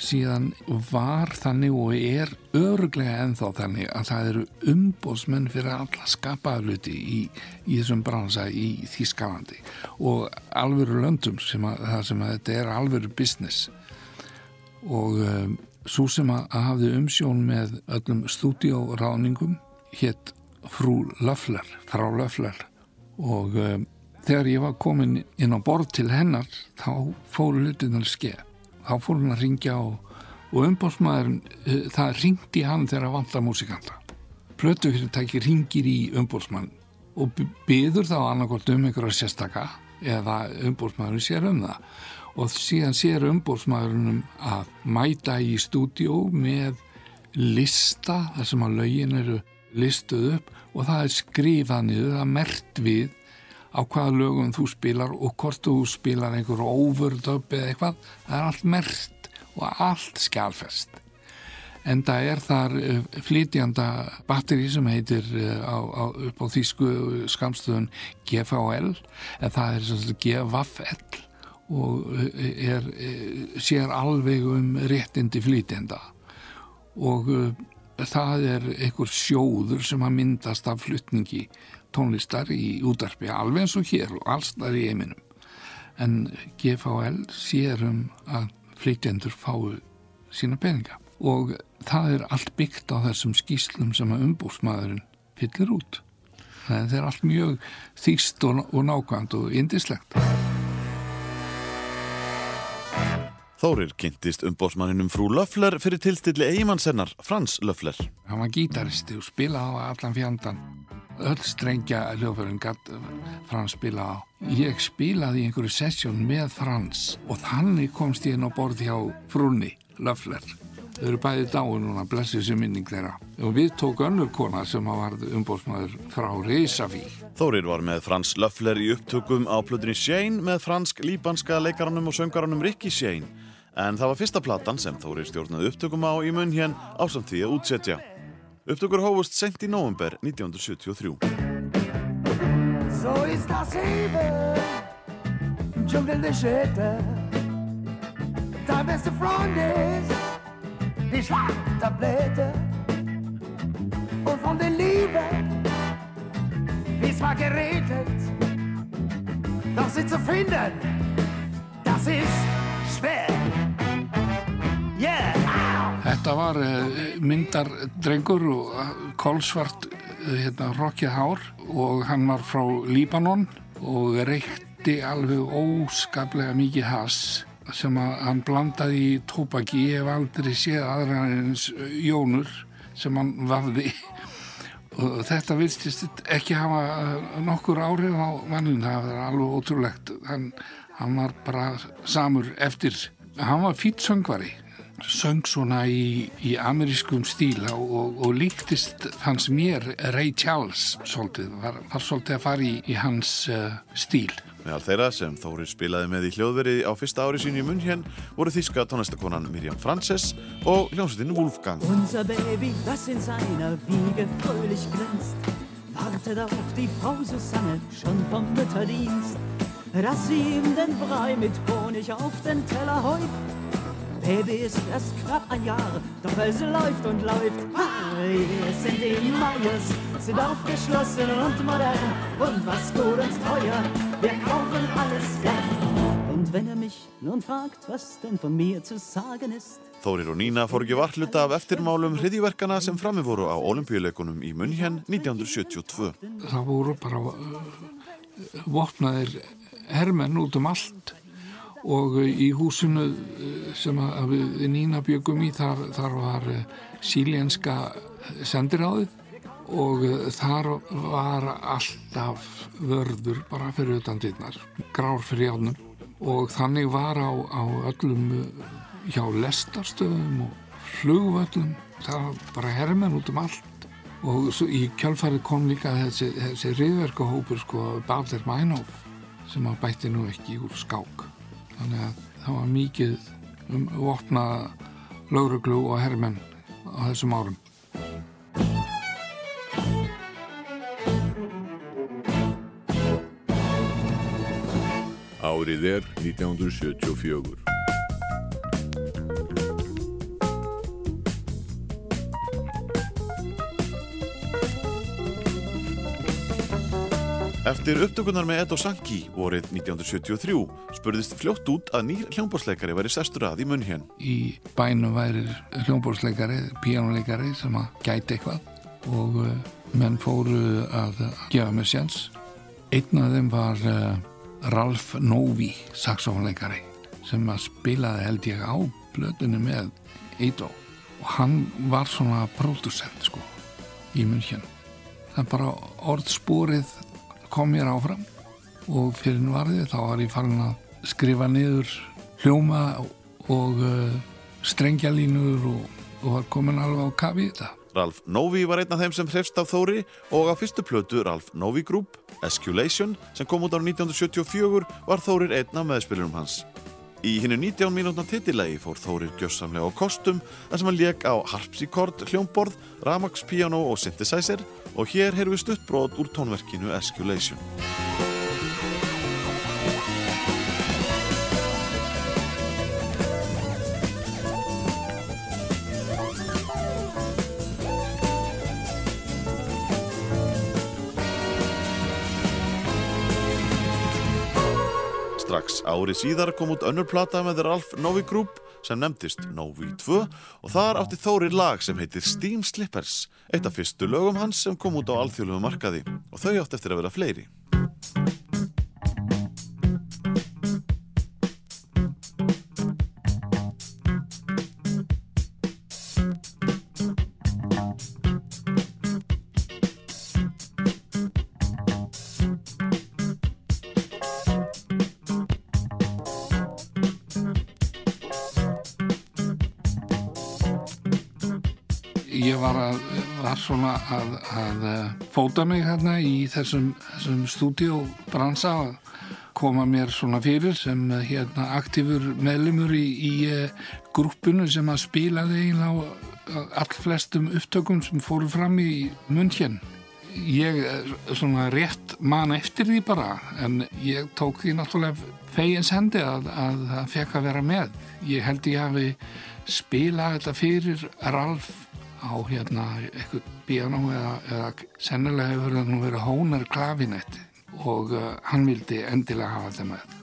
síðan var þannig og er öruglega ennþá þannig að það eru umbóðsmenn fyrir alla skapaðluti í, í þessum bransa í Þýskalandi og alvöru löndum sem að, sem að þetta er alvöru business. Og um, svo sem að hafði umsjón með öllum stúdíóráðningum hétt frú Löffler, frá Löffler. Og um, þegar ég var komin inn á borð til hennar þá fóru hlutinnar skeið þá fór hún að ringja og, og umbóðsmaðurinn, uh, það ringdi hann þegar að vanta músikanta. Plötufyrirtæki ringir í umbóðsmann og byður þá annarkort um einhverja sérstaka eða umbóðsmaðurinn sér um það. Og síðan sér umbóðsmaðurinn að mæta í stúdíó með lista þar sem að lögin eru listuð upp og það er skrifað niður, það er mert við á hvaða lögum þú spilar og hvort þú spilar einhver overdub eða eitthvað, það er allt mert og allt skjálfest en það er þar uh, flytjanda batteri sem heitir uh, á, á, upp á þýsku skamstöðun GVL en það er svona GVFL og uh, er, sér alveg um réttindi flytjanda og það er einhver sjóður sem að myndast af flytningi tónlistar í útarpi alveg eins og hér og allstar í eiminum en GVL sér um að flytjendur fái sína peninga og það er allt byggt á þessum skýslum sem að umbúrsmaðurinn fyllir út það er allt mjög þýst og, og nákvæmt og indislegt Þórir kynntist umbósmanninum frú Löffler fyrir tilstilli eigimannssennar Frans Löffler. Hann var gítaristi og spilaði á allan fjandan. Öll strengja hljófurinn gatt Frans spilaði á. Ég spilaði í einhverju sessjón með Frans og þannig komst ég inn á borð hjá frúni Löffler. Þau eru bæði dáin núna, blessið sem minning þeirra. Og við tók önnur kona sem var umbósmaður frá Reisaví. Þórir var með Frans Löffler í upptökum á plötunni Shane með fransk-líbanska leikaranum og söngaranum Ricky Shane. En það var fyrsta platan sem Þórir stjórnaði upptökum á í munn hér ásamt því að útsetja. Upptökur hófust sent í november 1973. Så i Stadshaven, djungeln är sköter. Der bästa från det, die svarta blätter. Och från det livet, wie war geregelt. Das ist zu finden, das ist schwer. Yeah! Þetta var uh, myndardrengur og uh, kólsvart uh, hérna, rokkið hár og hann var frá Líbanon og reykti alveg óskaplega mikið hass sem hann blandaði í tópaki. Ég hef aldrei séð aðra eins jónur sem hann vafði og þetta vilstist ekki hafa nokkur áhrif á mannin, það var alveg ótrúlegt. Hann, hann var bara samur eftir. Hann var fýtt söngvari söng svona í, í amerískum stíl og, og, og líktist hans mér Ray Charles svolítið, var, var svolítið að fara í, í hans uh, stíl. Meðal þeirra sem Þórir spilaði með í hljóðveri á fyrsta ári sín í munn hér voru þíska tónlistakonan Miriam Frances og hljómsveitin Wolfgang. Unser Baby, das in seiner Wiege fröhlich glänzt, wartet auf die Frau Susanne schon vom Mütterdienst, dass sie ihm den Brei mit Honig auf den Teller häuft. Baby ist erst knapp ein Jahr, doch es läuft und läuft. Wir sind die Meyers, sind aufgeschlossen und modern und was gut und teuer, wir kaufen alles gern. Und wenn er mich nun fragt, was denn von mir zu sagen ist, Þórir og Nína fór ekki vartluta af eftirmálum hriðiverkana sem frammi voru á olimpíuleikunum í München 1972. Það voru bara uh, vopnaðir hermenn út um allt og í húsinu uh, sem við Nína byggum í þar, þar var uh, sílenska sendiráðið. Og þar var alltaf vörður bara fyrir utan dittnar, grár fyrir jánum og þannig var á, á öllum hjá lestarstöðum og flugvöllum það var bara hermenn út um allt. Og í kjálfarið kom líka þessi, þessi riðverkahópur sko Balder Mænhof sem að bætti nú ekki úr skák þannig að það var mikið um vopna lauruglu og hermenn á þessum árum Árið er 1974. Eftir upptökunar með Edo Sanki vorið 1973 spurðist fljótt út að nýr hljómbórsleikari væri sestur að í munn hér. Í bænum væri hljómbórsleikari, píjánuleikari sem að gæti eitthvað og uh, menn fóru að gefa mér sjans. Einn af þeim var uh, Ralf Novi, saxofónleikari sem að spilaði held ég á blöðinu með Edo og hann var svona pródusent sko í munn hér. Það er bara orðspórið kom mér áfram og fyrir varðið þá var ég farin að skrifa niður hljóma og uh, strengjalínur og, og var komin alveg á kafi í þetta. Ralf Novi var einn af þeim sem hrefst af Þóri og á fyrstu plötu Ralf Novi Group, Esculation, sem kom út á 1974 var Þórir einn af meðspilurum hans. Í hinnu 19 mínútna titillegi fór Þórir gjössamlega á kostum þar sem hann leik á harpsíkord, hljómborð, ramax, piano og synthesizer og hér heyrðu við stuttbrót úr tónverkinu Esculation. Strax ári síðar kom út önnur plata með Ralf Novi Group sem nefndist Novi 2 og þar átti Þórir lag sem heitir Steam Slippers, eitt af fyrstu lögum hans sem kom út á alþjóðlegu markaði og þau átti eftir að vera fleiri. Svona að, að eh, fóta mig hérna í þessum, þessum stúdíobransa að koma mér svona fyrir sem eh, hérna aktífur meðlumur í, í uh, grúppunu sem að spilaði eiginlega á allflestum upptökum sem fóru fram í munnkjenn. Ég eh, svona rétt man eftir því bara en ég tók því náttúrulega fegins hendi að það fekk að vera með. Ég held ég hafi spilað þetta fyrir Ralf á hérna eitthvað piano eða, eða sennilega hefur það nú verið hónar klavinetti og uh, hann vildi endilega hafa þetta með.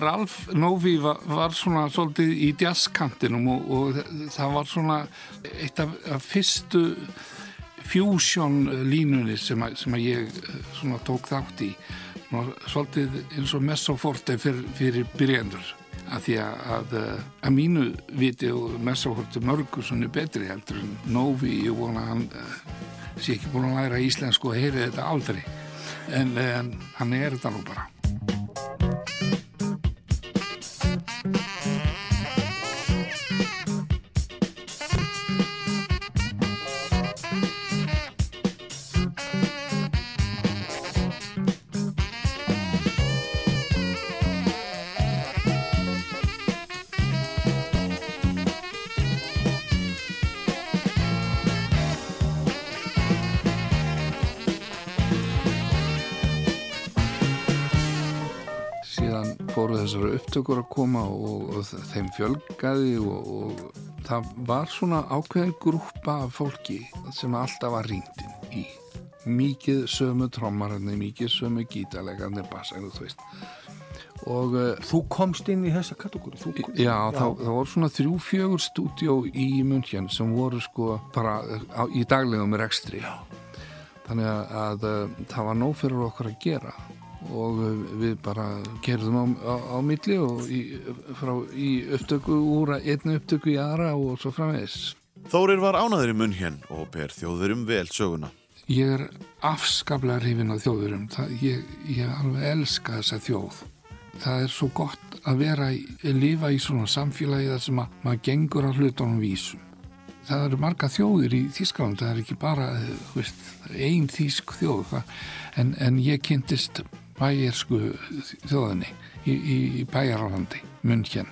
Ralf Novi var, var svona svolítið í jazzkantinum og, og það var svona eitt af, af fyrstu fusion línunni sem, að, sem að ég uh, svona tók þátt í svolítið eins og messoforte fyrir, fyrir byrjendur að því að, að, mínu viti og messoforte mörgur svona betri heldur en Novi ég vona hann uh, sé ekki búin að læra íslensku og heyri þetta aldrei. En, en hann er þetta nú bara upptökur að koma og, og þeim fjölgaði og, og það var svona ákveðin grúpa af fólki sem alltaf var ringtin í mikið sömu trommararni, mikið sömu gítarlegarni, bassarni, þú veist og uh, Þú komst inn í þessa kategóri já, já. Það, það voru svona þrjú fjögur stúdjó í München sem voru sko bara á, í daglegum rekstri já. þannig að, að uh, það var nóg fyrir okkur að gera og uh, við bara gerðum á, á, á milli og í, frá, í upptöku úr einni upptöku í aðra og svo framvegis. Þórir var ánaður í munn hér og ber þjóðurum vel söguna. Ég er afskaplega hrifin af þjóðurum það, ég, ég alveg elska þessa þjóð. Það er svo gott að vera í, lifa í svona samfélagi þar sem að maður gengur á hlutunum vísum. Það eru marga þjóðir í Þískaland það er ekki bara veist, ein þísk þjóð en, en ég kynntist bæjarsku þjóðinni í, í, í bæjarálandi München.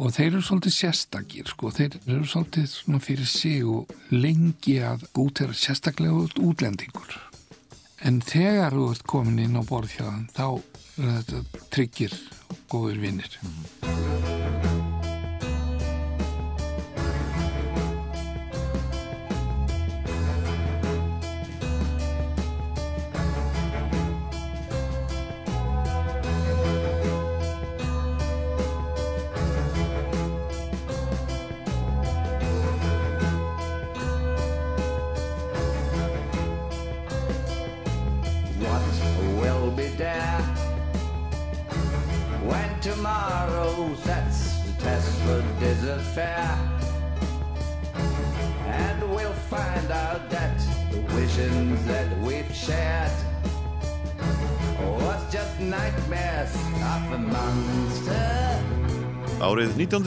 Og þeir eru svolítið sérstakir sko, þeir eru svolítið svona fyrir sig og lengi að út er sérstaklega út útlendingur. En þegar þú ert komin inn á borð hjá þann þá er þetta tryggir og góður vinnir tomorrow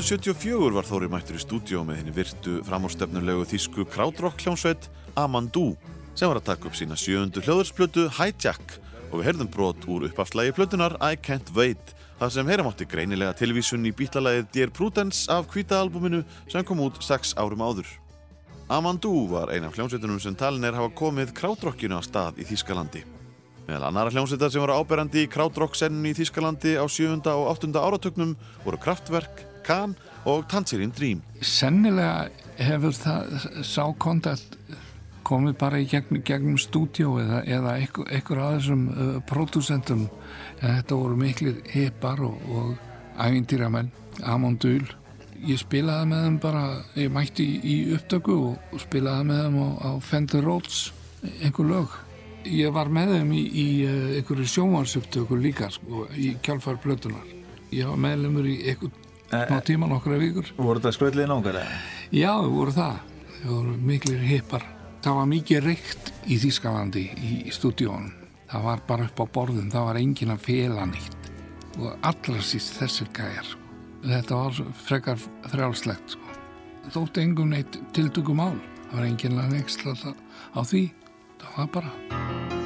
1974 var Þóri mættur í stúdíó með henni virtu framhástefnulegu þýsku krautrock hljómsveit Amandu sem var að taka upp sína sjöundu hljóðursplötu Hijack og við heyrðum brot úr uppafslægi plötunar I Can't Wait þar sem heyra mátti greinilega tilvísun í bítlalagið Dear Prudence af hvítaalbuminu sem kom út 6 árum áður. Amandu var eina af hljómsveitunum sem talin er hafa komið krautrockinu á stað í Þýskalandi. Meðal annara hljómsveitar sem voru áberandi í krautrock-senninu í Þýskalandi á 7. og 8. áratögnum voru Kraftwerk, Kahn og Tangerine Dream. Sennilega hefur það sá kontakt komið bara í gegnum, gegnum stúdíó eða, eða einhver, einhver af þessum uh, pródúsentum. En þetta voru miklir hipar og, og ævindýramenn, Amon Dul ég spilaði með þeim bara ég mætti í, í upptöku og, spilaði með þeim á, á Fender Rhodes einhver lög. Ég var með þeim í, í uh, einhverju sjónvarsupptöku líka sko, í kjálfar plötunar ég var meðlemur í einhver smá tíma nokkra vikur Voru þetta skröldið nángar? Já, voru það. Það voru miklir hippar. Það var mikið reykt í Þýskalandi í, í stúdíónum. Það var bara upp á borðum, það var engin að fela nýtt. Og allra síst þessir gæjar. Sko. Þetta var frekar frjálslegt. Sko. Þótti engum neitt tiltökum mál. Það var engin að neiksla á því. Það var bara...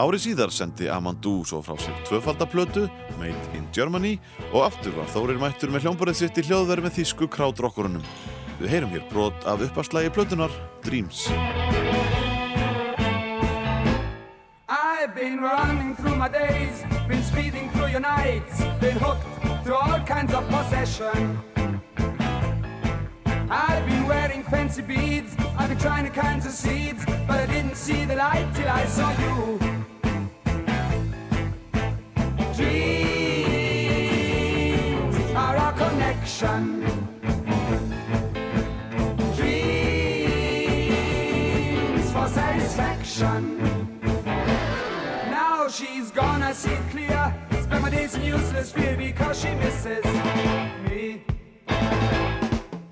Árið síðar sendi Amandu svo frá sér tvöfaldaplötu, Made in Germany og aftur var Þórir mættur með hljómborðið sitt í hljóðverð með þýsku krautrockurunum. Við heyrum hér brot af uppaslægi plötunar Dreams. I've been running through my days, been speeding through your nights, been hooked to all kinds of possession. I've been wearing fancy beads, I've been trying all kinds of seeds, but I didn't see the light till I saw you. Dreams are our connection. Dreams for satisfaction. Now she's gone, I see clear. Spend my days in useless fear because she misses me.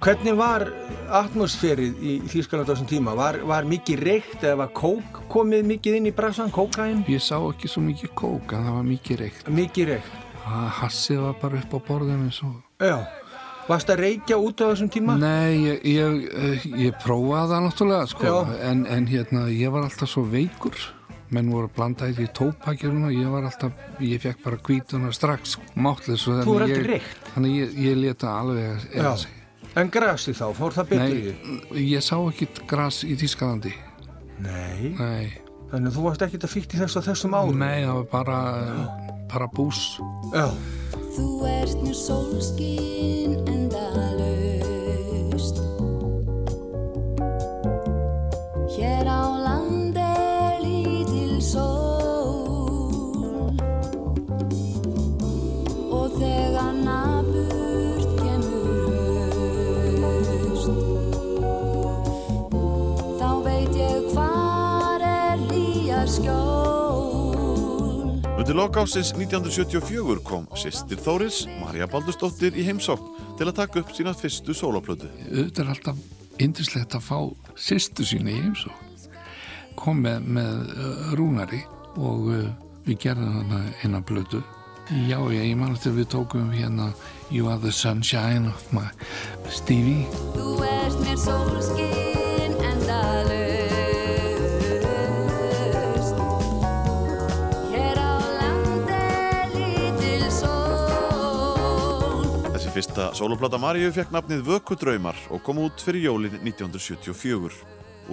Hvernig var atmosfærið í Þýskaland á þessum tíma? Var, var mikið reykt eða var kók komið mikið inn í bransan, kókain? Ég sá ekki svo mikið kók, en það var mikið reykt. Mikið reykt? Hassið var bara upp á borðinu svo. Já. Varst að reykja út á þessum tíma? Nei, ég, ég, eh, ég prófaði það náttúrulega, sko, en, en hérna, ég var alltaf svo veikur. Menn voru að blanda í því tópakjörun og ég var alltaf, ég fekk bara kvítuna strax, ekki reykt? Þannig ég, ég leta alveg eða sig. En grasi þá, fór það betur í? Nei, ég sá ekki gras í Þýskalandi. Nei? Nei. Þannig að þú varst ekkert að fíkt í þess að þessum árum? Nei, það var bara, bara bús. Já. Þú ert nú sólskinn endalaust Undir lokásins 1974 kom sýstir Þóris, Marja Baldursdóttir, í heimsókn til að taka upp sína fyrstu sólaplötu. Þetta er alltaf indislegt að fá sýstu sína í heimsó. Kom með, með uh, rúnari og uh, við gerðum hana eina blötu. Já, já, ég man eftir við tókum hérna You are the sunshine of my Stevie. Þú ert mér sólskinn fyrsta sólaplata Maríu fekk nafnið Vökudraumar og kom út fyrir jólin 1974.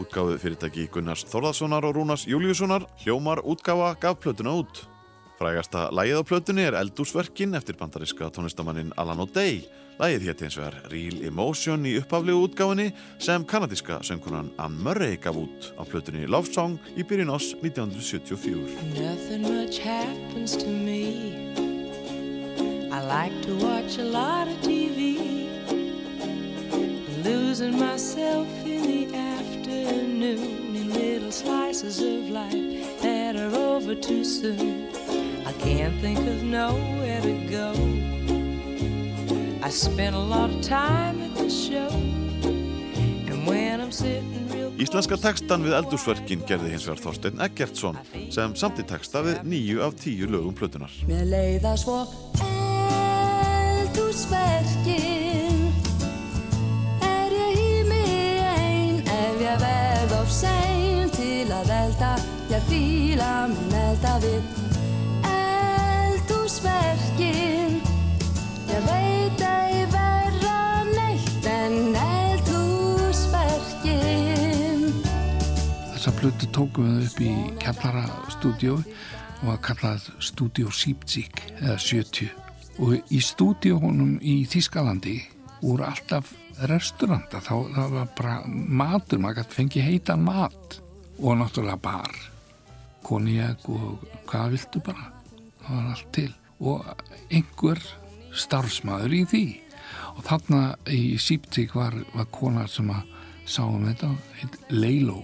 Útgáðu fyrirtæki Gunnars Þorðarssonar og Rúnars Júliussonar, Hljómar útgáfa gaf plötuna út. Frægasta lægið á plötunni er Eldúsverkin eftir bandariska tónlistamannin Alan O'Day. Lægið hétt eins og er Real Emotion í upphaflegu útgáfinni sem kanadíska söngkunan Ann Murray gaf út á plötunni Love Song í byrjun ás 1974. I like to watch a lot of TV. losing myself in the afternoon in little slices of life that are over too soon. I can't think of nowhere to go. I spent a lot of time at the show, and when I'm sitting real Íslenska textan við eldúsverkin gerði hins vegar Þorsteinn Eggertsson sem samti texta við nýju af tíu lögum plötunar. Eldhúsverkin Er ég í mig ein? Ef ég verð of sein til að elda Ég fíla minn elda við Eldhúsverkin. Ég veit ei verra neitt en eldhúsverkin. Þessa plötu tókum við upp í kjallara stúdíói og var kallað Studio Sipzik eða 70 og í stúdíónum í Þískalandi voru alltaf restauranta. Þá var bara matur, maður gæti fengið heitan mat og náttúrulega bar. Konjak og hvað viltu bara? Það var allt til. Og einhver starfsmæður í því. Og þarna í Sipzik var, var konar sem að sá um þetta, Leilo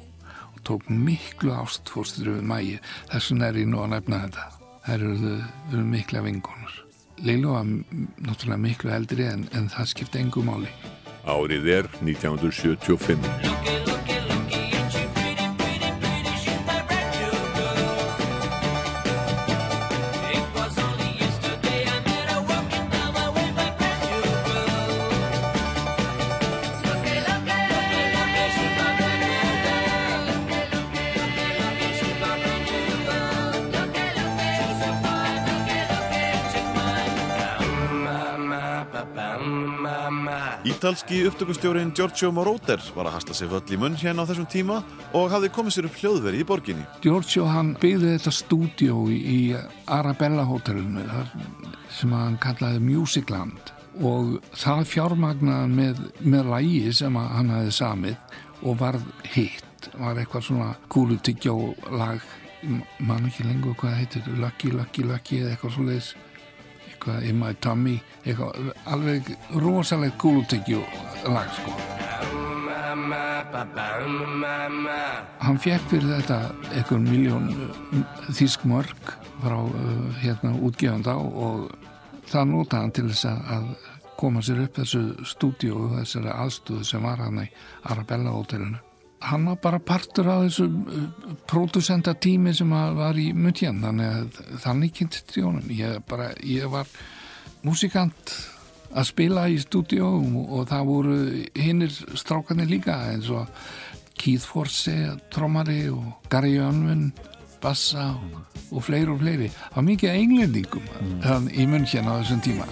og tók miklu ástfórstur við mægi, þess vegna er ég nú að nefna þetta. Þær eru, eru mikla vinkonur Leilo var náttúrulega miklu eldri en, en það skipti engu máli Árið er 1975. Ítalski upptökustjórin Giorgio Moroder var að hasla sig völl í munn hérna á þessum tíma og hafði komið sér upp hljóðveri í borginni. Giorgio hann byggði þetta stúdíó í, Arabella hótelinu þar sem hann kallaði Musicland og það fjármagnaði með, með lægi sem hann hafði samið og varð hitt, var eitthvað svona kúlutyggjó lag mann ekki lengur hvað heitir Lucky, Lucky, Lucky eða eitthvað svo leiðis eitthvað In My Tummy eitthvað alveg rosalegt kúlutyggjó lag sko hann fekk fyrir þetta einhver miljón þýsk mörg frá uh, hérna útgefanda og það notaði hann til þess að- koma sér upp þessu stúdíu og þessari aðstöðu sem var hann í Arabella hótelinu. Hann var bara partur af þessu uh, pródusenta tími sem var í München þannig að þannig kynntist ég honum. Ég, bara, ég var músikant að spila í stúdíu og, það voru hinnir strákarnir líka eins og Keith Forsey, trommari og Gary Unwin, bassa og, og fleiri og fleiri. Það var mikið englendingum mm. í München á þessum tíma.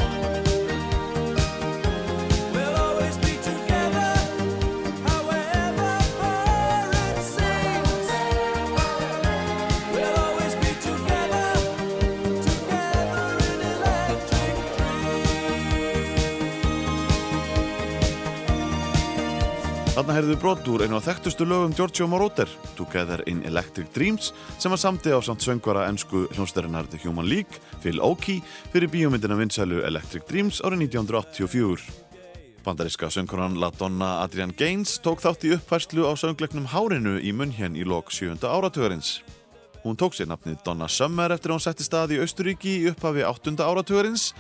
Þarna heyrðu við brot úr einu af þekktustu lögum Giorgio Moroder, Together in Electric Dreams, sem var samti á samt söngvara ennsku hljónstærinar The Human League, Phil Oakey, fyrir bíómyndina vinsælu Electric Dreams árið 1984. Bandariska söngkonan La Donna Adrian Gaines tók þátt í uppfærslu á söngleiknum Hárinu í München í lok 7. áratugarins. Hún tók sér nafnið Donna Summer eftir að hún setti stað í Austuríki í upphafi 8. áratugarins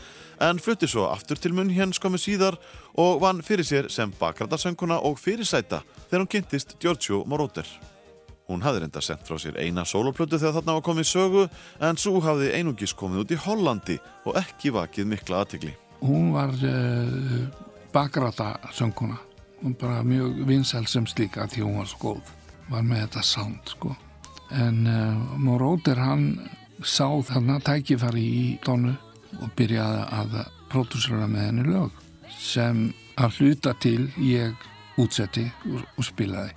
en flutti svo aftur til München skömmu síðar og vann fyrir sér sem bakrætarsönguna og fyrirsæta þegar hún kynntist Giorgio Moroder. Hún hafði reynda sendt frá sér eina soloplötu þegar þarna var komið sögu en svo hafði einungis komið út í Hollandi og ekki vakið mikla aðtigli. Hún var uh, bakræta sönguna og bara mjög vinsæl sem slíka því hún var svo góð. Var með þetta sound sko. En uh, Moróder hann sá þarna tækifari í donu og byrjaði að pródúsera með henni lög sem að hluta til ég útsetti og, og spilaði.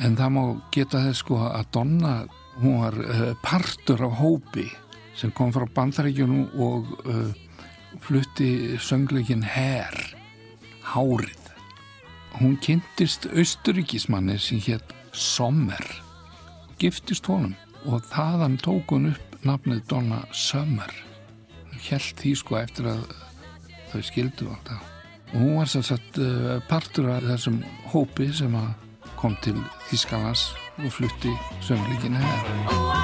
En það má geta þess sko að Donna, hún var uh, partur af hópi sem kom frá bandaríkjunum og uh, flutti söngleikin Her, Hárið. Hún kynntist austuríkismanni sem hétt Sommer, giftist honum og þaðan tók hún upp nafnið Donna Summer. Helt því sko eftir að þau skildu alltaf. Og hún var sem sagt uh, partur af þessum hópi sem kom til Þískalands og flutti sönglíkinu hér.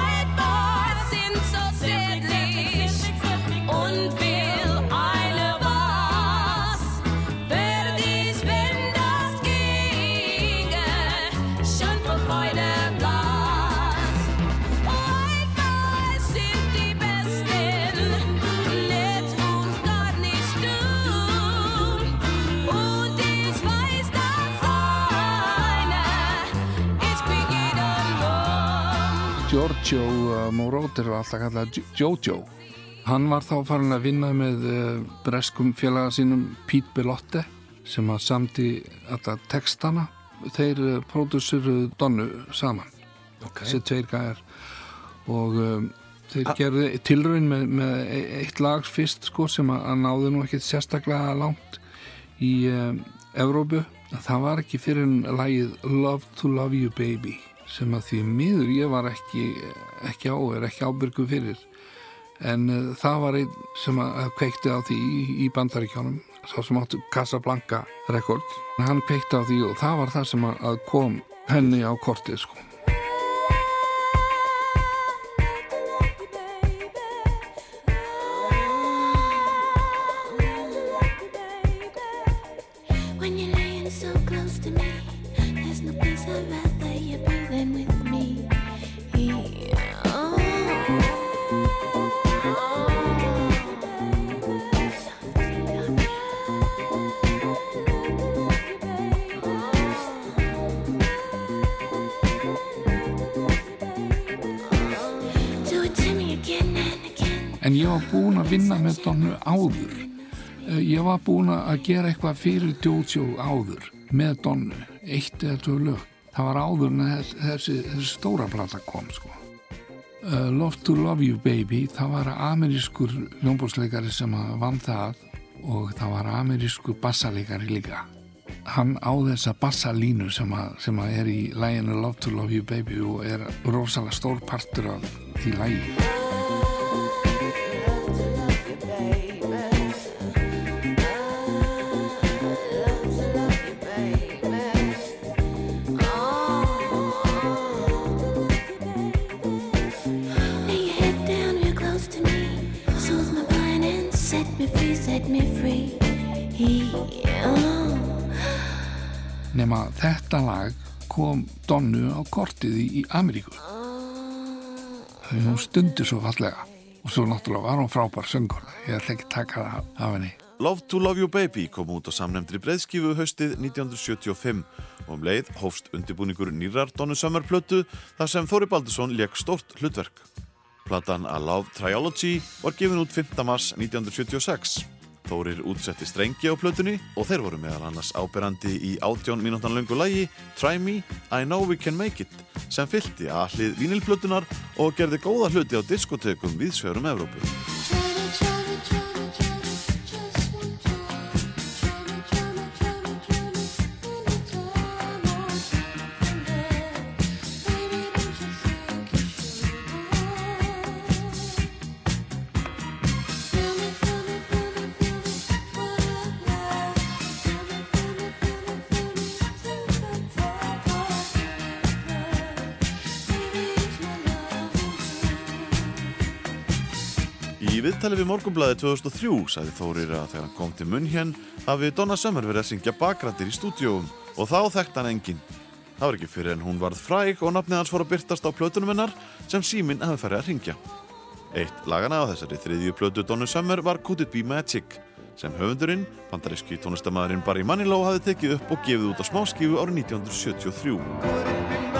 Giorgio uh, Moroder var alltaf kallað Jojo. Hann var þá farin að vinna með uh, breskum félaga sínum Pete Bellotte sem að samti alla textana. Þeir uh, pródúsiruðu Donnu saman. Okay. Þessi tveir gæjar. Og um, þeir gerðu tilraun með, með e- eitt lag fyrst sko sem að, að náðu nú ekkert sérstaklega langt í um, Evrópu. Það var ekki fyrir en lagið Love to Love You Baby sem að því miður ég var ekki, ekki á, er ekki ábyrgu fyrir. En uh, það var einn sem að kveikti á því í, í bandaríkjónum sá sem áttu Casablanca rekord hann kveikti á því og það var það sem að kom henni á kortið sko áður. Eh, ég var búin að gera eitthvað fyrir Jojo áður með Donnu, eitt eða tvö lög. Það var áður en þess- þessi, þessi stóra plata kom sko. Uh, Love to Love You Baby það var amerískur ljónbórsleikari sem vann það og það var amerískur bassaleikari líka. Hann á þessa bassalínu sem, sem er í læginu Love to Love You Baby og er rosalega stór partur af því lægi nema þetta lag kom Donnu á kortið í, Ameríku þau hún stundur svo fallega og svo náttúrulega var hún frábær söngur ég ætla ekki taka það af henni Love to Love You Baby kom út á samnefndri breyðskifu haustið 1975 og um leið hófst undirbúningur nýrar Donnu Summer plötu þar sem Þóri Baldursson leik stórt hlutverk. Platan A Love Triology var gefin út 5. mars 1976. Þórir útsetti strengi á plötunni og þeir voru meðal annars áberandi í 18 mínútan löngu lægi Try Me, I Know We Can Make It sem fylgti að hlið vínilplötunar og gerði góða hluti á diskotekum viðsverum Evrópu. Viðtali við Morgunblæði 2003 sagði Þórir að þegar hann kom til munn hér hafi Donna Summer verið að syngja bakrættir í stúdíóum og þá þekkt hann engin. Það var ekki fyrir en hún varð fræg og nafnið hans fór að byrtast á plötunum hennar sem síminn hafi farið að ringja. Eitt lagana á þessari þriðju plötu Donna Summer var Could It Be Magic sem höfundurinn, bandaríski tónlistamæðurinn Barry Manilow hafi tekið upp og gefið út á smáskífu árið 1973.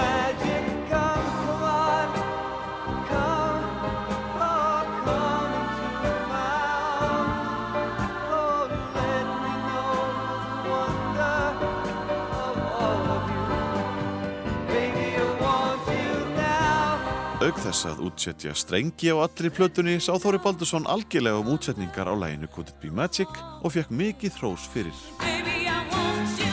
Auk þess að útsetja strengi á allri plötunni sá Þóri Baldursson algjörlega um útsetningar á læginu Could It Be Magic og fekk mikið hrós fyrir. mjög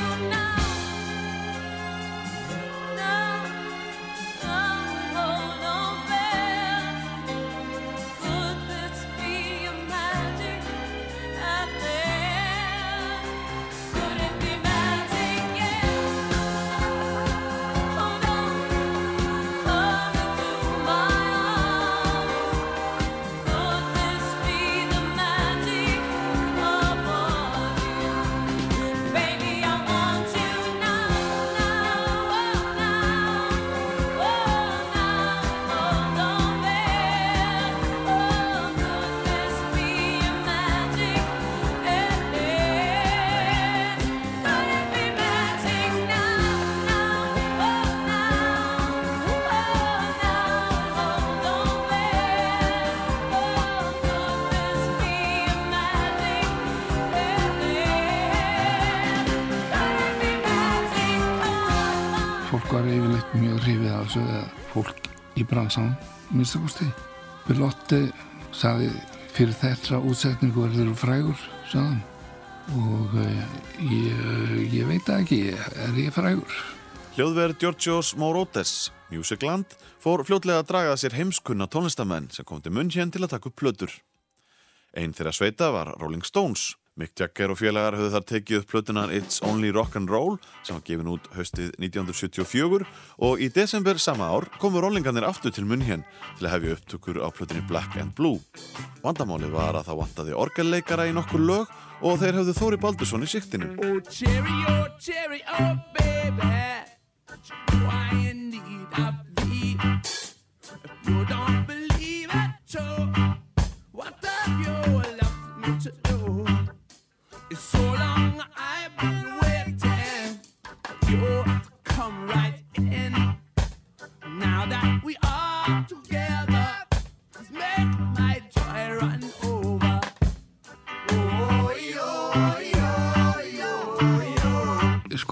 hrifið af þessu eða fólk í bransanum minnst að kosti Belotti sagði fyrir þetta útsetningu verður frægur sagðan og uh, ég, ég veit ekki er ég frægur Hljóðverð Georgios Morotes, Musicland, fór fljótlega að draga sér heimskunna tónlistamenn sem kom til München til að taka upp plötur. Einn þeirra sveita var Rolling Stones. Mick Jagger og félagar höfðu þar tekið upp plötuna It's Only Rock and Roll sem var gefin út haustið 1974 og í desember sama ár komu rollingarnir aftur til München til að hefja upptökur á plötunni Black and Blue. Vandamálið var að það vantaði orgelleikara í nokkur lög og þeir höfðu Þóri Baldursson í siktinu. Oh, cherry, oh, cherry, oh,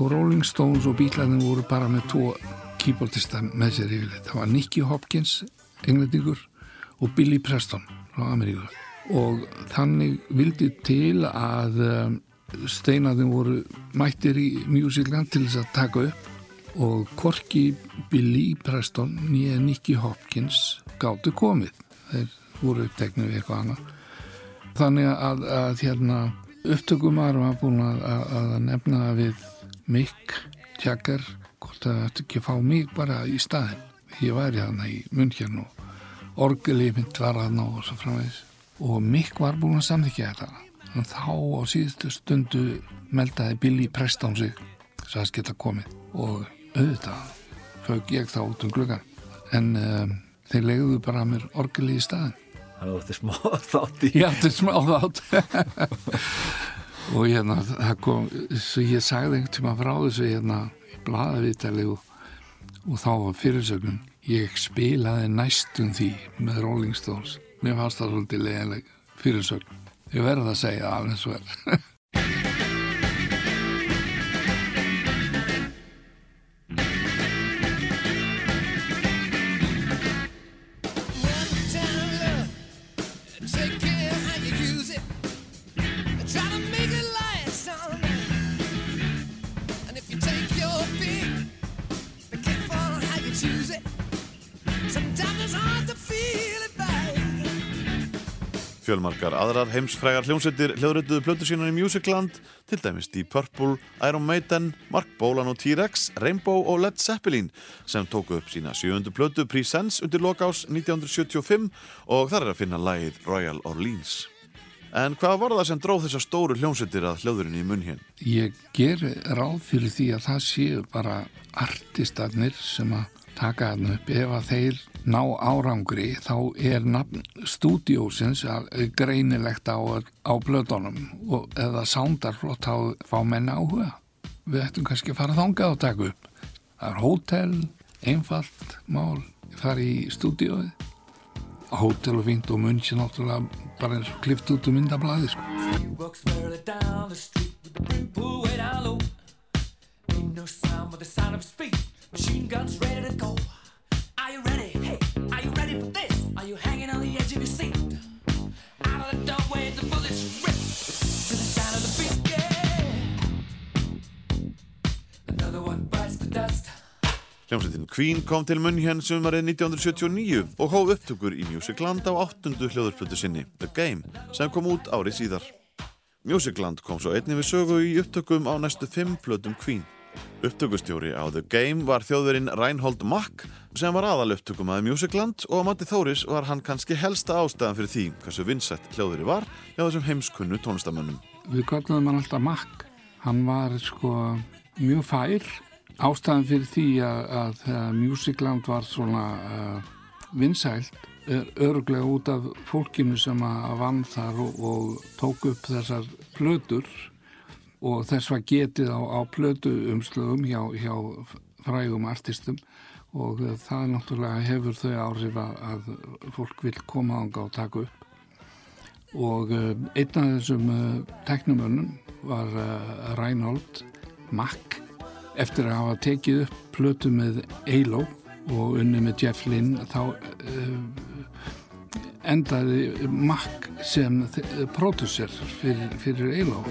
sko Rolling Stones og Beatlesin voru bara með tvo keyboardista með sér yfirleitt. Það var Nicky Hopkins, englendingur og Billy Preston frá Ameríku. Og þannig vildi til að um, steinaðin voru mættir í Musicland til þess að taka upp. Og korki Billy Preston nýja Nicky Hopkins gáttu komið. Þeir voru uppteknið við eitthvað annað. Þannig að, að hérna upptökumar var búin að, að, nefna við Mick Jagger hvort það ætti ekki að fá mig bara í staðin ég væri þarna í munnkjarn og orgelið mitt var þarna og svo framvegis. Og Mick var búin að samþykja þetta. En þá á síðustu stundu meldaði Billy Preston sig sagðist geta komið. Og auðvitað fög ég þá út um gluggan en um, þeir legðu bara að mér orgelið í staðin Þannig að þú ætti smá [LAUGHS] þátt í Ég átti smá þátt [LAUGHS] og hérna það kom, svo ég sagði einhvern tíma frá þessu hérna í blaðavítali og, og þá var fyrirsögnum ég spilaði næstum því með Rolling Stones. Mér fannst það svolítið leiðinleg fyrirsögn. Ég verði að segja það alveg svo er [LAUGHS] Fjölmarkar aðrar heimsfrægar hljómsveitir hljóðrötuðu plötu sínar í Musicland, til dæmis Deep Purple, Iron Maiden, Mark Bolan og T-Rex, Rainbow og Led Zeppelin sem tóku upp sína sjöundu plötu Presents undir lokás 1975 og þar er að finna lagið Royal Orleans. En hvað var það sem dróð þessar stóru hljómsveitir að hljóðurinn í munn hér? ég ger ráð fyrir því að það séu bara artistarnir sem að taka þarna upp. Ef að þeir ná árangri þá er nafn stúdiósins greinilegt á, á blöðunum og eða soundarflott þá fá menn áhuga. Við ættum kannski að fara þangað og taka upp. Það er hótel, einfalt mál, fara í stúdióið hótel og fínt og munn sér náttúrulega bara eins og klift út um myndablaði sko. Machine guns ready to go. Are you ready? Hey, are you ready for this? Are you hanging on the edge of your seat? Out of the doorway, the bullets rip to the sound of the beat. Yeah. Another one bites the dust. Hljómsveitin Queen kom til hér sumarið 1979 og hóð upptökur í Musicland á áttundu hljóðurplötu sinni, The Game, sem kom út árið síðar. Musicland kom svo einnig við sögu í upptökum á næstu fimm plötum Queen. Upptökustjóri á The Game var þjóðverinn Reinhold Mack sem var aðal upptökum að Musicland og á Matti Þóris var hann kannski helsta ástæðan fyrir því hversu vinsett hljóðveri var hjá þessum heimskunnu tónlistamönnum. við kallum hann alltaf Mack. Hann var sko mjög fær. Ástæðan fyrir því að, að þegar Musicland var svona uh, vinsælt er örglega út af fólkinu sem að vann þar og, og tók upp þessar plötur og þess var getið á, á plötu umslögum hjá, hjá frægum artistum. Og uh, það náttúrulega hefur þau áhrif að, að fólk vil koma ánga og taka upp. Og uh, einn af þessum uh, teknumönnum var Reinhold Mack. Eftir að hafa tekið upp plötu með Eilo og unni með Jeff Lynn þá endaði Mack sem pródusser fyrir, fyrir Eilo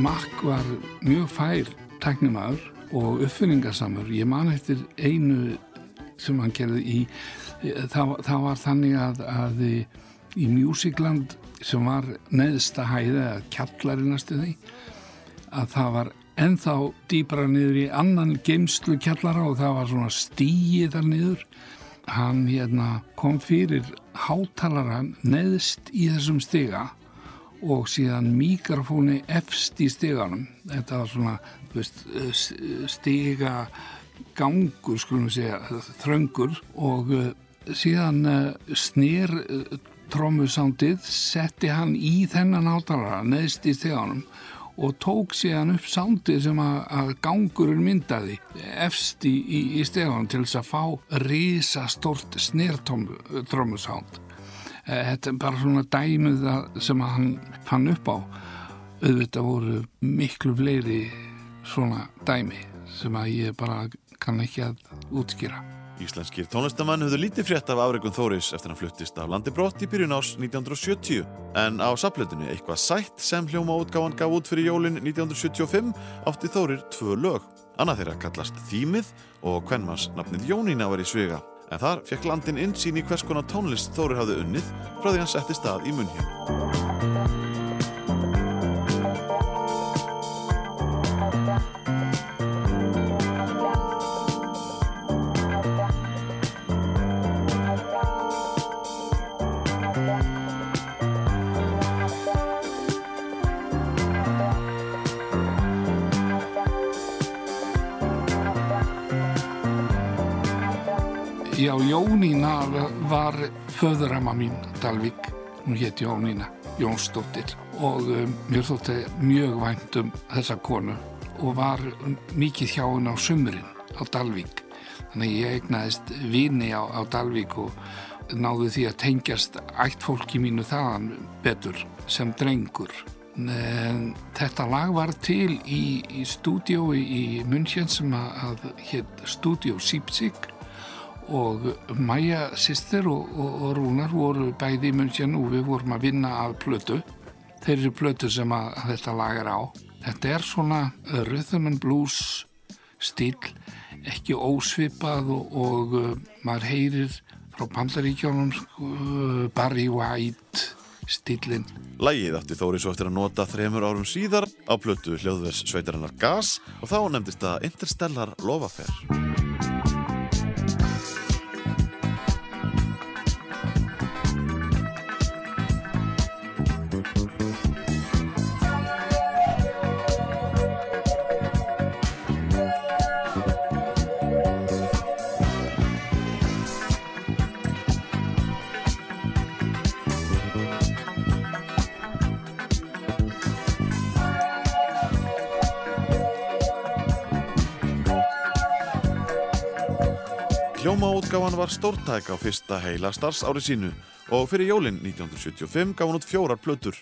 Mack var mjög fær tæknimaður og uppfinningarsamur. Ég man eftir einu sem hann gerði í, það, það var þannig að, að í, Musicland sem var neðsta hæði eða kjallari næstu því, að það var ennþá dýbra niður í annan geimslu kjallara og það var svona stíið þar niður. Hann hérna, kom fyrir hátalara neðst í þessum stiga og síðan mikrofóni efst í stiganum. Þetta var svona veist, stiga gangur skulum við segja, þröngur og síðan snýr trommusándið setti hann í þennan átalara neðst í stiganum og tók síðan upp sándið sem að, gangurinn myndaði efst í, í, í steganum til þess að fá risastort snirtrommusánd þetta er bara svona dæmið sem hann fann upp á. Auðvitað voru miklu fleiri svona dæmi sem að ég bara kann ekki að útskýra. Íslenskir tónlistamann höfðu lítið frétt af afregum Þóris eftir hann fluttist af landi brott í byrjun ás 1970 en á saplötunni eitthvað sætt sem hljóma útgáfan gaf út fyrir jólin 1975 átti Þórir tvö lög. Annað þeirra kallast Þýmið og Kvenmars nafnið Jónína var í svega en þar fekk landin innsýn í hvers konar tónlist Þórir hafði unnið frá því hann setti stað í munn hér. Já, Jónína var föðuramma mín, Dalvik, hún hétt Jónína Jónsdóttir og um, mér þótti mjög vænt um þessa konu og var mikið hjá henn á sumrin á Dalvik. Þannig ég egnaðist vini á, á Dalvik og náðu því að tengjast ætt fólki mínu þaðan betur sem drengur. En þetta lag var til í, í stúdiói í München sem að, að hétt Studio Sipsig og Maja sýstir og, og, og Rúnar voru bæði í München og við vorum að vinna að plötu. Þeir eru plötu sem að, að þetta lag er á. Þetta er svona rhythm and blues stíl, ekki ósvipað og, og uh, maður heyrir frá Pandaríkjónum uh, Barry White stílinn. Lægið átti Þóri svo eftir að nota þremur árum síðar á plötu hljóðvers sveitarinnar Gas og þá nefndist það Interstellar Lofafer. Hljómaútgáfan var stórtæk á fyrsta heila starfsári sínu og fyrir jólinn 1975 gaf hún út fjórar plötur.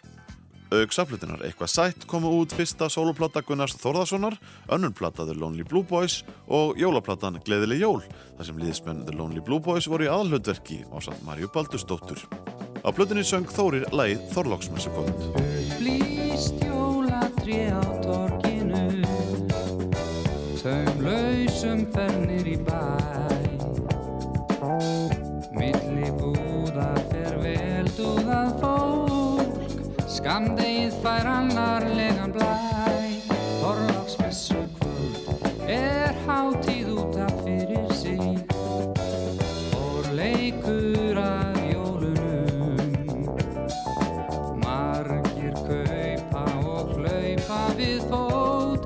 Aug saflutinnar eitthvað sætt komu út fyrsta soloplata Gunnars Þórðarssonar, önnur plata The Lonely Blue Boys og jólaplatan Gleðileg jól, þar sem liðsmenn The Lonely Blue Boys voru í aðalhutverki á samt Marju Baldursdóttur. Á plötunni söng Þórir lægið Þorlóksmessukvöld. Blíst jólatrí á torkinu Taumlausum fernir í bæ Skamdegið fær annarlegan blæ. Þorláksmessu kvöld er hátíð út af fyrir sig. Og leikur að jólunum. Margir kaupa og hlaupa við fót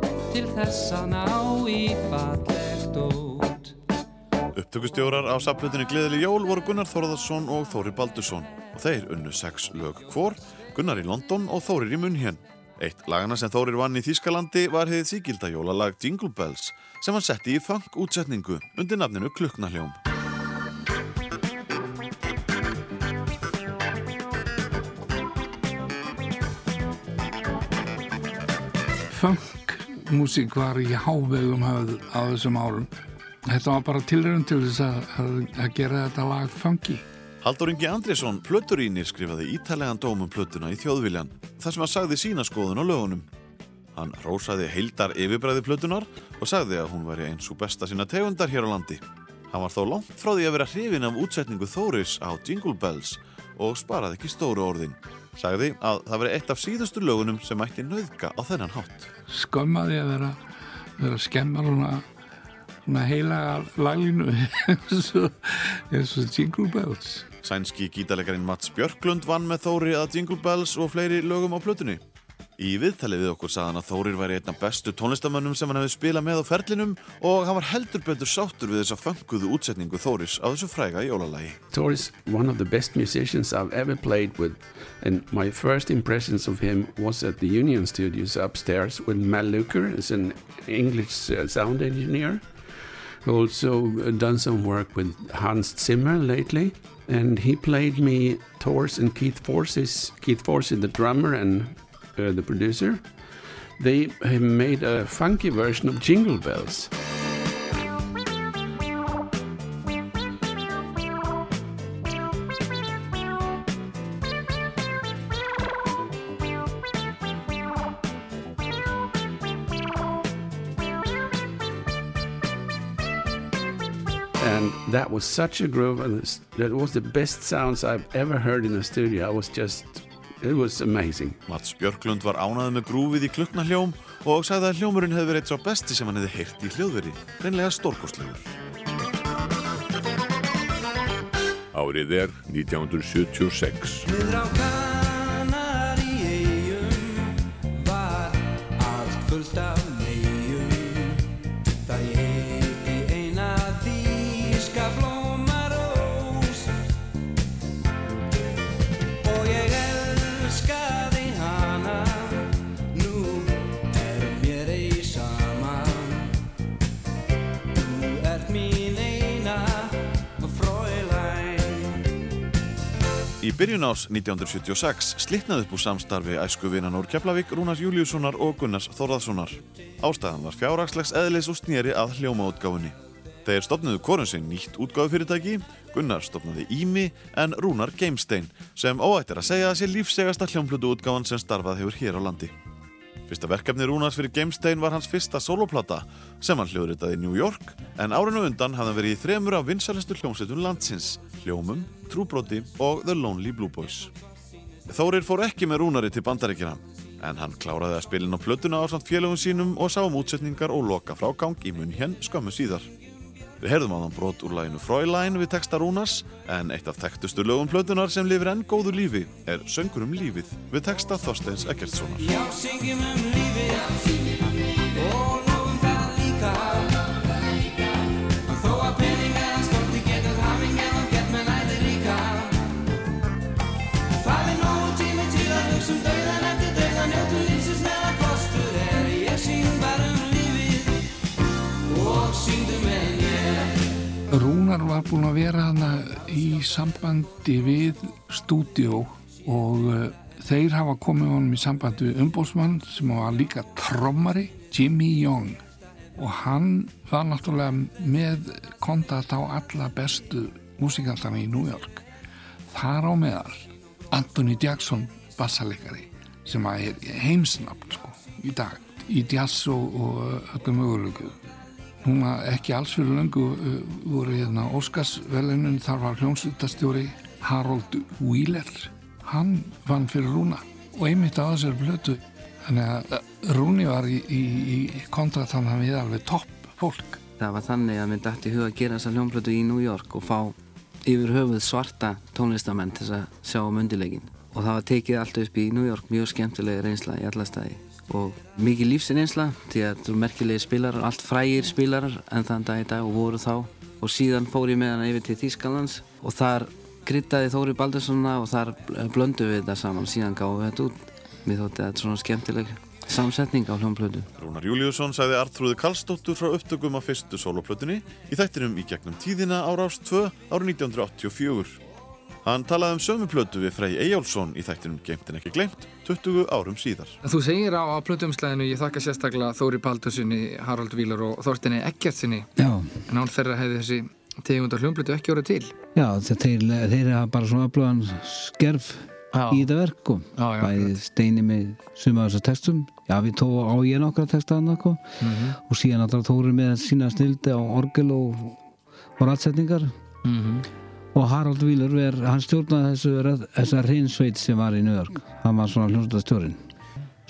passa ná í fallegt út Upptökustjórar á saflutinni Gleðileg Jól voru Gunnar Þorðarsson og Þóri Baldursson. Og þeir unnu sex lög hvor, Gunnar í London og Þórir í Munhén. Eitt lagana sem Þórir vann í Þýskalandi var hefðið síkilda jólalag Jingle Bells sem hann setti í funk útsetningu undir nafninu Kluknahljóm. Funk-músík var í hávegum höfð á þessum árum. Þetta var bara tilrönd til þess að, að, gera þetta lag funky. Haldur Ingi Andrésson, plöturínir, skrifaði ítalegan dóm um plötuna í þjóðviljan þar sem hann sagði sína skoðun á lögunum. Hann rósaði heildar yfirbræði plötunar og sagði að hún væri eins og besta sína tegundar hér á landi. Hann var þó langt frá því að vera hrifin af útsetningu Þóris á Jingle Bells og sparaði ekki stóru orðin. Sagði að það veri eitt af síðustu lögunum sem mætti nauðga á þennan hátt. Skömmaði að vera, vera að skemma svona, svona heilaga laglínu [LAUGHS] eins og, eins og Jingle Bells. Sænski gítalegarinn Mats Björklund vann með Þóri að Jingle Bells og fleiri lögum á plötunni. Í viðtali við okkur sagði hann að Þórir væri einna bestu tónlistamönnum sem hann hefði spilað með á ferlinum og hann var heldur betur sáttur við þessa funkuðu útsetningu Þóris á þessu fræga jólalagi. Thor is one of the best musicians I've ever played with, and my first impressions of him was at the Union Studios upstairs with Mal Luker, as an English uh, sound engineer, who also uh, done some work with Hans Zimmer lately. And he played me Thor's and Keith Force's, Keith Force, the drummer and uh, the producer. They uh, made a funky version of Jingle Bells. And that was such a groove that was the best sounds I've ever heard in a studio I was just it was amazing Mats Björklund var ánaði með grúfið í kluknahljóm og sagði að hljómurinn hefði verið eitt svo besti sem hann hefði heyrt í hljóðveri, reynlega stórkostlegur. Árið er 1976. Í byrjun ás 1976 slitnaði upp úr samstarfi æsku vinan úr Keflavík, Rúnars Júliussonar og Gunnars Þórðarssonar. Ástæðan var fjárhagslegs eðlis og snýri að hljómaútgáfunni. Þeir stopnuðu korun sinn nýtt útgáfufyrirtæki, Gunnar stopnaði Ími en Rúnar Geimstein sem óættir að segja að sé lífsegasta hljómplötu útgáfan sem starfað hefur hér á landi. Fyrsta verkefni Rúnars fyrir Geimstein var hans fyrsta soloplata sem hann hljóðritaði í New York en árinu undan hafði hann verið í þremur af vinsælustu hljómsveitum landsins, Hljómum, Trúbroti og The Lonely Blue Boys. Þórir fór ekki með Rúnari til bandaríkjana en hann kláraði að spilin á plötuna á samt félögum sínum og sá um útsetningar og loka frágang í munn hér skömmu síðar. Við heyrðum á þann brot úr læginu Fräulein við texta Rúnars en eitt af þekktustu lögum plötunar sem lifir enn góðu lífi er Söngur um lífið við texta Þorsteins Eggertssonar. Já, syngjum um lífið og lofum það líka Rúnar var búinn að vera hana í sambandi við stúdíó og uh, þeir hafa komið honum í sambandi við umbósmann sem var líka trommari, Jimmy Young. Og hann var náttúrulega með kontakt á alla bestu músikaltana í New York. Þar á meðal Anthony Jackson bassalegari sem er heimsnafn sko, í dag í jazz og öllum mögulegu núna ekki alls fyrir löngu uh, voru hérna Óskarsvelunum þar var hljómsutastjóri Harold Wheeler hann vann fyrir Rúna og einmitt á þessari blötu þannig að uh, Rúni var í, í, í kontrat hann við alveg topp fólk Það var þannig að mér dætti huga að gera þessa hljómblötu í New York og fá yfir höfuð svarta tónlistamenn til að sjá um undirleikin. Og það var tekið allt upp í New York, mjög skemmtilega reynsla í alla staði. Og mikið lífsinsla því að þú merkilegi spilarar, allt frægir spilarar en þann dag í dag og voru þá. Og síðan fór ég með hann yfir til Þýskalands og þar kryttaði Þóri Baldurssona og þar blöndu við þetta saman. Síðan gáum við þetta út. Mér þótti þetta svona skemmtileg samsetning á hljómplötu. Rúnar Júliusson sagði Artrúði Karlsdóttur frá upptökum af fyrstu soloplötunni í þættinum í gegnum tíðina á Rás 2 árið 1984. Hann talaði um sömu plötu við Frey Eyjálsson í þættinum Geimt en ekki glemt 20 árum síðar. Þú segir á, á plötumslæðinu ég þakka sérstaklega Þóri Paldurssoni, Harald Vílar og Þorstinni Eggertsinni Já. en án þeirra hefði þessi tegundar hljómblötu ekki orðið til Já, þeir, þeir, þeir hafa bara svona öflugan skerf Já. í þetta verk og Já, já, bæði steini með suma af þessar textum já við tóðu á ég nokkra texta hann mm Mhm. og síðan alltaf tóru með sína snildi á orgel og, og rætsetningar Mhm. Og Harald Vílur ver, hann stjórnaði þessu þessa hreinsveit sem var í York. Hann var svona hljómsveitastjórin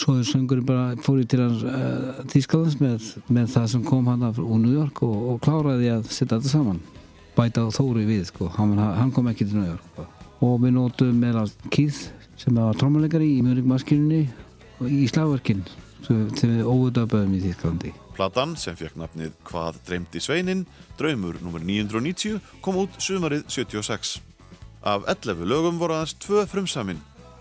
svo er söngurinn bara fór í til hans uh, Þýskalands með, með það sem kom hann úr York og, og kláraði að setja þetta saman. Bæta Þóri við sko, hann, hann kom ekki til New York og við nótum meðal Keith sem var trommuleikari í og í slagverkin sem við óvöldaböðum í Þýskalandi Platan sem fekk nafnið Hvað dreymdi sveinin, draumur nr. 990 kom út sumarið 76. Af 11 lögum voru aðeins tvö frumsamin.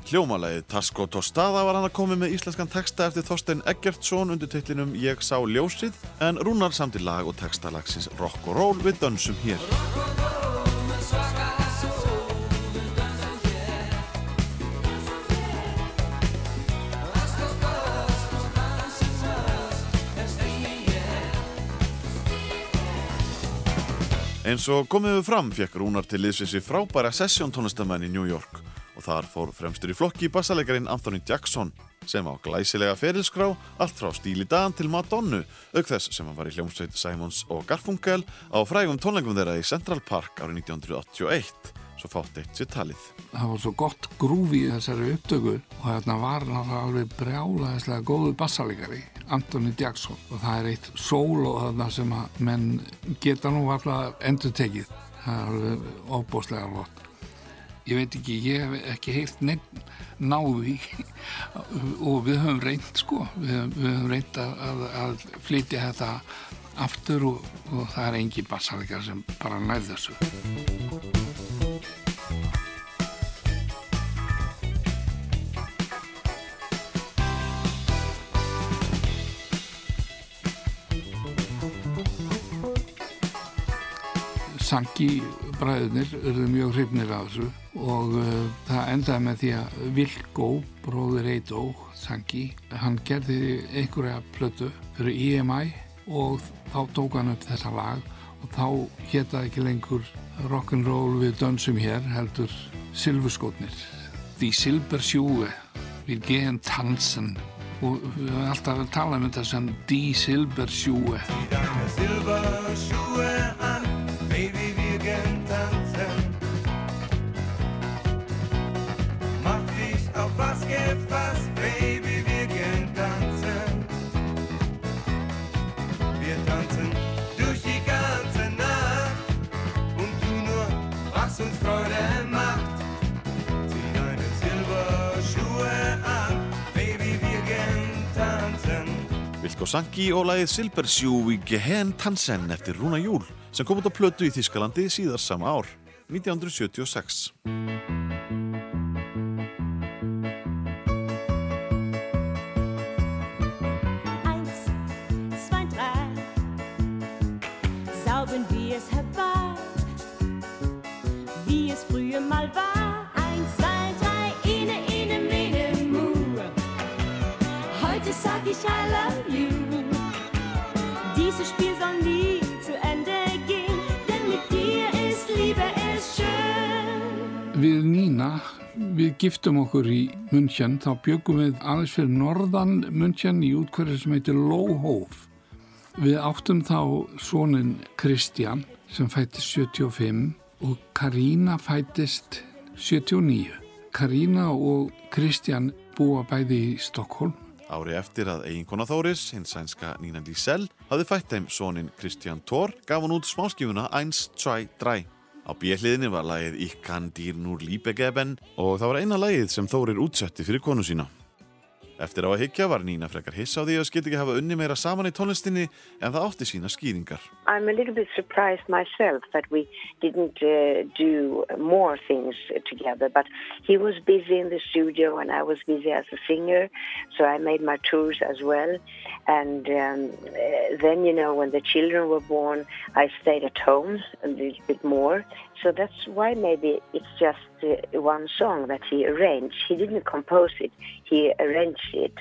Hljómalægið Tasko Tostada var hann að komi með íslenskan texta eftir Þorstein Eggertsson undir titlinum Ég sá ljósið en Rúnar samti lag og texta lagsins Rock og Roll við dönsum hér. Eins og komið við fram fekk Rúnar til liðsvisi frábæra sessjóntónlistamenn í New York. Og þar fór fremstur í flokki bassalegarin Anthony Jackson sem á glæsilega ferilskrá allt frá Stíli Dan til Madonnu auk þess sem hann var í hljómsveit Simons og Garfunkel á frægum tónleikum þeirra í Central Park árið 1981 svo fátt eitt sér talið. það var svo gott grúfi í þessari upptöku og þarna var náttúrulega alveg brjálaðislega góðu bassalegari Anthony Jackson. Og það er eitt solo þarna sem að menn geta nú alltaf endur tekið það er alveg ofbóðslega flott. Ég veit ekki, ég hef ekki heilt neitt náði [LAUGHS] og við höfum reynd sko. Við, höfum- við höfum reynd að, að, að flytja þetta aftur og, og það er engin bassalegar sem bara nærð þessu Sanki bræðunir urðu mjög hrifnir af þessu og uh, það endaði með því að Vilko, bróður Eidó, Sanki, hann gerði einhverja plötu fyrir EMI og þá tók hann upp þetta lag og þá hétaði ekki lengur rock'n'roll við dönsum hér heldur silfurskotnir. Die Silbersjúe, við gehen tanzen og við höfum alltaf að tala um þetta sem Die Silbersjúe. Deine Silberschuhe an, Vilko Sanki og lagið Silbersjúi Gehen Tansen eftir Rúna Júl sem kom út á plötu í Þískalandi síðar sama ár, 1976. við giftum okkur í München, þá bjögum við aðeins fyrir norðan München í útkverju sem heitir Lóhóf. Við áttum þá sonin Kristján sem fættist 75 og Karína fættist 79. Karína og Kristján búa bæði í Stokkólm Ári eftir að eiginkona Þóris, hins sænska Nína Dísel, hafði fætt þeim sonin Kristján Thor, gaf hún út smáskifuna 1, 2, 3. Á bjöliðinni var lagið Ich kann dir nur Liebe geben og það var eina lagið sem Þórir útsetti fyrir konu sína. Eftir á að higgja var Nína frekar hissa á því að skildi ekki hafa unni meira saman í tónlistinni en það átti sína skýringar. I'm a little bit surprised myself that we didn't uh, do more things together, but he was busy in the studio and I was busy as a singer, so I made my tours as well. And um, uh, then, you know, when the children were born, I stayed at home a little bit more. So that's why maybe it's just uh, one song that he arranged. He didn't compose it, he arranged it.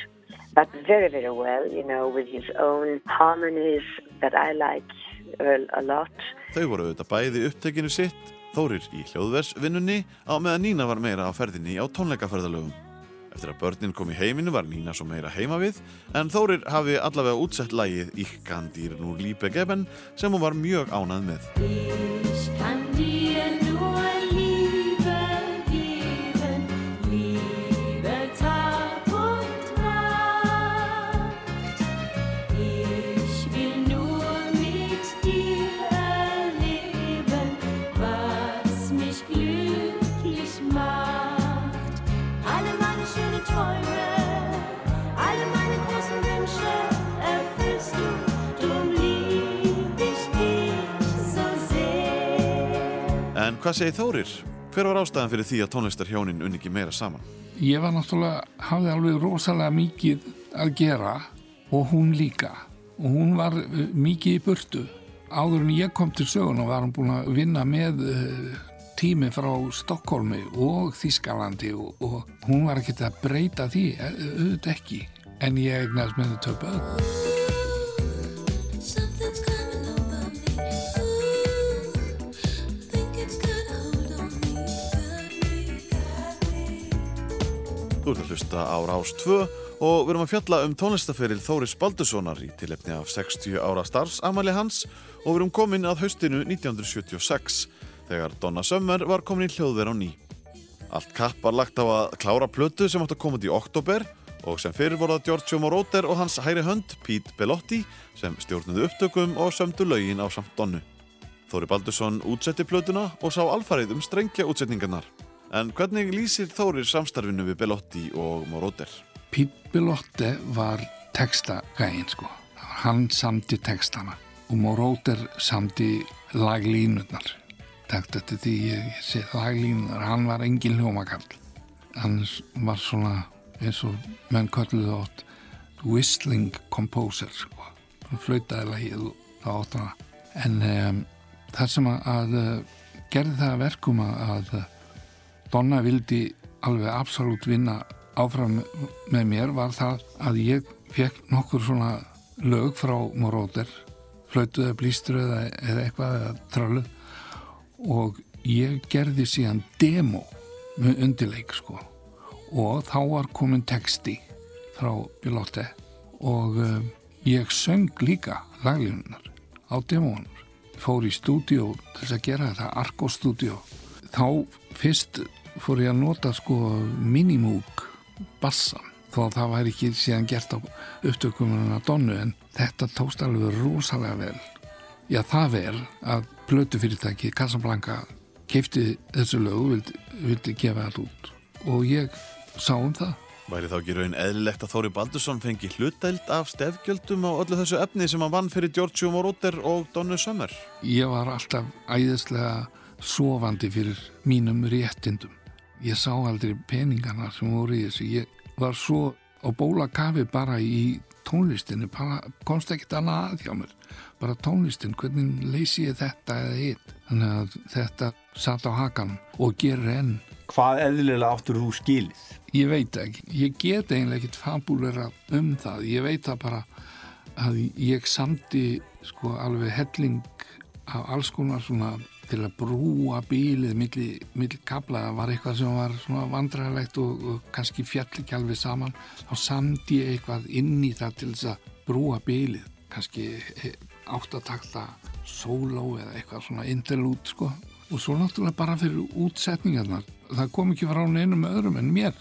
But very, very well, you know, with his own harmonies that I like a, a lot. Þau voru auðvitað bæði upptekinu sitt, Þórir í hljóðversvinnunni á meðan Nína var meira á ferðinni á tónleikaferðalögum. Eftir að börnin kom í heiminu var Nína svo meira heima við, en Þórir hafi allavega útsett lægið Ich kann dir nur Liebe geben sem hún var mjög ánað með. Ich hvað segir Þórir? Hver var ástæðan fyrir því að tónlistarhjónin unni ekki meira saman? Ég var náttúrulega, hafði alveg rosalega mikið að gera og hún líka. Og hún var uh, mikið í burtu. Áður en ég kom til söguna var hún búin að vinna með uh, tími frá Stokkólmi og Þískalandi og, og hún var ekkert að breyta því, eh, auðvitað ekki. En ég eignast með þau töpu öll. Þú ert að hlusta á Rás 2 og við erum að fjalla um tónlistaferil Þóris Baldurssonar í tilefni af 60 ára starfsamæli hans og við erum komin að haustinu 1976 þegar Donna Summer var komin í hljóðver á ný. Allt kapp var lagt á að klára plötu sem átt að koma út í oktober og sem fyrir voru það Giorgio Moroder og hans hæri hönd Pete Bellotti sem stjórnuðu upptökum og sömdu lögin á samt Donnu. Þóri Baldursson útsetti plötuna og sá alfarið um strengja útsetningarnar. En hvernig lýsir Þórir samstarfinu við Bellotti og Moroder? Pete Bellotte var textagægin sko. Hann samti textana og Moróter samti laglínurnar. Takt eftir því ég, ég sé laglínurnar, hann var engin hljómakarl. Hann var svona eins og menn kölluðu átt whistling composer sko. Hann flautaði lagið og það átt hana. En um, það sem að, að gerði það að verkum að, að Donna vildi alveg absolutt vinna áfram með mér var það að ég fekk nokkur svona lög frá Moróter flautu eða blístru eða, eða eitthvað eða trölu og ég gerði síðan demo með undirleik sko. Og þá var komin texti frá Bilotte og um, ég söng líka laglínunar á demónur fór í stúdíó til að gera þetta Arco stúdíó þá fyrst fór ég að nota sko minimúk bassan þó að það væri ekki síðan gert á upptökumuna Donnu en þetta tókst alveg rosalega vel já það vel að plötufyrirtæki Casablanca keipti þessu lögu vildi, vildi gefa það út og ég sá um það Væri þá ekki raun eðlilegt að Þóri Baldursson fengi hlutdæld af stefgjöldum á öllu þessu efni sem hann vann fyrir Giorgio Moroder og Donnu Summer? Ég var alltaf æðislega sofandi fyrir mínum réttindum. Ég sá aldrei peningana sem voru í þessu. Ég var svo á bóla kafi bara í tónlistinni, bara komst ekkert annað að hjá mér. Bara tónlistin, hvernig leysi ég þetta eða hitt. Þannig að þetta satt á hakanum og gerir enn. Hvað eðlilega áttur þú skilið? Ég veit ekki. Ég get eiginlega ekkert fabúlera um það. Ég veit það bara að ég samti sko alveg helling af alls konar svona til að brúa bílið milli, milli kabla. Það var eitthvað sem var svona vandræðilegt og, og kannski fjall ekki alveg saman. Þá samti ég eitthvað inn í það til þess að brúa bílið. Kannski áttatakta sóló eða eitthvað svona interlút sko. Og svo náttúrulega bara fyrir útsetningarnar. Það kom ekki frá neinum öðrum en mér.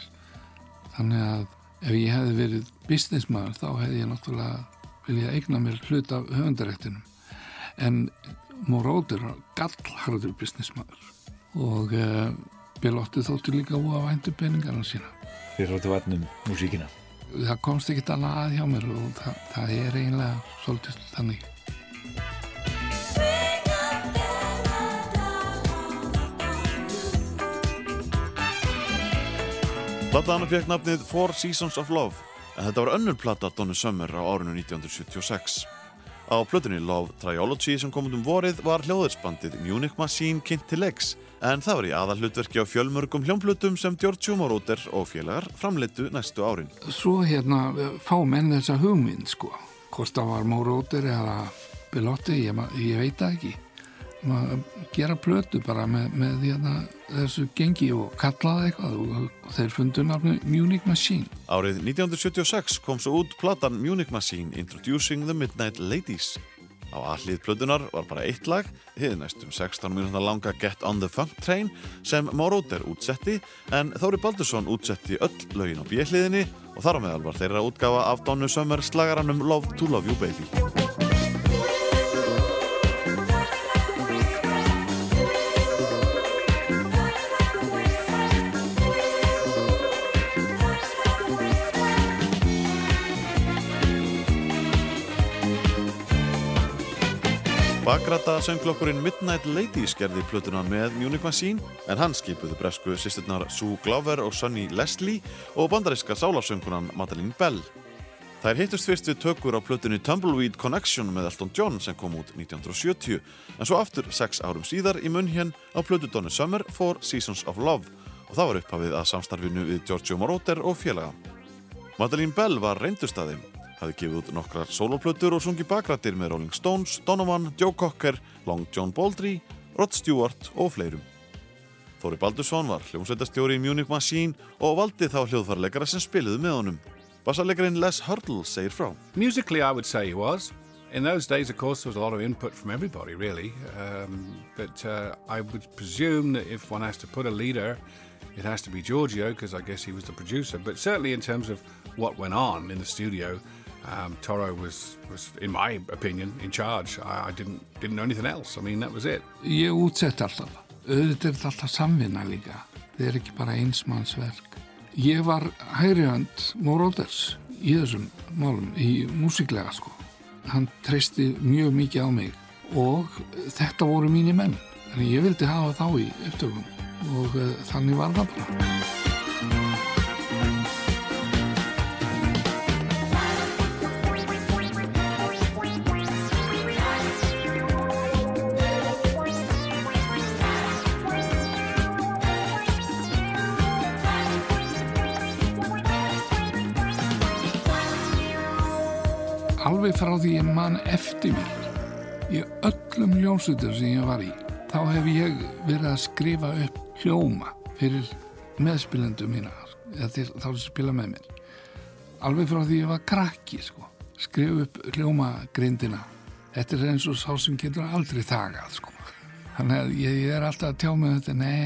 Þannig að ef ég hefði verið businessmaður þá hefði ég náttúrulega viljað eigna mér hlut af höfundarættinum. En Moróður var gallharður businessmaður og uh, Bilotti þótti líka úa væntu peningarna sína. Þið þóttu vatnum músíkina. það komst ekki annað að hjá mér og það, það er eiginlega svolítið þannig Plataðan fekk nafnið Four Seasons of Love en þetta var önnur plata Donna Summer á árinu 1976. Á plötunni Love Triology sem kom um vorið var hljóðursbandið Munich Machine kynnt til leiks en það var í aðallutverki á fjölmörgum hljómplutum sem George Moroder og félagar framleitu næstu árin. Svo hérna fá menn þessa hugmynd sko hvort það var Móróter eða Bilotti, ég, ég veit það ekki maður gera plötu bara með, með hérna, þessu gengi og kallaði eitthvað og, þeir fundu nafni Munich Machine Árið 1976 kom svo út platan Munich Machine Introducing the Midnight Ladies. Á allið plötunar var bara eitt lag, hið næstum 16 mínúta langa Get on the Funk Train sem Móróter útsetti en Þóri Baldursson útsetti öll lögin á bjöhliðinni og þar á meðal var þeirra útgafa af Donnu Summer slagaranum Love to Love You Baby. Bakrata sönglokkurinn Midnight Ladies gerði plötuna með Munich Machine en hann skipuðu bresku sýsturnar Sue Glover og Sunny Leslie og bandaríska sálarsöngunan Madeleine Bell. Þær hittust fyrst við tökur á plötunni Tumbleweed Connection með Elton John sem kom út 1970 en svo aftur sex árum síðar í munn hér á plötu Donna Summer for Seasons of Love og það var upphafið að samstarfinu við Giorgio Moroder og félaga. Madeleine Bell var reyndust að þeim, hafði gefið út nokkrar soloplötur og sungi bakrættir með Rolling Stones, Donovan, Joe Cocker, Long John Baldry, Rod Stewart og fleirum. Þóri Baldursson var hljómsveitastjóri í Munich Machine og valdi þá hljóðfarleikara sem spiluðu með honum. Bassarleikarinn Les Hurdle segir frá. Musically, I would say he was. In those days, of course, there was a lot of input from everybody, really. Um, but uh, I would presume that if one has to put a leader, it has to be Giorgio, because I guess he was the producer. But certainly, in terms of what went on in the studio, um, Toro was, was, in my opinion, in charge. I, I didn't didn't know anything else. I mean, that was it. Ég útsett alltaf. Auðvitað er þetta alltaf samvinna líka. Það er ekki bara einsmannsverk. Ég var hægri hönd Móróders í þessum málum, í músiklega sko. Hann treysti mjög mikið á mig og þetta voru mínir menn. Þannig ég vildi hafa þá í upptökum og uh, þannig var það bara. Frá því ég man eftir mér í öllum ljónsutum sem ég var í þá hef ég verið að skrifa upp hljóma fyrir meðspilendu mína eða þá sem spila með mér alveg frá því ég var krakki sko. skrifa upp hljómagrindina þetta er eins og sá sem getur aldrei þagað sko. þannig að ég, ég er alltaf að tjá mig þetta nei,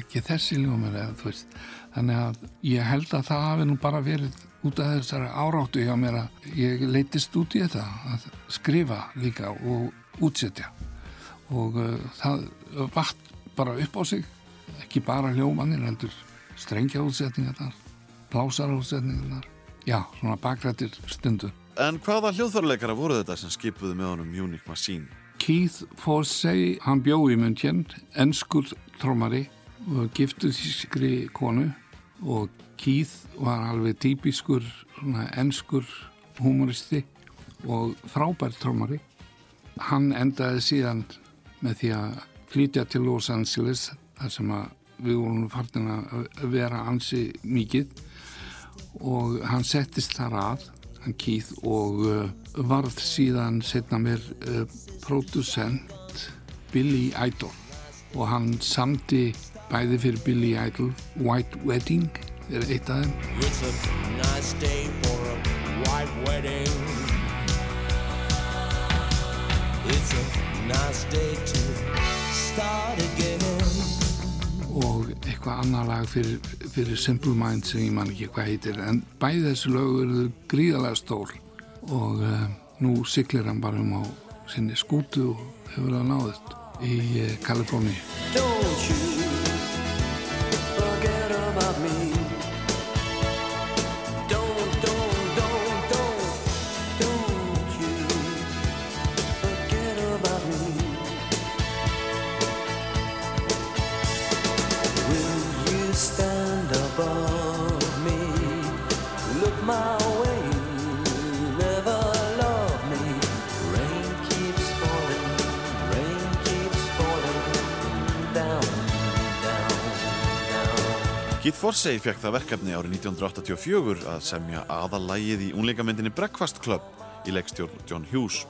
ekki þessi hljómar eða þú veist þannig að ég held að það hafi nú bara verið út af þessari áráttu hjá mér að ég leitist út í þetta að skrifa líka og útsetja. Og uh, það vatt bara upp á sig ekki bara hljómanir heldur strengja útsetningarnar plásara útsetningarnar já, svona bakrættir stundur En hvaða hljóðfarleikara voru þetta sem skipuðu með honum Munich Machine? Keith Forsey, hann bjó í München ennskur trómari og giftuð þískri konu og Keith var alveg típiskur ennskur humoristi og frábær trómari hann endaði síðan með því að flytja til Los Angeles þar sem við vorum fartin að vera ansi mikið. Og hann settist þar að hann Keith og uh, varð síðan setna mér uh, producent Billy Idol. Og hann samti bæði fyrir Billy Idol White Wedding er eitt af þeim It's a nice day for a white wedding. It's a nice day to start again. og eitthvað annar lag fyrir, fyrir Simple Minds sem ég man ekki hvað heitir en bæði þessu lög eru gríðalega stór og uh, nú siglir hann bara um á sinni skútu og hefur það náðist í uh, Kaliforni Don't Forsey fekk það verkefni árið 1984 að semja aðalægið í unleikamyndinni Breakfast Club í leikstjórn John Hughes.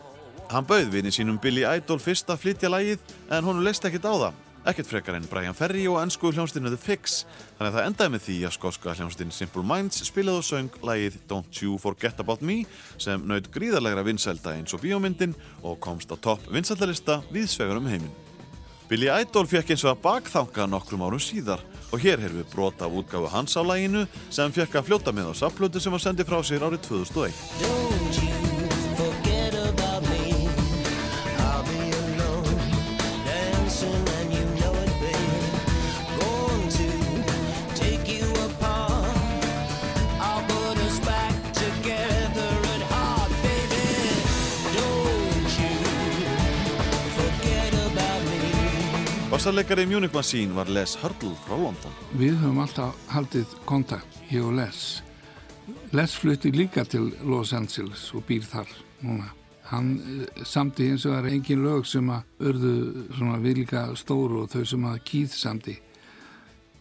Hann bauð vini sínum Billy Idol fyrst að flytja lægið en honum leist ekkert á það. Ekkert frekar en Brian Ferry og ennsku hljónstinu The Fix. Þannig að það endaði með því að skóska hljónstin Simple Minds spilaði og söng lægið Don't You Forget About Me sem naut gríðarlegra vinsælda eins og bíómyndin og komst á topp vinsældalista viðsvegar um heiminn. Billy Idol fekk eins og að bakþanga nokkrum árum síðar og hér heyrðum við brota af útgáfu hans á læginu sem fekk að fljóta með á sapplötu sem var sendið frá sér árið 2001. me. Bassarleikari Munich Machine var Les Hurdle frá London. Við höfum alltaf haldið kontakt, ég og Les. Les flutti líka til Los Angeles og býr þar núna. Hann eh, samti eins og það er engin lög sem að örðu svona vilika stóru og þau sem að kýð samti.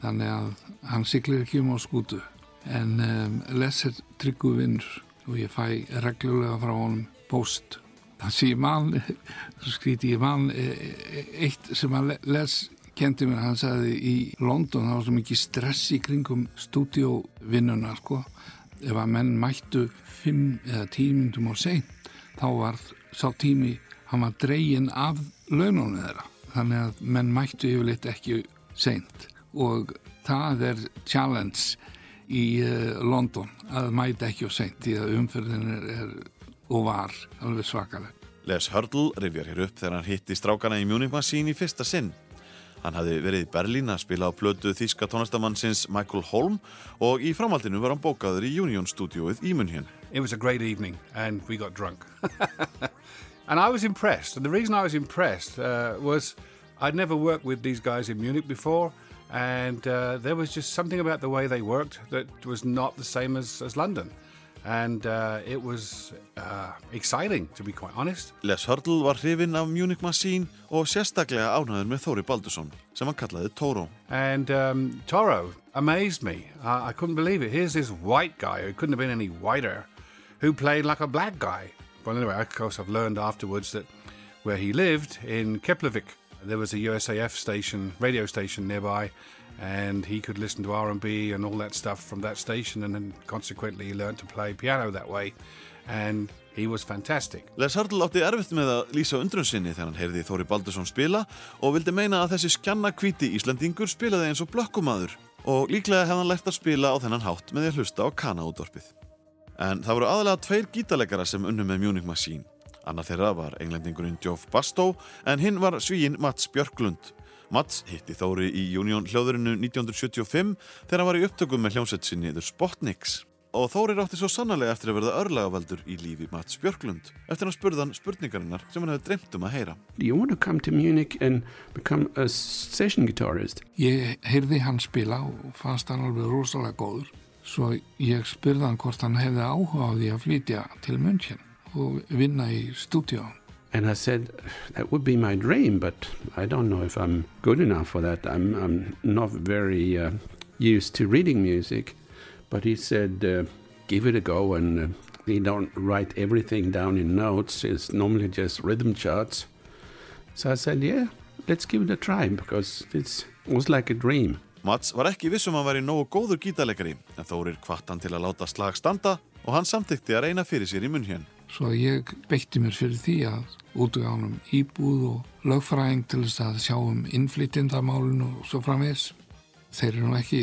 Þannig að hann siglir ekki um á skútu. En um, Les er tryggu vinnur og ég fæ reglulega frá honum post. Það sé ég man, skríti ég man, eh, eh, eitt sem að Les kendi mér, hann sagði í London, það var svo mikið stress í kringum stúdíóvinnuna, sko. Ef að menn mættu fimm eða tíu myndum á seint, þá var sá tími, hann var dregin af launónu þeirra. Þannig að menn mættu yfirleitt ekki seint og það er challenge í uh, London að mæta ekki á seint því að umferðin er, er og var alveg svakaleg. Les Hurdle rifjar hér upp þegar hann hitti strákana í Munich Machine í fyrsta sinn. Hann hafði verið í Berlín að spila á plötu þýska tónlistamannsins Michael Holm og í framhaldinu var hann bókaður í Union stúdióið í München. It was a great evening, and we got drunk. [LAUGHS] and I was impressed. And the reason I was impressed uh, was I'd never worked with these guys in Munich before, and uh, there was just something about the way they worked that was not the same as, as London. And uh, it was uh, exciting, to be quite honest. Les Hurdle var hrifinn af Munich Machine og sérstaklega ánæður með Þóri Baldursson sem hann kallaði Toro. And um, Toro amazed me. I, I couldn't believe it. Here's this white guy who couldn't have been any whiter, who played like a black guy. Well, anyway, of course, I've learned afterwards that where he lived in Keflavik, there was a USAF station, radio station nearby, and he could listen to R&B and all that stuff from that station, and then consequently he learned to play piano that way, and he was fantastic. Les Hurdle átti erfitt með að lýsa undrun sinni þegar hann heyrði Þóri Baldursson spila og vildi meina að þessi skjanna kvíti Íslandingur spilaði eins og blökkumadur og líklega hefði hann lært að spila á þennan hátt með því að hlusta á kanaútdorpið. En það voru aðalega tveir gítarleikara sem unnu með Munich Machine. Annar þeirra var englendingurinn Geoff Bastow en hinn var svíinn Mats Björklund. Mats hitti Þóri í Union hljóðurinu 1975 þegar hann var í upptökum með hljómsett sinni The Spotniks. Og Þóri rátti svo sannarlega eftir að verða örlagavaldur í lífi Mats Björklund eftir að spurðan spurningarinnar sem hann hefði dreymt um að heyra. Do you want to come to Munich and become a session guitarist? Ég heyrði hann spila og fannst hann alveg rosalega góður. Svo ég spurði hann hvort hann hefði áhuga á því að flytja til München og vinna í stúdíu. And I said, that would be my dream, but I don't know if I'm good enough for that. I'm, I'm not very uh, used to reading music. But he said, uh, give it a go. And uh, we don't write everything down in notes. It's normally just rhythm charts. So I said, yeah, let's give it a try because it was like a dream. Mats var ekki vissum að hann væri nógu góður gítarleikari en Þórir kvart hann til að láta slag standa og hann samþykti að reyna fyrir sér í munn hér. Svo ég beitti mér fyrir því að útuga honum íbúð og lögfræðing til þess að sjá um innflytjendamálun og svo framvegs. Þeir eru nú ekki,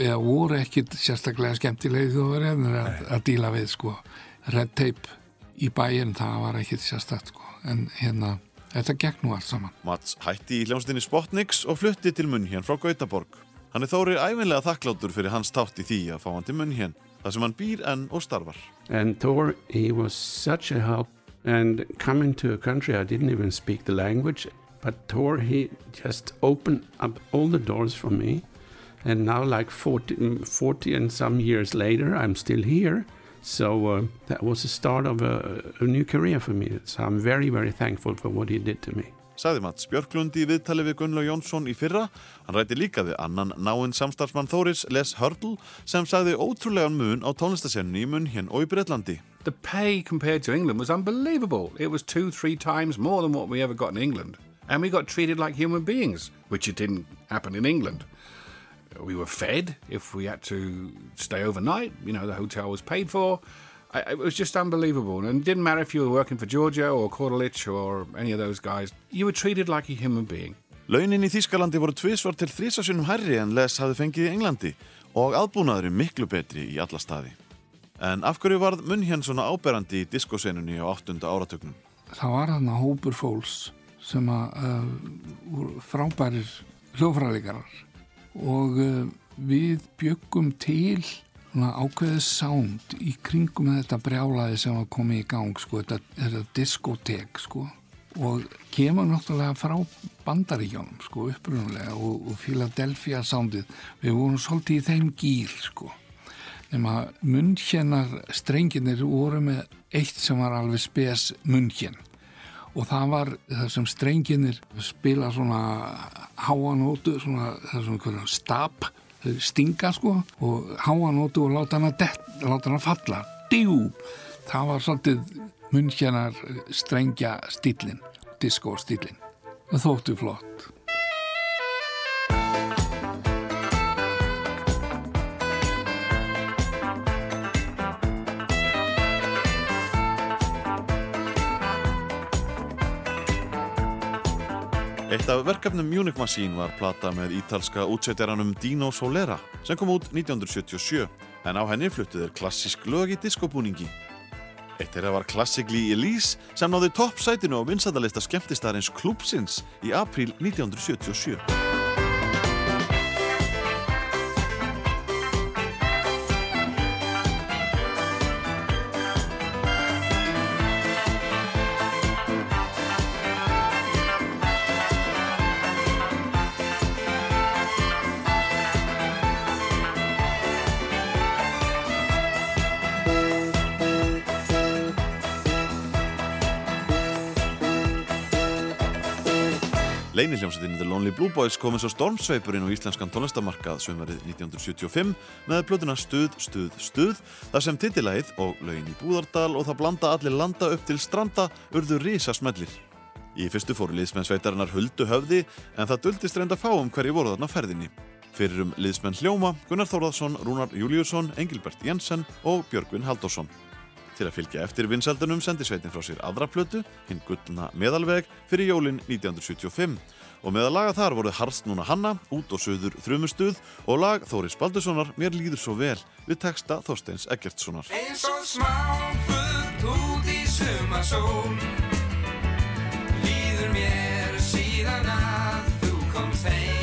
eða voru ekki sérstaklega skemmtilegi þú verið að, að díla við sko. Red tape í bæinn, það var ekki sérstakt sko. En hérna, þetta gekk nú allt saman. Mats hætti í hljómsdynni Spotniks og flutti til munn hér frá Gautaborg. Hann er Þórir æfinlega þakklátur fyrir hans tátt í því að fá hann til munn hér, þar sem hann býr enn og starfar. And Thor, he was such a help. And coming to a country I didn't even speak the language, but Thor, he just opened up all the doors for me And now, like 40, 40 and some years later, I'm still here. So uh, that was the start of a, a new career for me. So I'm very, very thankful for what he did to me. Sagði Mats Björklund í viðtali við Gunnlaug Jónsson í fyrra. Hann rætti líka við annan náinn samstarfsmann Þóris Les Hurdle sem sagði ótrúlegan mun á tónlistasennu í munn hér og í Breitlandi. The pay compared to England was unbelievable. It was two, three times more than what we ever got in England. And we got treated like human beings, which it didn't happen in England. We were fed if we had to stay overnight. You know, the hotel was paid for. I, it was just unbelievable. And it didn't matter if you were working for Georgia or Kordelich or any of those guys. You were treated like a human being. Launin í Þýskalandi voru tvisvar til þrísasinnum hærri en Les hafði fengið í Englandi og aðbúnaðurinn miklu betri í alla staði. En af hverju varð munn hér svona áberandi í diskosenunni á 8. áratögnum? Það var hann að hópur fólks sem að uh, frábærir hljófræðleikarar og uh, við byggum til svona ákveðið sound í kringum þetta brjálaði sem var komið í gang sko, þetta, þetta diskotek sko og kemur náttúrulega frá bandaríkjónum sko upprunulega og, og Philadelphia soundið. Við vorum svolítið í þeim gýr sko nema munnkjennar strenginir voru með eitt sem var alveg spes munnkjenn og það var það sem strenginir spila svona háanótu svona stab þau stinga sko og háanótu og láta hana, dett, láta hana falla. Djú, það var svolítið munnkjennar strengja stílin, það þóttu flott Eitt af verkefnum Munich Machine var plata með ítalska útsetjaranum Dino Solera sem kom út 1977 en á henni fluttu þeir klassísk lög í diskobúningi. Eitt þeirra var Classically Elise sem náði toppsætinu á vinsættalista skemmtistarins Klúpsins í apríl 1977. Leiniljómsveitinni The Lonely Blue Boys kom eins og stormsveipur inn á íslenskan tónlistamarkað sömverið 1975 með plötuna Stuð, Stuð, Stuð þar sem titilæð og lögin í Búðardal og það blanda allir landa upp til stranda urðu risa smellir. Í fyrstu fóru liðsmenn sveitarinnar huldu höfði en það duldist reynda fáum hverju voru þarna ferðinni. Fyrir um liðsmenn Hljóma, Gunnar Þórðarsson, Rúnar Júliusson, Engilbert Jensen og Björgvin Halldórsson. Til að fylgja eftir vinsældunum sendi sveitin frá sér aðra plötu, hinn gullna meðalveg, fyrir jólin 1975 og meðal laga þar voru Harst núna Hanna, út og söður Þrumustuð og lag Þóris Baldurssonar Mér líður svo vel við texta Þorsteins Eggertssonar. Eins og smáfugl út í sumarsól Líður mér síðan að þú komst heim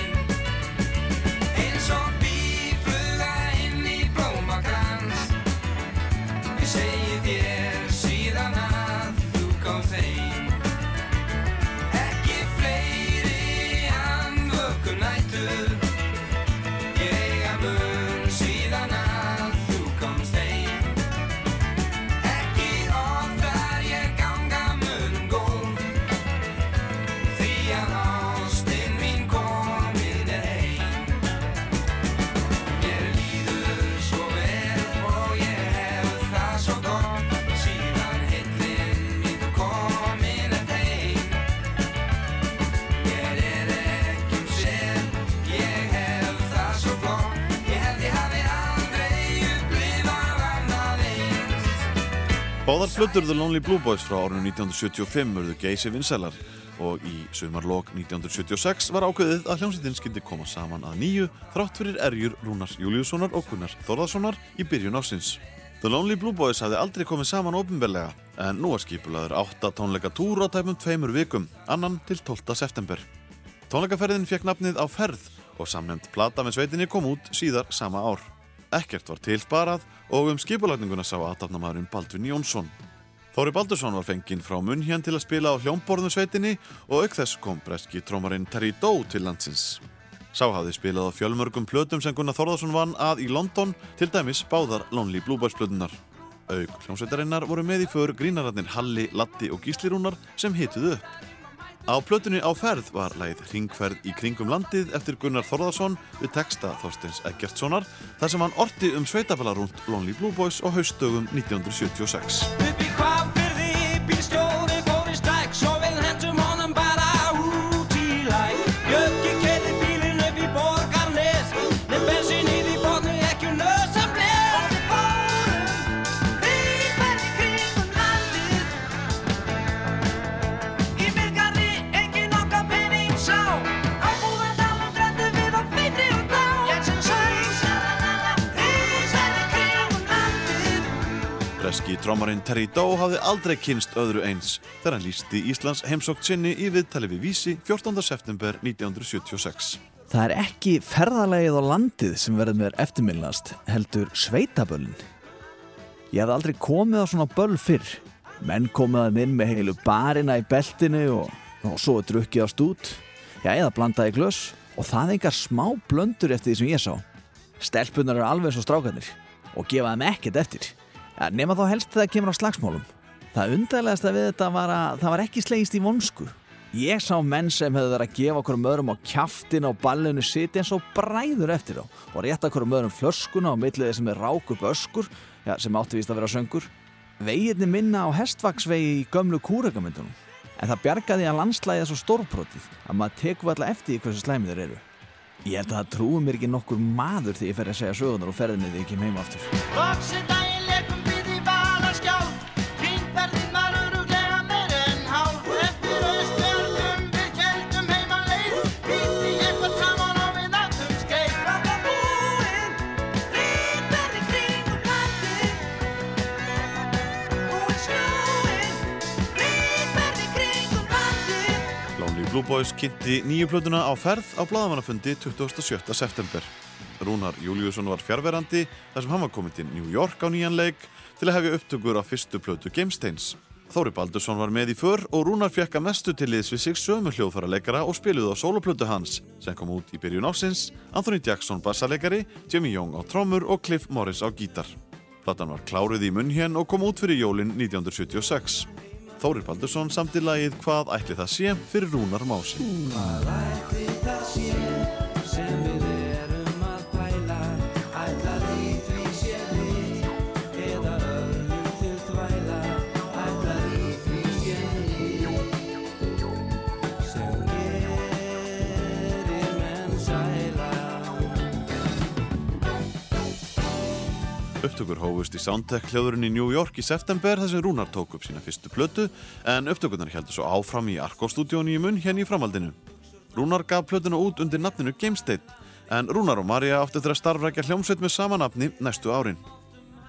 Báðar plötur The Lonely Blue Boys frá árinu 1975 urðu geysi vinsælar og í sumarlok 1976 var ákveðið að hljómsveitin skildi koma saman að nýju þrátt fyrir erjur Rúnars Júliussonar og Gunnar Þórðarssonar í byrjun ásins. The Lonely Blue Boys hafði aldrei komið saman ofinbellega en nú var skipulaður átta tónleika túr á tæpum tveimur vikum, annan til 12. september. Tónleikaferðin fekk nafnið á ferð og samnefnd plata með sveitinni kom út síðar sama ár. Ekkert var tilsparað og um skipulagninguna sá aðtapnamaðurinn Baldvin Jónsson. Þóri Baldursson var fenginn frá munn hérna til að spila á hljómborðum sveitinni og auk þess kom breski trómarinn Terry Doe til landsins. Sá hafði spilað á fjölmörgum plötum sem Gunnar Þórðarsson vann að í London, til dæmis báðar Lonely Blue Boys plötunar. Auk hljómsveitarinnar voru með í för grínararnir Halli, Latti og Gíslirúnar sem hituðu upp. Á plötunni á ferð var lagið Ringferð í kringum landið eftir Gunnar Þórðarsson við texta Þorsteins Eggertssonar þar sem hann orti um sveitabalarúnt Lonely Blue Boys á haustdögum 1976. Trómarinn Terry Doe hafði aldrei kynst öðru eins þegar hann lísti Íslands heimsókt sinni í viðtali við Vísi 14. september 1976. Það er ekki ferðalegið á landið sem verður mér eftirminnast, heldur sveitaböllin. Ég hafði aldrei komið á svona böll fyrr. Menn komiðan inn með heilu barina í beltinu og, og svo er drukkið á stút. Já, eða blandaði glös og það engar smá blöndur eftir því sem ég sá. Stelpunar eru alveg svo strákanir og gefa þeim ekkert eftir. Ja, nema þá helst þegar kemur á slagsmálum. Það undarlegast að við þetta var að það var ekki slegist í vonsku. Ég sá menn sem hefðu verið að gefa okkur öðrum á kjaftin á ballinu siti eins og bræður eftir þá og rétta okkur öðrum flöskuna á milliði sem er rák upp öskur já, sem átti víst að vera söngur. Veginni minna á hestvaksvegi í gömlu kúrekamyndunum. En það bjargaði að landslæði svo stórbrotið að maður tekur alltaf eftir í hversu slæmið þeir eru. Ég held að það trúi mér ekki nokkur maður þegar ég fer að segja sögunar og ferðinni þegar ég kem heim aftur. Blue Boys kynnti nýju plötuna á ferð á bladamannafundi 27. september. Rúnar Júliusson var fjárverandi þar sem hann var komið til New York á nýjan leik til að hefja upptökur á fyrstu plötu Gamesteins. Þóri Baldursson var með í för og Rúnar fekk að mestu til liðs við sig sömu hljóðfæraleikara og spiluði á soloplötu hans sem kom út í byrjun ásins, Anthony Jackson bassaleikari, Jimmy Young á trommur og Cliff Morris á gítar. Platan var kláruð í munn hér og kom út fyrir jólin 1976. Þóri Baldursson samti lagið Hvað ætli það sé fyrir Rúnar Mási. Hvað ætli það sé Upptökur hófust í Soundtech hljóðurinn í New York í september þar sem Rúnar tók upp sína fyrstu plötu en upptökurnar heldur svo áfram í Arko-stúdíónu í munn hérna í framhaldinu. Rúnar gaf plötuna út undir nafninu Gamestate en Rúnar og Marja áttu að starfrækja hljómsveit með sama nafni næstu árin.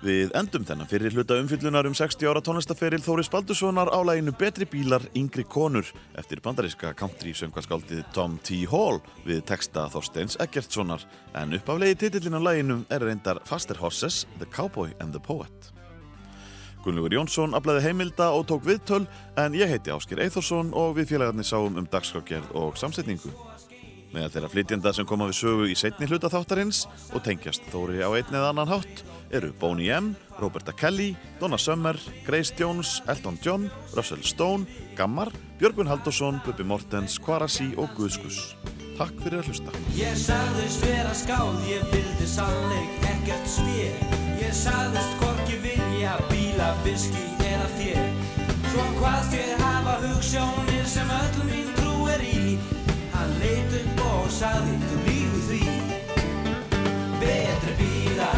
Við endum þennan fyrir hluta umfyllunar um 60 ára tónlistaferil Þóris Baldurssonar á læginu Betri bílar, yngri konur eftir bandaríska country söngvaskáldið Tom T. Hall við texta Þorsteins Eggertssonar en uppaflegi titillin á læginu er reyndar Faster Horses, The Cowboy and the Poet. Gunnlaugur Jónsson aflaði heimilda og tók viðtöl en ég heiti Áskir Eithorsson og við félagarnir sáum um dagskrafgerð og samsetningu. Meðal þeirra flytjenda sem koma við sögu í setni hluta þáttarins og tengjast Þóri á einn eða annan hátt eru Boney M, Roberta Kelly, Donna Summer, Grace Jones, Elton John, Russell Stone, Gammar, Björgvin Haldursson, Bubi Mortens, Kvarasi og Guðskus. Takk fyrir að hlusta. Ég sagðist vera skáld, ég vildi sannleik ekkert spér Ég sagðist hvorki vilja bíla, viski eða þér Svo hvaðst ég hafa hugssjónir sem öll mín trú er í Hann leit upp og sagði, þú lígu því. Betri bíla,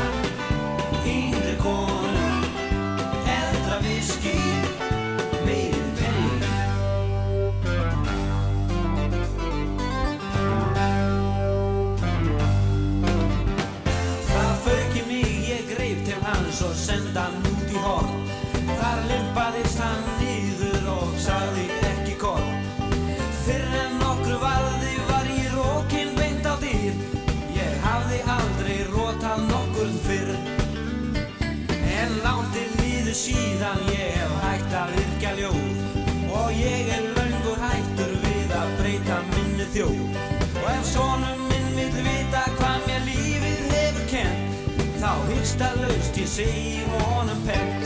hugsta laust, ég segi honum pent Betri